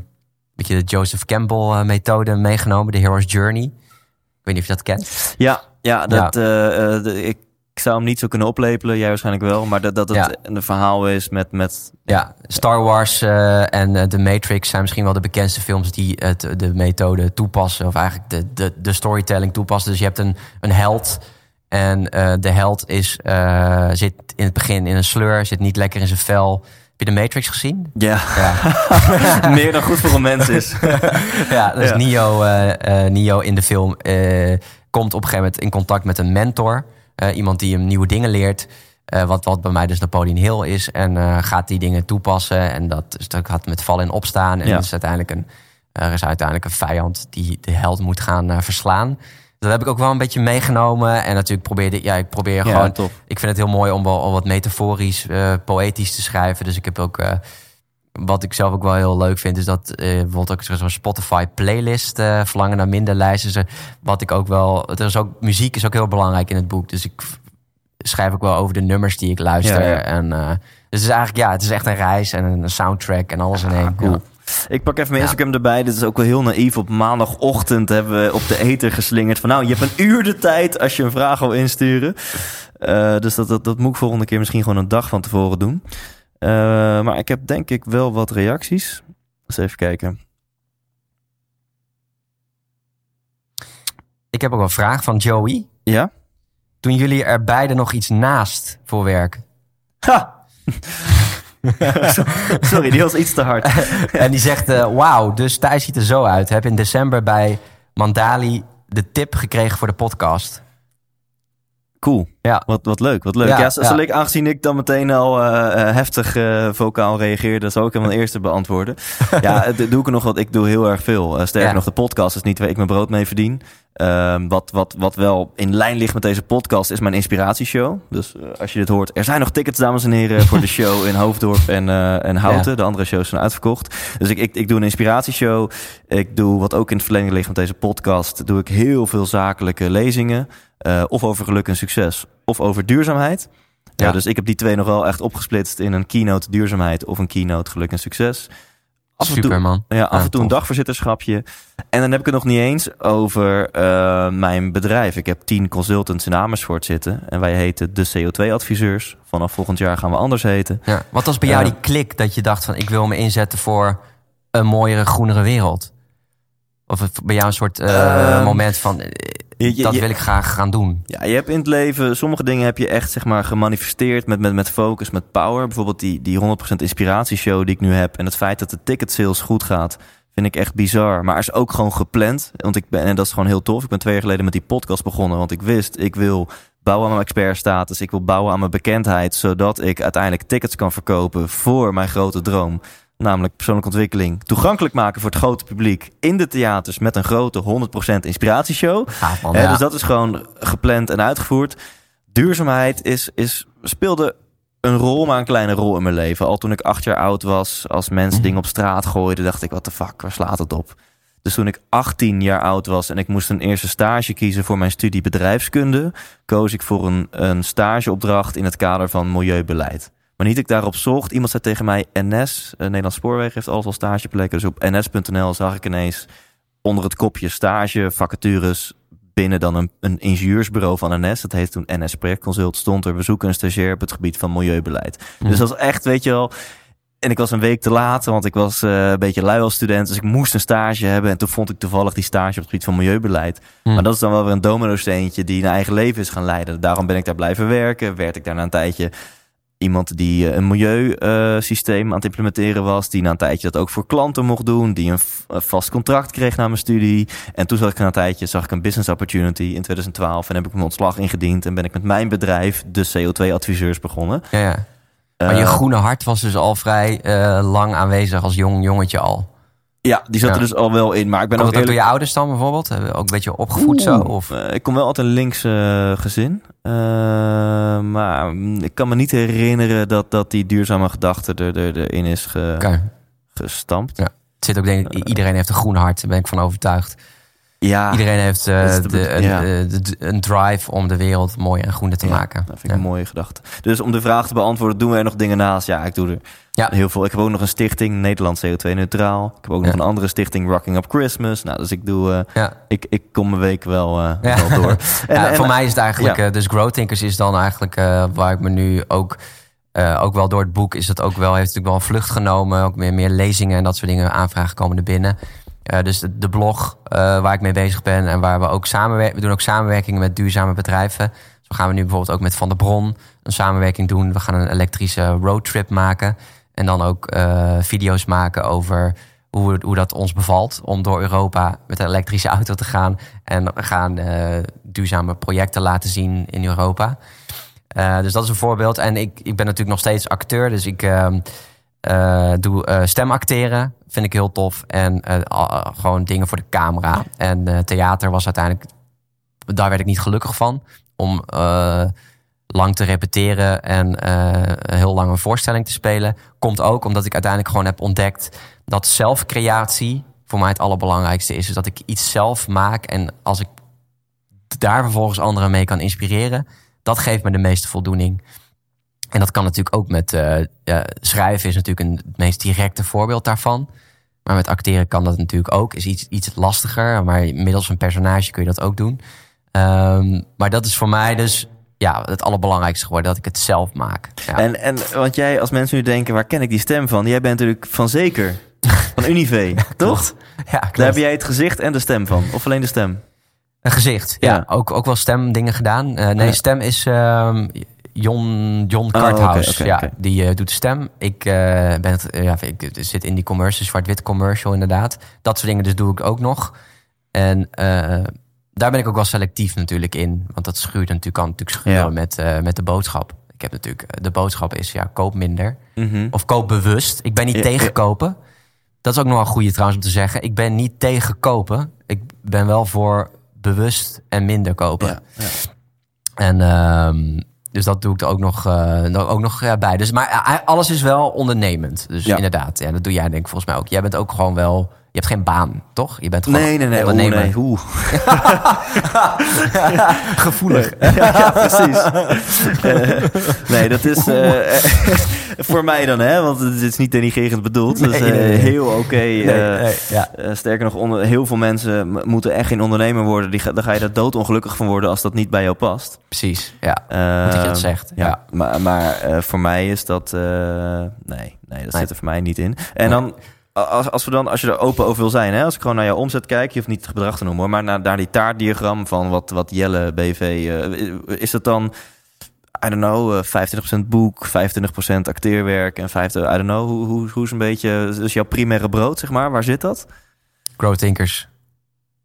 beetje de Joseph Campbell eh, methode meegenomen, de Hero's Journey. Ik weet niet of je dat kent. Ja, ja, dat, eh, eh, de- ik, ik zou hem niet zo kunnen oplepelen, jij waarschijnlijk wel. Maar dat, dat het Ja. een verhaal is met, met Ja, Star Wars eh, en eh, The Matrix zijn misschien wel de bekendste films die het, de methode toepassen. Of eigenlijk de, de, de storytelling toepassen. Dus je hebt een, een held. En eh, de held is, zit in het begin in een sleur, zit niet lekker in zijn vel. Heb je de Matrix gezien? ja, Ja, meer dan goed voor een mens is. ja dus Ja. Neo, Neo in de film komt op een gegeven moment in contact met een mentor. Eh, iemand die hem nieuwe dingen leert. Eh, wat, wat bij mij dus Napoleon Hill is. En eh, gaat die dingen toepassen. En dat, is, dat gaat met vallen en opstaan. En Ja. er, is uiteindelijk een, er is uiteindelijk een vijand die de held moet gaan verslaan. Dat heb ik ook wel een beetje meegenomen. En natuurlijk probeerde ja, ik probeer Ja, gewoon top. ik vind het heel mooi om wel om wat metaforisch, poëtisch te schrijven. Dus ik heb ook. Wat ik zelf ook wel heel leuk vind, is dat eh, bijvoorbeeld ook zo'n Spotify playlist, eh, verlangen naar minder lijsten. Wat ik ook wel. Er is ook, muziek is ook heel belangrijk in het boek. Dus ik schrijf ook wel over de nummers die ik luister. Ja, ja. En, eh, dus het is eigenlijk, ja, het is echt een reis en een soundtrack en alles in één. cool. Ja. Ik pak even mijn Ja. Instagram erbij. Dit is ook wel heel naïef. Op maandagochtend hebben we op de ether geslingerd. Van nou, je hebt een uur de tijd als je een vraag wil insturen. Eh, dus dat, dat, dat moet ik volgende keer misschien gewoon een dag van tevoren doen. Eh, maar ik heb denk ik wel wat reacties. Eens even kijken. Ik heb ook een vraag van Joey. Ja? Doen jullie er beide nog iets naast voor werk? Ha! Sorry, die was iets te hard. En die zegt, eh, wauw, dus Thijs ziet er zo uit. Heb in december bij Mandali de tip gekregen voor de podcast. Cool. Ja. Wat, wat leuk, wat leuk. Ja, Ja, zal ja. ik, aangezien ik dan meteen al eh, eh, heftig eh, vocaal reageerde, zal ik hem als eerste beantwoorden. ja, doe ik er nog wat. Ik doe heel erg veel. Sterker nog, de podcast is niet waar ik mijn brood mee verdien. Ehm, wat, wat, wat wel in lijn ligt met deze podcast is mijn inspiratieshow. Dus eh, als je dit hoort, er zijn nog tickets, dames en heren, voor de show in Hoofddorp en, eh, en Houten. Ja. De andere shows zijn uitverkocht. Dus ik, ik, ik doe een inspiratieshow. Ik doe wat ook in het verlengde ligt met deze podcast. Doe ik heel veel zakelijke lezingen. eh, of over geluk en succes. Of over duurzaamheid. Ja. dus ik heb die twee nog wel echt opgesplitst in een keynote duurzaamheid of een keynote geluk en succes. Af en toe, Super, man. ja, af en toe een dagvoorzitterschapje. En dan heb ik het nog niet eens over eh, mijn bedrijf. Ik heb tien consultants in Amersfoort zitten. En wij heten de CO2-adviseurs. Vanaf volgend jaar gaan we anders heten. Ja. Wat was bij jou Ja. die klik dat je dacht van... ik wil me inzetten voor een mooiere, groenere wereld? Of bij jou een soort eh, Ehm, moment van... je- je- dat wil ik graag gaan doen. Ja, je hebt in het leven, sommige dingen heb je echt zeg maar gemanifesteerd met, met, met focus, met power. Bijvoorbeeld die, die 100% inspiratieshow die ik nu heb. En het feit dat de ticket sales goed gaat, vind ik echt bizar. Maar er is ook gewoon gepland. Want ik ben, en dat is gewoon heel tof. Ik ben twee jaar geleden met die podcast begonnen. Want ik wist, ik wil bouwen aan mijn expertstatus. Ik wil bouwen aan mijn bekendheid. Zodat ik uiteindelijk tickets kan verkopen voor mijn grote droom. Namelijk persoonlijke ontwikkeling. Toegankelijk maken voor het grote publiek. In de theaters met een grote 100% inspiratieshow. Man. Ja. Dus dat is gewoon gepland en uitgevoerd. Duurzaamheid is, is, speelde een rol, maar een kleine rol in mijn leven. Al toen ik acht jaar oud was, als mensen Mhm. dingen op straat gooiden, dacht ik, wat de fuck, waar slaat het op? Dus toen ik 18 jaar oud was en ik moest een eerste stage kiezen voor mijn studie bedrijfskunde, koos ik voor een, een stageopdracht in het kader van milieubeleid. Maar niet ik daarop zocht. Iemand zei tegen mij, NS, eh, Nederlands Spoorwegen, heeft alles al stageplekken. Dus op ns.nl zag ik ineens onder het kopje stage, vacatures binnen dan een, een ingenieursbureau van NS. Dat heette toen NS Projectconsult. Stond er, we zoeken een stagiair op het gebied van milieubeleid. Mhm. Dus dat was echt, weet je wel... En ik was een week te laat, want ik was eh, een beetje lui als student. Dus ik moest een stage hebben. En toen vond ik toevallig die stage op het gebied van milieubeleid. Mhm. Maar dat is dan wel weer een domino-steentje die een eigen leven is gaan leiden. Daarom ben ik daar blijven werken. Werd ik daarna een tijdje iemand die eh, een milieusysteem aan het implementeren was. Die na een tijdje dat ook voor klanten mocht doen. Die een, vast contract kreeg na mijn studie. En toen zag ik na een tijdje zag ik een business opportunity in 2012. En heb ik mijn ontslag ingediend. En ben ik met mijn bedrijf, de CO2-adviseurs, begonnen. Ja, ja. Maar je Eh, groene hart was dus al vrij eh, lang aanwezig als jong jongetje al. Ja, die zat Ja. er dus al wel in. Maar ik ben Komt ook ook door eerlijk... je ouders dan bijvoorbeeld? Hebben we ook een beetje opgevoed zo? Of? Eh, ik kom wel uit een links eh, gezin. Eh, maar mm, ik kan me niet herinneren dat, dat die duurzame gedachte er, er, erin is ge- gestampt. Ja. Het zit ook denk ik, iedereen heeft een groen hart, daar ben ik van overtuigd. Ja, Iedereen heeft eh, dat de de, ja. eh, de- een drive om de wereld mooier en groener te Ja, maken. dat vind ik een mooie gedachte. Dus om de vraag te beantwoorden, doen we er nog dingen naast? Ja, ik doe er Ja. heel veel. Ik heb ook nog een stichting, Nederland CO2-neutraal. Ik heb ook nog een andere stichting, Rocking Up Christmas. Nou, dus ik doe... eh, ik, ik kom mijn week wel, door. En, voor mij is het eigenlijk, dus Growth Thinkers is dan eigenlijk waar ik me nu ook, ook wel door het boek is het ook wel, heeft natuurlijk wel een vlucht genomen. Ook meer, meer lezingen en dat soort dingen, aanvragen komen er binnen. Eh, dus de, blog eh, waar ik mee bezig ben en waar we ook samenwerken, we doen ook samenwerkingen met duurzame bedrijven. Zo gaan we nu bijvoorbeeld ook met Van der Bron een samenwerking doen. We gaan een elektrische roadtrip maken. En dan ook eh, video's maken over hoe, hoe dat ons bevalt om door Europa met een elektrische auto te gaan. En we gaan duurzame projecten laten zien in Europa. Dus dat is een voorbeeld. En ik, ik ben natuurlijk nog steeds acteur. Dus ik eh, doe eh, stemacteren. Vind ik heel tof. En eh, gewoon dingen voor de camera. En theater was uiteindelijk... Daar werd ik niet gelukkig van. Om lang te repeteren en heel lang een voorstelling te spelen. Komt ook omdat ik uiteindelijk gewoon heb ontdekt... dat zelfcreatie voor mij het allerbelangrijkste is. Dus dat ik iets zelf maak. En als ik daar vervolgens anderen mee kan inspireren... dat geeft me de meeste voldoening. En dat kan natuurlijk ook met eh, ja, schrijven is natuurlijk een, het meest directe voorbeeld daarvan. Maar met acteren kan dat natuurlijk ook. Is iets, iets lastiger, maar middels een personage kun je dat ook doen. Ehm, maar dat is voor mij dus ja, het allerbelangrijkste geworden, dat ik het zelf maak. Ja. En, en want jij, als mensen nu denken, waar ken ik die stem van? Jij bent natuurlijk van Zeker, van Unive, toch? Klopt. Ja, Daar heb jij het gezicht en de stem van. Of alleen de stem? Een gezicht, ja. Ja. Ook, ook wel stemdingen gedaan. Eh, nee, stem is ehm Jon, Jon Oh, Karthaus. ja. Die eh, doet de stem. Ik, eh, ben het, ja, ik zit in die commercial, zwart-wit commercial inderdaad. Dat soort dingen dus doe ik ook nog. En eh, daar ben ik ook wel selectief natuurlijk in. Want dat schuurt natuurlijk, kan natuurlijk schuren Ja. met, met de boodschap. Ik heb natuurlijk, de boodschap is ja, koop minder. Mhm. Of koop bewust. Ik ben niet Ja, tegen kopen. Dat is ook nog wel een goede trouwens om te zeggen. Ik ben niet tegen kopen. Ik ben wel voor bewust en minder kopen. Ja, ja. En ehm, dus dat doe ik er ook nog, eh, ook nog ja, bij. Dus, maar eh, alles is wel ondernemend. Dus Ja. inderdaad, ja, dat doe jij denk ik volgens mij ook. Jij bent ook gewoon wel... Je hebt geen baan, toch? Je bent gewoon Nee, nee, nee. Oeh, ondernemer. nee. Oeh. Gevoelig. ja, precies. Eh, nee, dat is eh, voor mij dan, hè? Want het is niet denigrerend bedoeld. Nee, eh, nee, nee. heel oké. Eh, nee, ja. eh, sterker nog, onder, heel veel mensen moeten echt geen ondernemer worden. Die, ga- daar ga je er doodongelukkig van worden als dat niet bij jou past. Precies, ja. Eh, Goed dat je dat zegt, ja. Maar, maar eh, voor mij is dat... eh, nee, nee, dat zit er voor mij niet in. En dan... Als, als, we dan, als je er open over wil zijn, hè? als ik gewoon naar jouw omzet kijk, je hoeft niet het bedrag te noemen, hoor, maar naar, naar die taartdiagram van wat, wat Jelle BV, eh, is dat dan, I don't know, eh, 25% boek, 25% acteerwerk en 50, I don't know, hoe, hoe, hoe is een beetje, dus jouw primaire brood, zeg maar, waar zit dat? Growth Thinkers.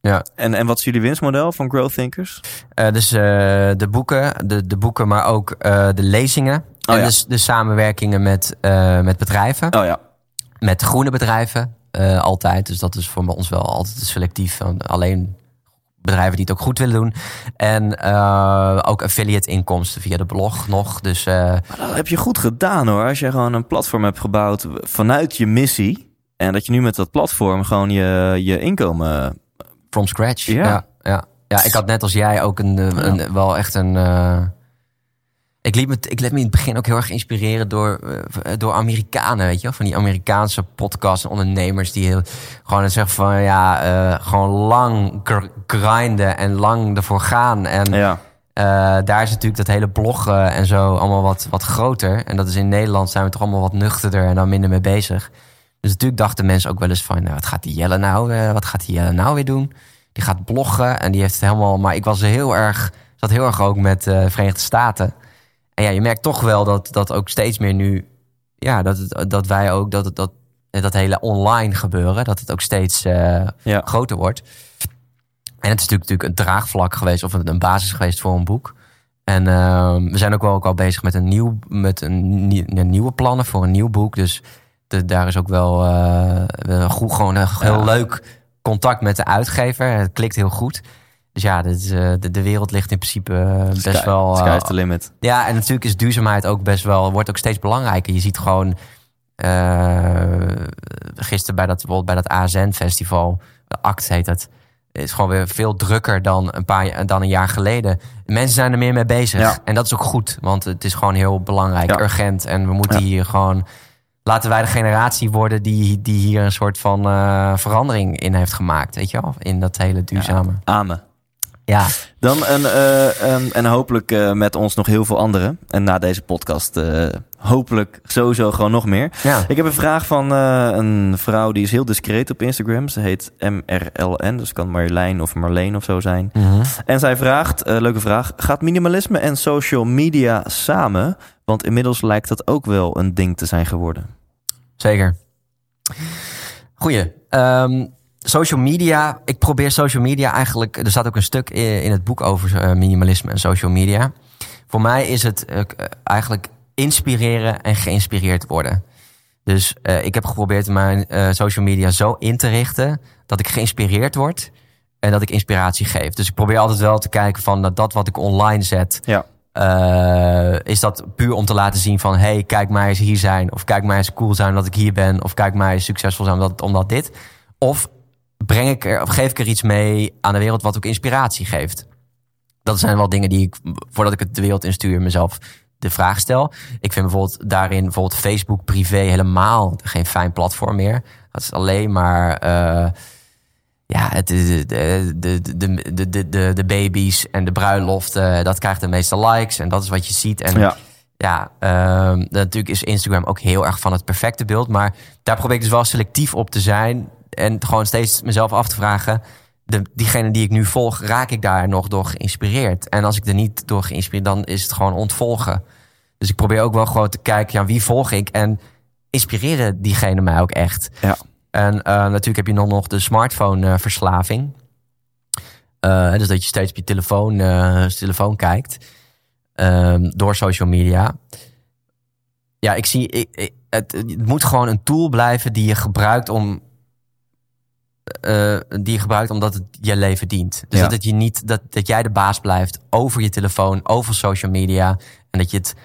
Ja. En, en wat is jullie winstmodel van Growth Thinkers? Eh, dus eh, de boeken, de, de boeken, maar ook eh, de lezingen. Oh en ja. dus de samenwerkingen met, eh, met bedrijven. Oh ja, Met groene bedrijven. eh, altijd. Dus dat is voor ons wel altijd selectief. Van alleen bedrijven die het ook goed willen doen. En eh, ook affiliate inkomsten via de blog nog. Dus eh, Maar dat heb je goed gedaan hoor. Als je gewoon een platform hebt gebouwd vanuit je missie. En dat je nu met dat platform gewoon je, je inkomen. from scratch. Ja. Ja. Ja, ja. ik had net als jij ook een, eh, een, wel echt een... eh, ik, liet me, ik liet me in het begin ook heel erg inspireren door, eh, door Amerikanen, weet je wel? Van die Amerikaanse podcasts en ondernemers die heel, gewoon zeggen van ja, eh, gewoon lang gr- grinden en lang ervoor gaan. En Ja, eh, daar is natuurlijk dat hele bloggen en zo allemaal wat, wat groter. En dat is in Nederland zijn we toch allemaal wat nuchterder en dan minder mee bezig. Dus natuurlijk dachten mensen ook wel eens van, nou, wat gaat die Jelle nou, eh, wat gaat die Jelle nou weer doen? Die gaat bloggen en die heeft het helemaal, maar ik was heel erg, zat heel erg ook met eh Verenigde Staten. En ja, je merkt toch wel dat, dat ook steeds meer nu... Ja, dat, het, dat wij ook... Dat, het- dat, dat hele online gebeuren... dat het ook steeds eh, Ja. groter wordt. En het is natuurlijk, natuurlijk een draagvlak geweest... of een, basis geweest voor een boek. En ehm, we zijn ook wel, ook al bezig met een, nieuw, met een, een nieuwe plannen voor een nieuw boek. Dus de, daar is ook wel eh, een goed, gewoon een heel Ja. leuk contact met de uitgever. Het klikt heel goed. Dus ja, dit eh, de, de wereld ligt in principe eh, best Sky- wel... Sky's the limit. ja, en natuurlijk is duurzaamheid ook best wel, wordt ook steeds belangrijker. Je ziet gewoon, gisteren bij dat, bijvoorbeeld bij dat ASN-festival, ACT heet het, is gewoon weer veel drukker dan een, paar, dan een jaar geleden. Mensen zijn er meer mee bezig. Ja. En dat is ook goed, want het is gewoon heel belangrijk, Ja. urgent. En we moeten Ja. hier gewoon, laten wij de generatie worden die, die hier een soort van verandering in heeft gemaakt. Weet je wel, in dat hele duurzame. Amen. Ja, Dan een, eh, en hopelijk eh, met ons nog heel veel anderen. En na deze podcast eh, hopelijk sowieso gewoon nog meer. ja. Ik heb een vraag van een vrouw die is heel discreet op Instagram. Ze heet MRLN, dus het kan Marjolein of Marleen of zo zijn. Mhm. En zij vraagt, leuke vraag, gaat minimalisme en social media samen? Want inmiddels lijkt dat ook wel een ding te zijn geworden. Zeker. Goeie. Ehm, social media. Ik probeer social media eigenlijk. Er staat ook een stuk in, in het boek over eh, minimalisme en social media. Voor mij is het eh, k- eigenlijk inspireren en geïnspireerd worden. Dus eh, ik heb geprobeerd mijn eh, social media zo in te richten dat ik geïnspireerd word en dat ik inspiratie geef. Dus ik probeer altijd wel te kijken van dat, dat wat ik online zet, Ja. eh, is dat puur om te laten zien van... hey, kijk mij eens hier zijn. Of kijk mij eens cool zijn dat ik hier ben. Of kijk mij eens succesvol zijn omdat, omdat dit. Of, breng ik er, of geef ik er iets mee aan de wereld wat ook inspiratie geeft? Dat zijn wel dingen die ik, voordat ik het de wereld instuur, mezelf de vraag stel. Ik vind bijvoorbeeld daarin bijvoorbeeld Facebook privé helemaal geen fijn platform meer. Dat is alleen maar. Eh, ja, het, eh, de, de, de, de, de, de baby's en de bruiloften, dat krijgt de meeste likes en dat is wat je ziet. En ja, ehm, natuurlijk is Instagram ook heel erg van het perfecte beeld, maar daar probeer ik dus wel selectief op te zijn en gewoon steeds mezelf af te vragen. De, diegene die ik nu volg, raak ik daar nog door geïnspireerd? En als ik er niet door geïnspireerd, dan is het gewoon ontvolgen. Dus ik probeer ook wel gewoon te kijken, ja, wie volg ik? En inspireren diegene mij ook echt? Ja. En eh, natuurlijk heb je dan nog de smartphone-verslaving. Eh, dus dat je steeds op je telefoon, eh, telefoon kijkt. Ehm, door social media. Ja, ik zie. Ik, ik- het, het moet gewoon een tool blijven die je gebruikt om. Eh, die je gebruikt omdat het je leven dient. Dus Ja. dat, het je niet, dat, dat jij de baas blijft over je telefoon, over social media. En dat je het.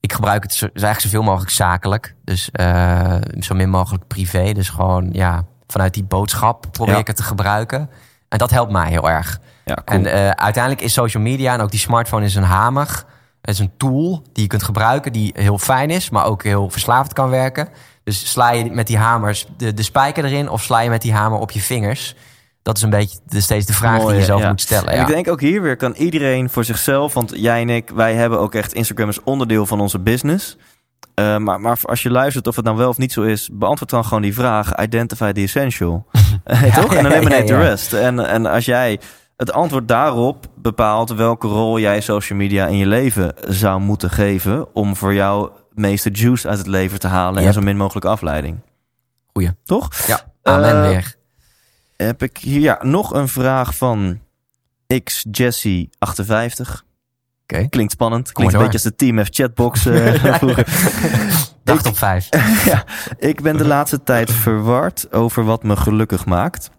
Ik gebruik het zo, eigenlijk zoveel mogelijk zakelijk. Dus eh, zo min mogelijk privé. Dus gewoon ja, vanuit die boodschap probeer Ja. ik het te gebruiken. En dat helpt mij heel erg. ja cool. En eh, uiteindelijk is social media en ook die smartphone is een hamer. Het is een tool die je kunt gebruiken, die heel fijn is, maar ook heel verslavend kan werken. Dus sla je met die hamers de, de spijker erin of sla je met die hamer op je vingers? Dat is een beetje de, steeds de vraag die je jezelf ja. moet stellen. En Ja. ik denk ook hier weer kan iedereen voor zichzelf, want jij en ik, wij hebben ook echt Instagram als onderdeel van onze business. Eh, maar, maar als je luistert of het nou wel of niet zo is, beantwoord dan gewoon die vraag. Identify the essential. Eh, Toch? En eliminate the rest. En, en als jij het antwoord daarop bepaalt welke rol jij social media in je leven zou moeten geven om voor jou meeste juice uit het leven te halen en zo min mogelijk afleiding. Goeie. Toch? Ja, amen Eh, weer. Heb ik hier ja, nog een vraag van X Jesse 58. Oké. Klinkt spannend. Klinkt een beetje als de Team F chatbox vroeger. Dag op vijf. ja, ik ben de laatste tijd verward over wat me gelukkig maakt.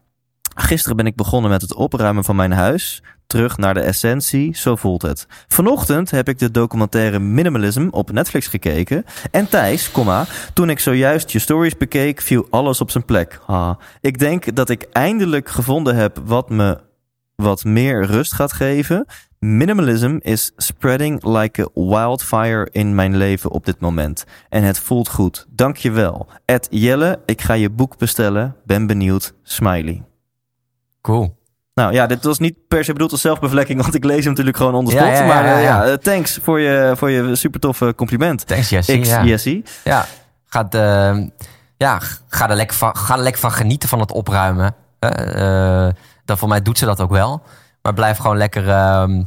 Gisteren ben ik begonnen met het opruimen van mijn huis. Terug naar de essentie, zo voelt het. Vanochtend heb ik de documentaire Minimalism op Netflix gekeken. En Thijs, komma, toen ik zojuist je stories bekeek, viel alles op zijn plek. Ha. Ik denk dat ik eindelijk gevonden heb wat me wat meer rust gaat geven. Minimalism is spreading like a wildfire in mijn leven op dit moment. En het voelt goed. Dank je wel. Ed Jelle, ik ga je boek bestellen. Ben benieuwd. Smiley. Cool. Nou ja, dit was niet per se bedoeld als zelfbevlekking, want ik lees hem natuurlijk gewoon onder. Ja, maar ja, eh, ja. eh, thanks voor je, voor je super toffe compliment. Thanks Jesse. X ja. Jessie. Ja, gaat, eh, ja, ga, er lekker van, ga er lekker van genieten van het opruimen. Eh, eh, dan voor mij doet ze dat ook wel. Maar blijf gewoon lekker. ehm,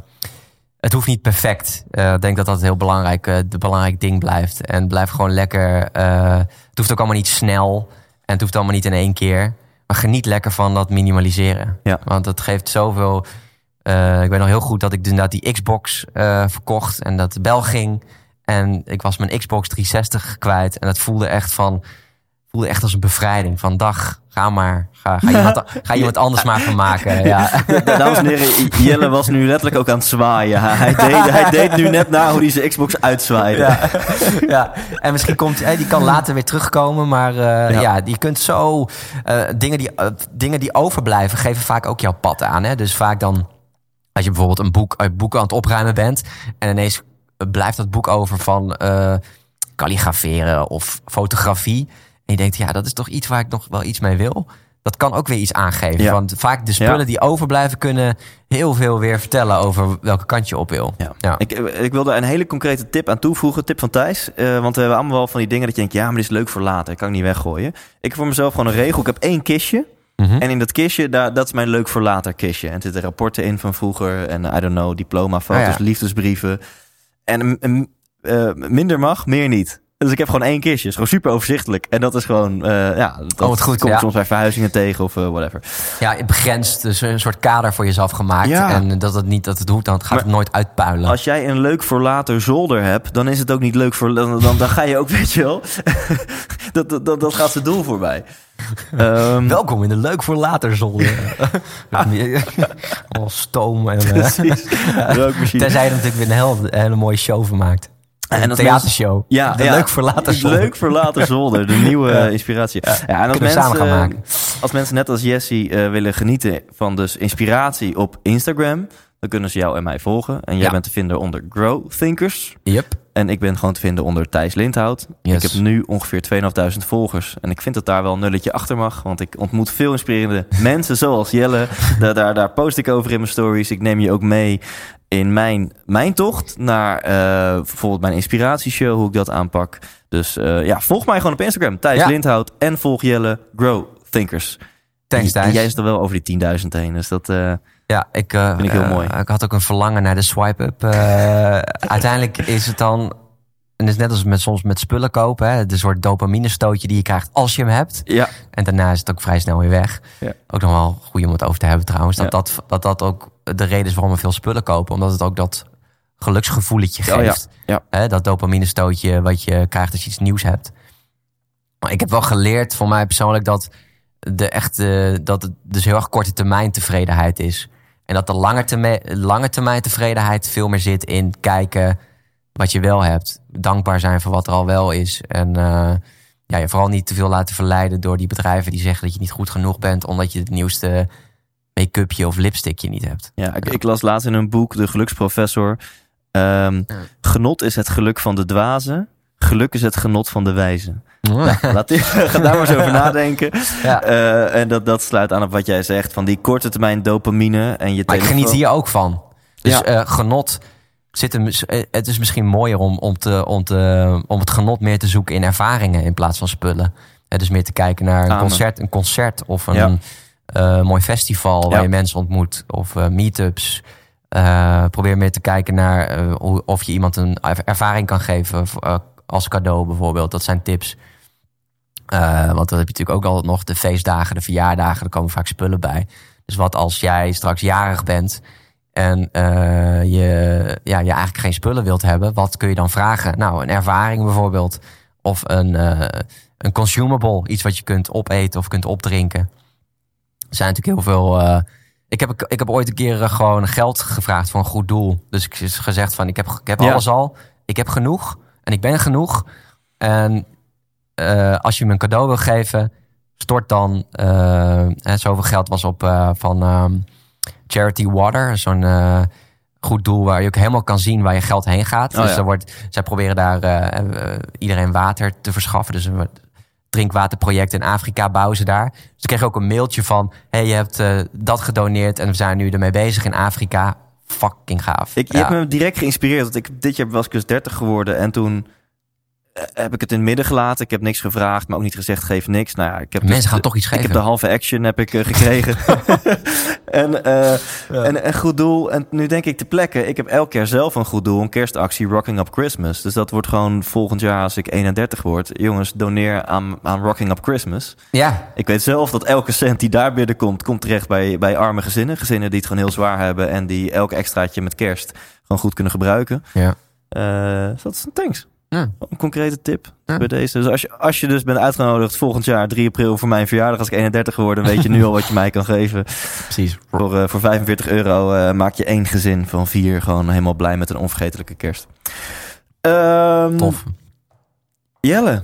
het hoeft niet perfect. Eh, ik denk dat dat heel belangrijk, eh de belangrijk ding blijft. En blijf gewoon lekker. eh, het hoeft ook allemaal niet snel. En het hoeft allemaal niet in één keer. Maar geniet lekker van dat minimaliseren. Ja. Want dat geeft zoveel. eh, ik weet nog heel goed dat ik dus inderdaad die Xbox eh, verkocht. En dat de bel ging. En ik was mijn Xbox 360 kwijt. En dat voelde echt van. Voelde echt als een bevrijding. Van dag, ga maar. Ga, ga, iemand, ga iemand anders maar van maken. Ja. Dames en heren, Jelle was nu letterlijk ook aan het zwaaien. Hij hij deed, hij deed nu net na hoe hij zijn Xbox uitzwaaide. Ja, ja. en misschien komt hè, die kan later weer terugkomen, maar eh, Ja. ja. je kunt zo eh, dingen, die, eh, dingen die overblijven geven vaak ook jouw pad aan. Hè? Dus vaak dan, als je bijvoorbeeld een boek, een boek aan het opruimen bent en ineens blijft dat boek over van kalligraferen of fotografie. En je denkt, ja, dat is toch iets waar ik nog wel iets mee wil. Dat kan ook weer iets aangeven. Ja. Want vaak de spullen Ja. die overblijven kunnen heel veel weer vertellen over welke kant je op wil. Ja. Ik, ik wilde een hele concrete tip aan toevoegen. Tip van Thijs. Eh, want we hebben allemaal wel van die dingen dat je denkt... ja, maar dit is leuk voor later. Dat kan ik niet weggooien. Ik heb voor mezelf gewoon een regel. Ik heb één kistje. Mhm. En in dat kistje, daar, dat is mijn leuk voor later kistje. En er zitten rapporten in van vroeger. En I don't know, diploma, foto's, Ah, liefdesbrieven. En mm, mm, eh, minder mag, meer niet. Dus ik heb gewoon één kistje. is gewoon super overzichtelijk. En dat is gewoon, eh, ja, dat Oh, wat goed, kom ik ja. soms bij verhuizingen tegen of eh, whatever. Ja, begrensd. Dus een soort kader voor jezelf gemaakt. Ja. En dat het niet dat het hoeft, dan gaat Maar het nooit uitpuilen. Als jij een leuk voor later zolder hebt, dan is het ook niet leuk voor. Dan, dan, dan ga je ook, weet je wel. dat, dat, dat, dat gaat zijn doel voorbij. Ehm, Welkom in de leuk voor later zolder. oh, stoom. En. Rookmachine. tenzij je er natuurlijk weer een hele, hele mooie show van maakt. En Een theatershow. Ja, de ja. leuk voor later zolder. Leuk voor later zolder, de nieuwe Ja. eh, inspiratie. Ja, en als mensen, samen gaan eh, maken. als mensen net als Jessie eh, willen genieten van dus inspiratie op Instagram, dan kunnen ze jou en mij volgen. En jij bent te vinden onder Grow Thinkers. Yep. En ik ben gewoon te vinden onder Thijs Lindhout. Yes. Ik heb nu ongeveer 2.500 volgers. En ik vind dat daar wel een nulletje achter mag. Want ik ontmoet veel inspirerende mensen zoals Jelle. Daar, daar, daar post ik over in mijn stories. Ik neem je ook mee in mijn, mijn tocht naar eh, bijvoorbeeld mijn inspiratieshow. Hoe ik dat aanpak. Dus eh, ja, volg mij gewoon op Instagram. Thijs Ja. Lindhout. En volg Jelle Grow Thinkers. Thanks, En Thijs. jij zit er wel over die 10.000 heen. Dus dat... eh, Ja, ik, Vind ik heel eh, mooi. ik had ook een verlangen naar de swipe-up. Eh, uiteindelijk is het dan... En het is net als met, soms met spullen kopen. Hè, de soort dopamine-stootje die je krijgt als je hem hebt. ja, En daarna is het ook vrij snel weer weg. Ja. Ook nog wel goed om het over te hebben trouwens. Dat, Ja. dat, dat dat ook de reden is waarom we veel spullen kopen. Omdat het ook dat geluksgevoeletje Oh ja, geeft. ja. Hè, dat dopamine-stootje wat je krijgt als je iets nieuws hebt. Maar ik heb wel geleerd voor mij persoonlijk dat, de echte, dat het dus heel erg korte termijn tevredenheid is. En dat de lange termijn, lange termijn tevredenheid veel meer zit in kijken wat je wel hebt. Dankbaar zijn voor wat er al wel is. En eh, ja, je vooral niet te veel laten verleiden door die bedrijven die zeggen dat je niet goed genoeg bent. omdat je het nieuwste make-upje of lipstickje niet hebt. Ja, ik, ik las laatst in een boek, De Geluksprofessor. ehm, Ja. Genot is het geluk van de dwazen. Geluk is het genot van de wijzen. Laat die, ga daar maar eens over nadenken. Ja. Eh, en dat, dat sluit aan op wat jij zegt. Van die korte termijn dopamine. En je Maar ik geniet hier ook van. Dus Ja. eh, genot zit hem, eh, het is misschien mooier om, om, te, om, te, om het genot meer te zoeken in ervaringen in plaats van spullen. Eh, dus meer te kijken naar een concert, een concert of een Ja. mooi festival waar je mensen ontmoet of meetups. Probeer meer te kijken naar of je iemand een ervaring kan geven als cadeau bijvoorbeeld. Dat zijn tips. Eh, want dan heb je natuurlijk ook altijd nog de feestdagen, de verjaardagen. Er komen vaak spullen bij. Dus wat als jij straks jarig bent en eh, je, ja, je eigenlijk geen spullen wilt hebben, wat kun je dan vragen? Nou, een ervaring bijvoorbeeld. Of een, eh, een consumable, iets wat je kunt opeten of kunt opdrinken. Er zijn natuurlijk heel veel. ik, heb, ik heb ooit een keer gewoon geld gevraagd voor een goed doel. Dus ik heb gezegd van ik heb, ik heb Ja. alles al. Ik heb genoeg en ik ben genoeg. En eh, als je me een cadeau wil geven, stort dan. eh, hè, zoveel geld was op eh, van ehm, Charity Water. Zo'n eh, goed doel waar je ook helemaal kan zien waar je geld heen gaat. Oh, dus ja. er wordt, zij proberen daar eh, eh, iedereen water te verschaffen. Dus een drinkwaterproject in Afrika bouwen ze daar. Dus ik kreeg ook een mailtje van... hey, je hebt eh, dat gedoneerd en we zijn nu ermee bezig in Afrika. Fucking gaaf. Ik, je Ja. hebt me direct geïnspireerd. Want ik, dit jaar was ik dus 30 geworden. En toen heb ik het in het midden gelaten. Ik heb niks gevraagd, maar ook niet gezegd geef niks. Nou ja, ik heb Mensen dus- gaan toch iets Ik geven. heb de halve action heb ik eh, gekregen. en, eh, en een goed doel. En nu denk ik te plekken. Ik heb elk jaar zelf een goed doel. Een kerstactie Rocking Up Christmas. Dus dat wordt gewoon volgend jaar als ik 31 word. Jongens, doneer aan, aan Rocking Up Christmas. Ja, Ik weet zelf dat elke cent die daar binnenkomt, komt terecht bij, bij arme gezinnen. Gezinnen die het gewoon heel zwaar hebben. En die elk extraatje met kerst gewoon goed kunnen gebruiken. ja. Eh, dus dat is een thanks. Ja. Een concrete tip Ja. bij deze. Dus als je, als je dus bent uitgenodigd volgend jaar 3 april voor mijn verjaardag als ik 31 word, dan weet je nu al wat je mij kan geven. precies. Voor, eh, voor 45 euro eh, maak je één gezin van vier gewoon helemaal blij met een onvergetelijke kerst. Ehm, Tof. Jelle,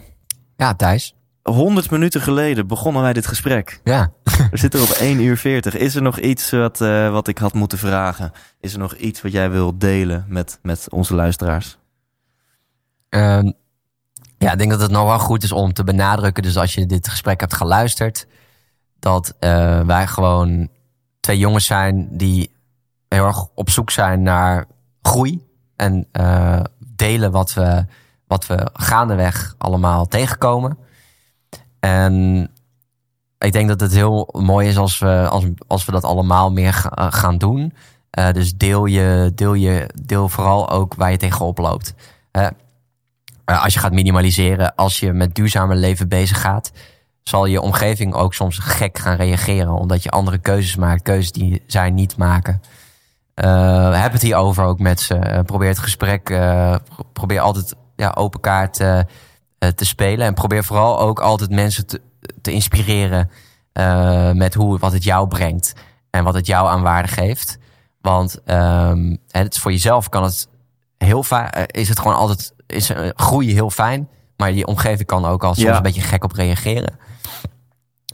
Ja, Thijs. 100 minuten geleden begonnen wij dit gesprek. Ja. We zitten op 1 uur 40. Is er nog iets wat, eh, wat ik had moeten vragen? Is er nog iets wat jij wil delen met, met onze luisteraars? Ehm, ja, ik denk dat het nog wel goed is om te benadrukken. Dus als je dit gesprek hebt geluisterd, dat eh, wij gewoon twee jongens zijn die heel erg op zoek zijn naar groei. En eh, delen wat we, wat we gaandeweg allemaal tegenkomen. En ik denk dat het heel mooi is als we, als, als we dat allemaal meer eh, gaan doen. Dus deel je, deel je, deel vooral ook waar je tegenop loopt. Als je gaat minimaliseren, als je met duurzamer leven bezig gaat, zal je omgeving ook soms gek gaan reageren. Omdat je andere keuzes maakt, keuzes die zij niet maken. Eh heb het hierover ook met ze. Eh, probeer het gesprek, pro- probeer altijd ja, open kaart te spelen. En probeer vooral ook altijd mensen te, te inspireren met hoe, wat het jou brengt. En wat het jou aan waarde geeft. Want ehm, het, voor jezelf kan het heel eh, is het gewoon altijd, is eh, groeien heel fijn. Maar je omgeving kan ook al soms Ja. een beetje gek op reageren.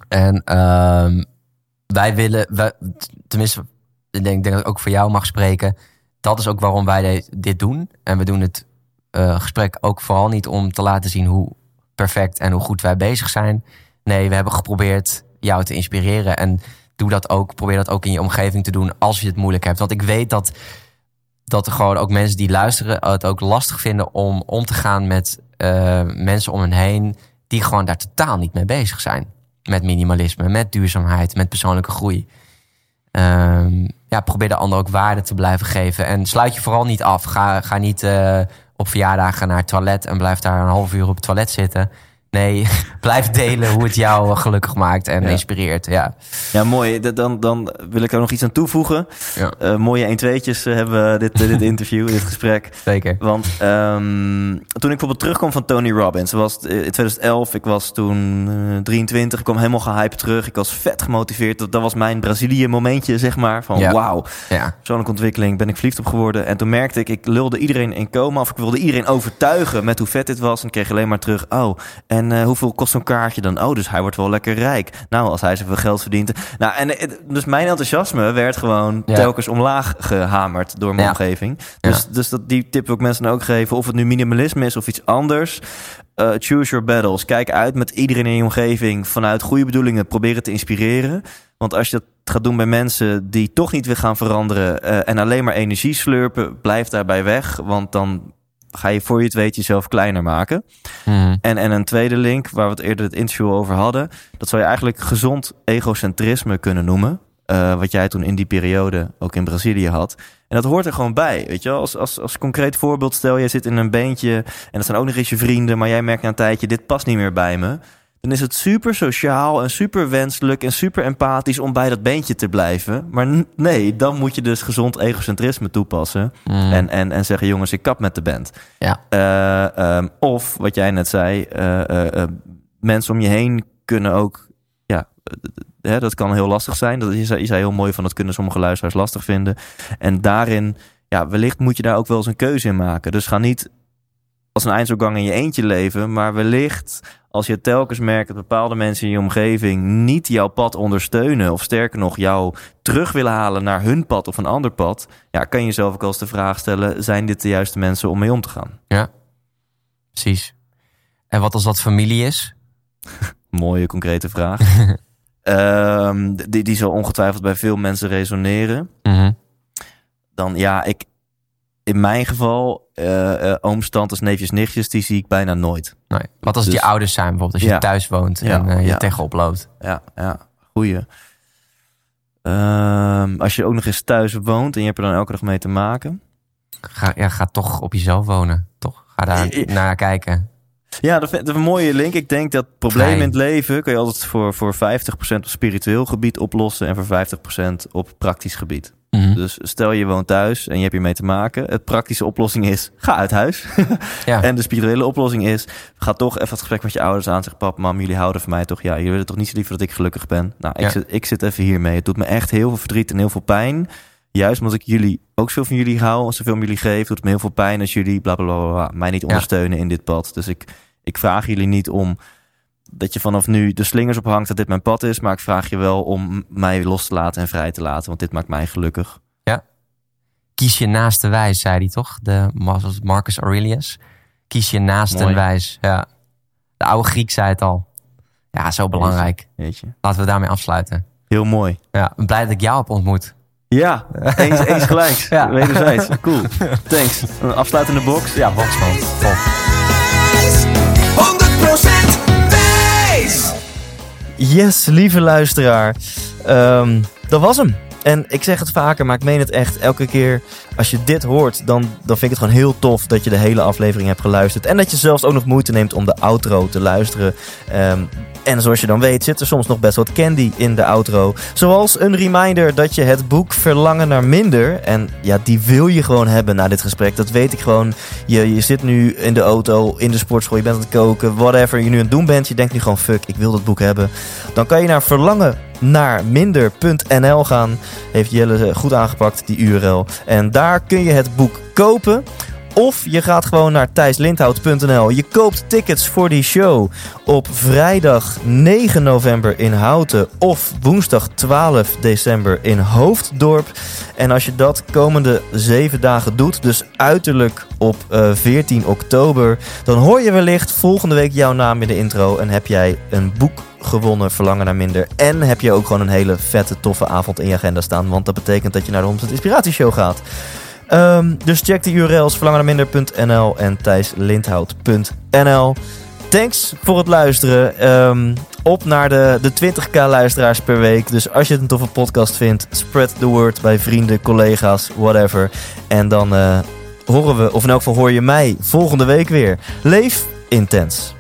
En ehm, wij willen, wij, tenminste, ik denk, denk dat ik ook voor jou mag spreken. Dat is ook waarom wij dit doen. En we doen het eh, gesprek ook vooral niet om te laten zien hoe perfect en hoe goed wij bezig zijn. Nee, we hebben geprobeerd jou te inspireren. En doe dat ook, probeer dat ook in je omgeving te doen als je het moeilijk hebt. Want ik weet dat, dat er gewoon ook mensen die luisteren het ook lastig vinden om om te gaan met eh, mensen om hen heen die gewoon daar totaal niet mee bezig zijn. Met minimalisme, met duurzaamheid, met persoonlijke groei. Ehm, ja, probeer de ander ook waarde te blijven geven. En sluit je vooral niet af. Ga, ga niet eh, op verjaardagen naar het toilet en blijf daar een half uur op het toilet zitten. Nee, blijf delen hoe het jou eh, gelukkig maakt en Ja. inspireert. Ja, Ja, mooi. Dan, dan wil ik er nog iets aan toevoegen. ja Eh, mooie 1-2'tjes eh, hebben we dit, dit interview, dit gesprek. zeker. Want ehm, toen ik bijvoorbeeld terugkwam van Tony Robbins, was het, in 2011, ik was toen eh, 23, ik kwam helemaal gehyped terug. Ik was vet gemotiveerd. Dat, dat was mijn Brazilië momentje, zeg maar. Van Ja. wauw, Ja, persoonlijke ontwikkeling, ben ik verliefd op geworden. En toen merkte ik, ik lulde iedereen in coma of ik wilde iedereen overtuigen met hoe vet dit was. En kreeg alleen maar terug, oh, en eh, hoeveel kost zo'n kaartje dan? Oh, dus hij wordt wel lekker rijk. Nou, als hij zoveel geld verdient. Nou, en eh, dus mijn enthousiasme werd gewoon Ja. telkens omlaag gehamerd door mijn Ja. omgeving. Dus, dus dat, die tip wil ik mensen ook geven. Of het nu minimalisme is of iets anders. Eh, choose your battles. Kijk uit met iedereen in je omgeving vanuit goede bedoelingen. Probeer het te inspireren. Want als je dat gaat doen bij mensen die toch niet weer gaan veranderen en alleen maar energie slurpen, blijf daarbij weg. Want dan ga je voor je het weet jezelf kleiner maken. Mhm. En, en een tweede link, waar we het eerder het interview over hadden, dat zou je eigenlijk gezond egocentrisme kunnen noemen. Eh, wat jij toen in die periode ook in Brazilië had. En dat hoort er gewoon bij. Weet je, als, als, als concreet voorbeeld, stel jij zit in een beentje en dat zijn ook nog eens je vrienden, maar jij merkt na een tijdje, dit past niet meer bij me. Dan is het super sociaal en super wenselijk en super empathisch om bij dat beentje te blijven. Maar nee, dan moet je dus gezond egocentrisme toepassen. Mhm. En, en, en zeggen, jongens, ik kap met de band. Ja. Eh, ehm, of, wat jij net zei, eh, eh, mensen om je heen kunnen ook... Ja, hè, dat kan heel lastig zijn. Dat, je, zei, je zei heel mooi van, dat kunnen sommige luisteraars lastig vinden. En daarin, ja, wellicht moet je daar ook wel eens een keuze in maken. Dus ga niet als een eindselgang in je eentje leven. Maar wellicht, als je telkens merkt dat bepaalde mensen in je omgeving niet jouw pad ondersteunen. Of sterker nog, jou terug willen halen naar hun pad of een ander pad. Ja, kan je jezelf ook als de vraag stellen: zijn dit de juiste mensen om mee om te gaan? Precies. En wat als dat familie is? Mooie, concrete vraag. Ehm, die, die zal ongetwijfeld bij veel mensen resoneren. Mhm. Dan ja, ik. In mijn geval, eh eh, ooms, tantes, neefjes, nichtjes, die zie ik bijna nooit. Nee. Wat als het Dus- je ouders zijn, bijvoorbeeld als je Ja. thuis woont en eh, je ja. tegenop loopt. Ja, ja, goeie. Ehm, als je ook nog eens thuis woont en je hebt er dan elke dag mee te maken. Ga, ja, ga toch op jezelf wonen, toch? Ga daar naar kijken. Ja, dat vind is een mooie link. Ik denk dat problemen in het leven kun je altijd voor, voor 50% op spiritueel gebied oplossen en voor 50% op praktisch gebied. Mhm. Dus stel je woont thuis en je hebt hiermee te maken. Het praktische oplossing is, ga uit huis. Ja. En de spirituele oplossing is, ga toch even het gesprek met je ouders aan. Zeg, pap, mam, jullie houden van mij toch? Ja, jullie willen toch niet zo liever dat ik gelukkig ben? Nou, ik, Ja. zit, ik zit even hiermee. Het doet me echt heel veel verdriet en heel veel pijn. Juist omdat ik jullie ook zoveel van jullie hou en zoveel om jullie geef, doet het me heel veel pijn als jullie bla bla bla, mij niet ondersteunen in dit pad. Dus ik, ik vraag jullie niet om dat je vanaf nu de slingers ophangt dat dit mijn pad is, maar ik vraag je wel om mij los te laten en vrij te laten, want dit maakt mij gelukkig. Kies je naaste wijs, zei hij toch? De Marcus Aurelius. Kies je naaste Mooi. wijs. Ja. De oude Griek zei het al. Ja, zo belangrijk. Weet je? Laten we daarmee afsluiten. Heel mooi. Ja, blij dat ik jou heb ontmoet. Ja, eens, eens gelijks. Ja. Wederzijds. Cool. Thanks. Een afsluitende box. Ja, boxman. Tof. 100% wijs! Yes, lieve luisteraar. Ehm, dat was hem. En ik zeg het vaker, maar ik meen het echt. Elke keer als je dit hoort, dan, dan vind ik het gewoon heel tof dat je de hele aflevering hebt geluisterd. En dat je zelfs ook nog moeite neemt om de outro te luisteren. Ehm, en zoals je dan weet, zit er soms nog best wat candy in de outro. Zoals een reminder dat je het boek Verlangen naar Minder. En ja, die wil je gewoon hebben na dit gesprek. Dat weet ik gewoon. Je, je zit nu in de auto, in de sportschool, je bent aan het koken, whatever je nu aan het doen bent. Je denkt nu gewoon, fuck, ik wil dat boek hebben. Dan kan je naar verlangen naar minder.nl gaan. Heeft Jelle goed aangepakt, die URL. En daar kun je het boek kopen. Of je gaat gewoon naar thijslindhout.nl. Je koopt tickets voor die show op vrijdag 9 november in Houten of woensdag 12 december in Hoofddorp. En als je dat komende zeven dagen doet, dus uiterlijk op eh, 14 oktober, dan hoor je wellicht volgende week jouw naam in de intro en heb jij een boek gewonnen, Verlangen naar Minder. En heb je ook gewoon een hele vette, toffe avond in je agenda staan, want dat betekent dat je naar de 100 Inspiratieshow gaat. Ehm, dus check de URL's verlangennaarminder.nl en thijslindhout.nl. Thanks voor het luisteren. Ehm, op naar de, de 20k luisteraars per week. Dus als je het een toffe podcast vindt, spread the word bij vrienden, collega's, whatever. En dan eh, horen we, of in elk geval hoor je mij volgende week weer. Leef intens.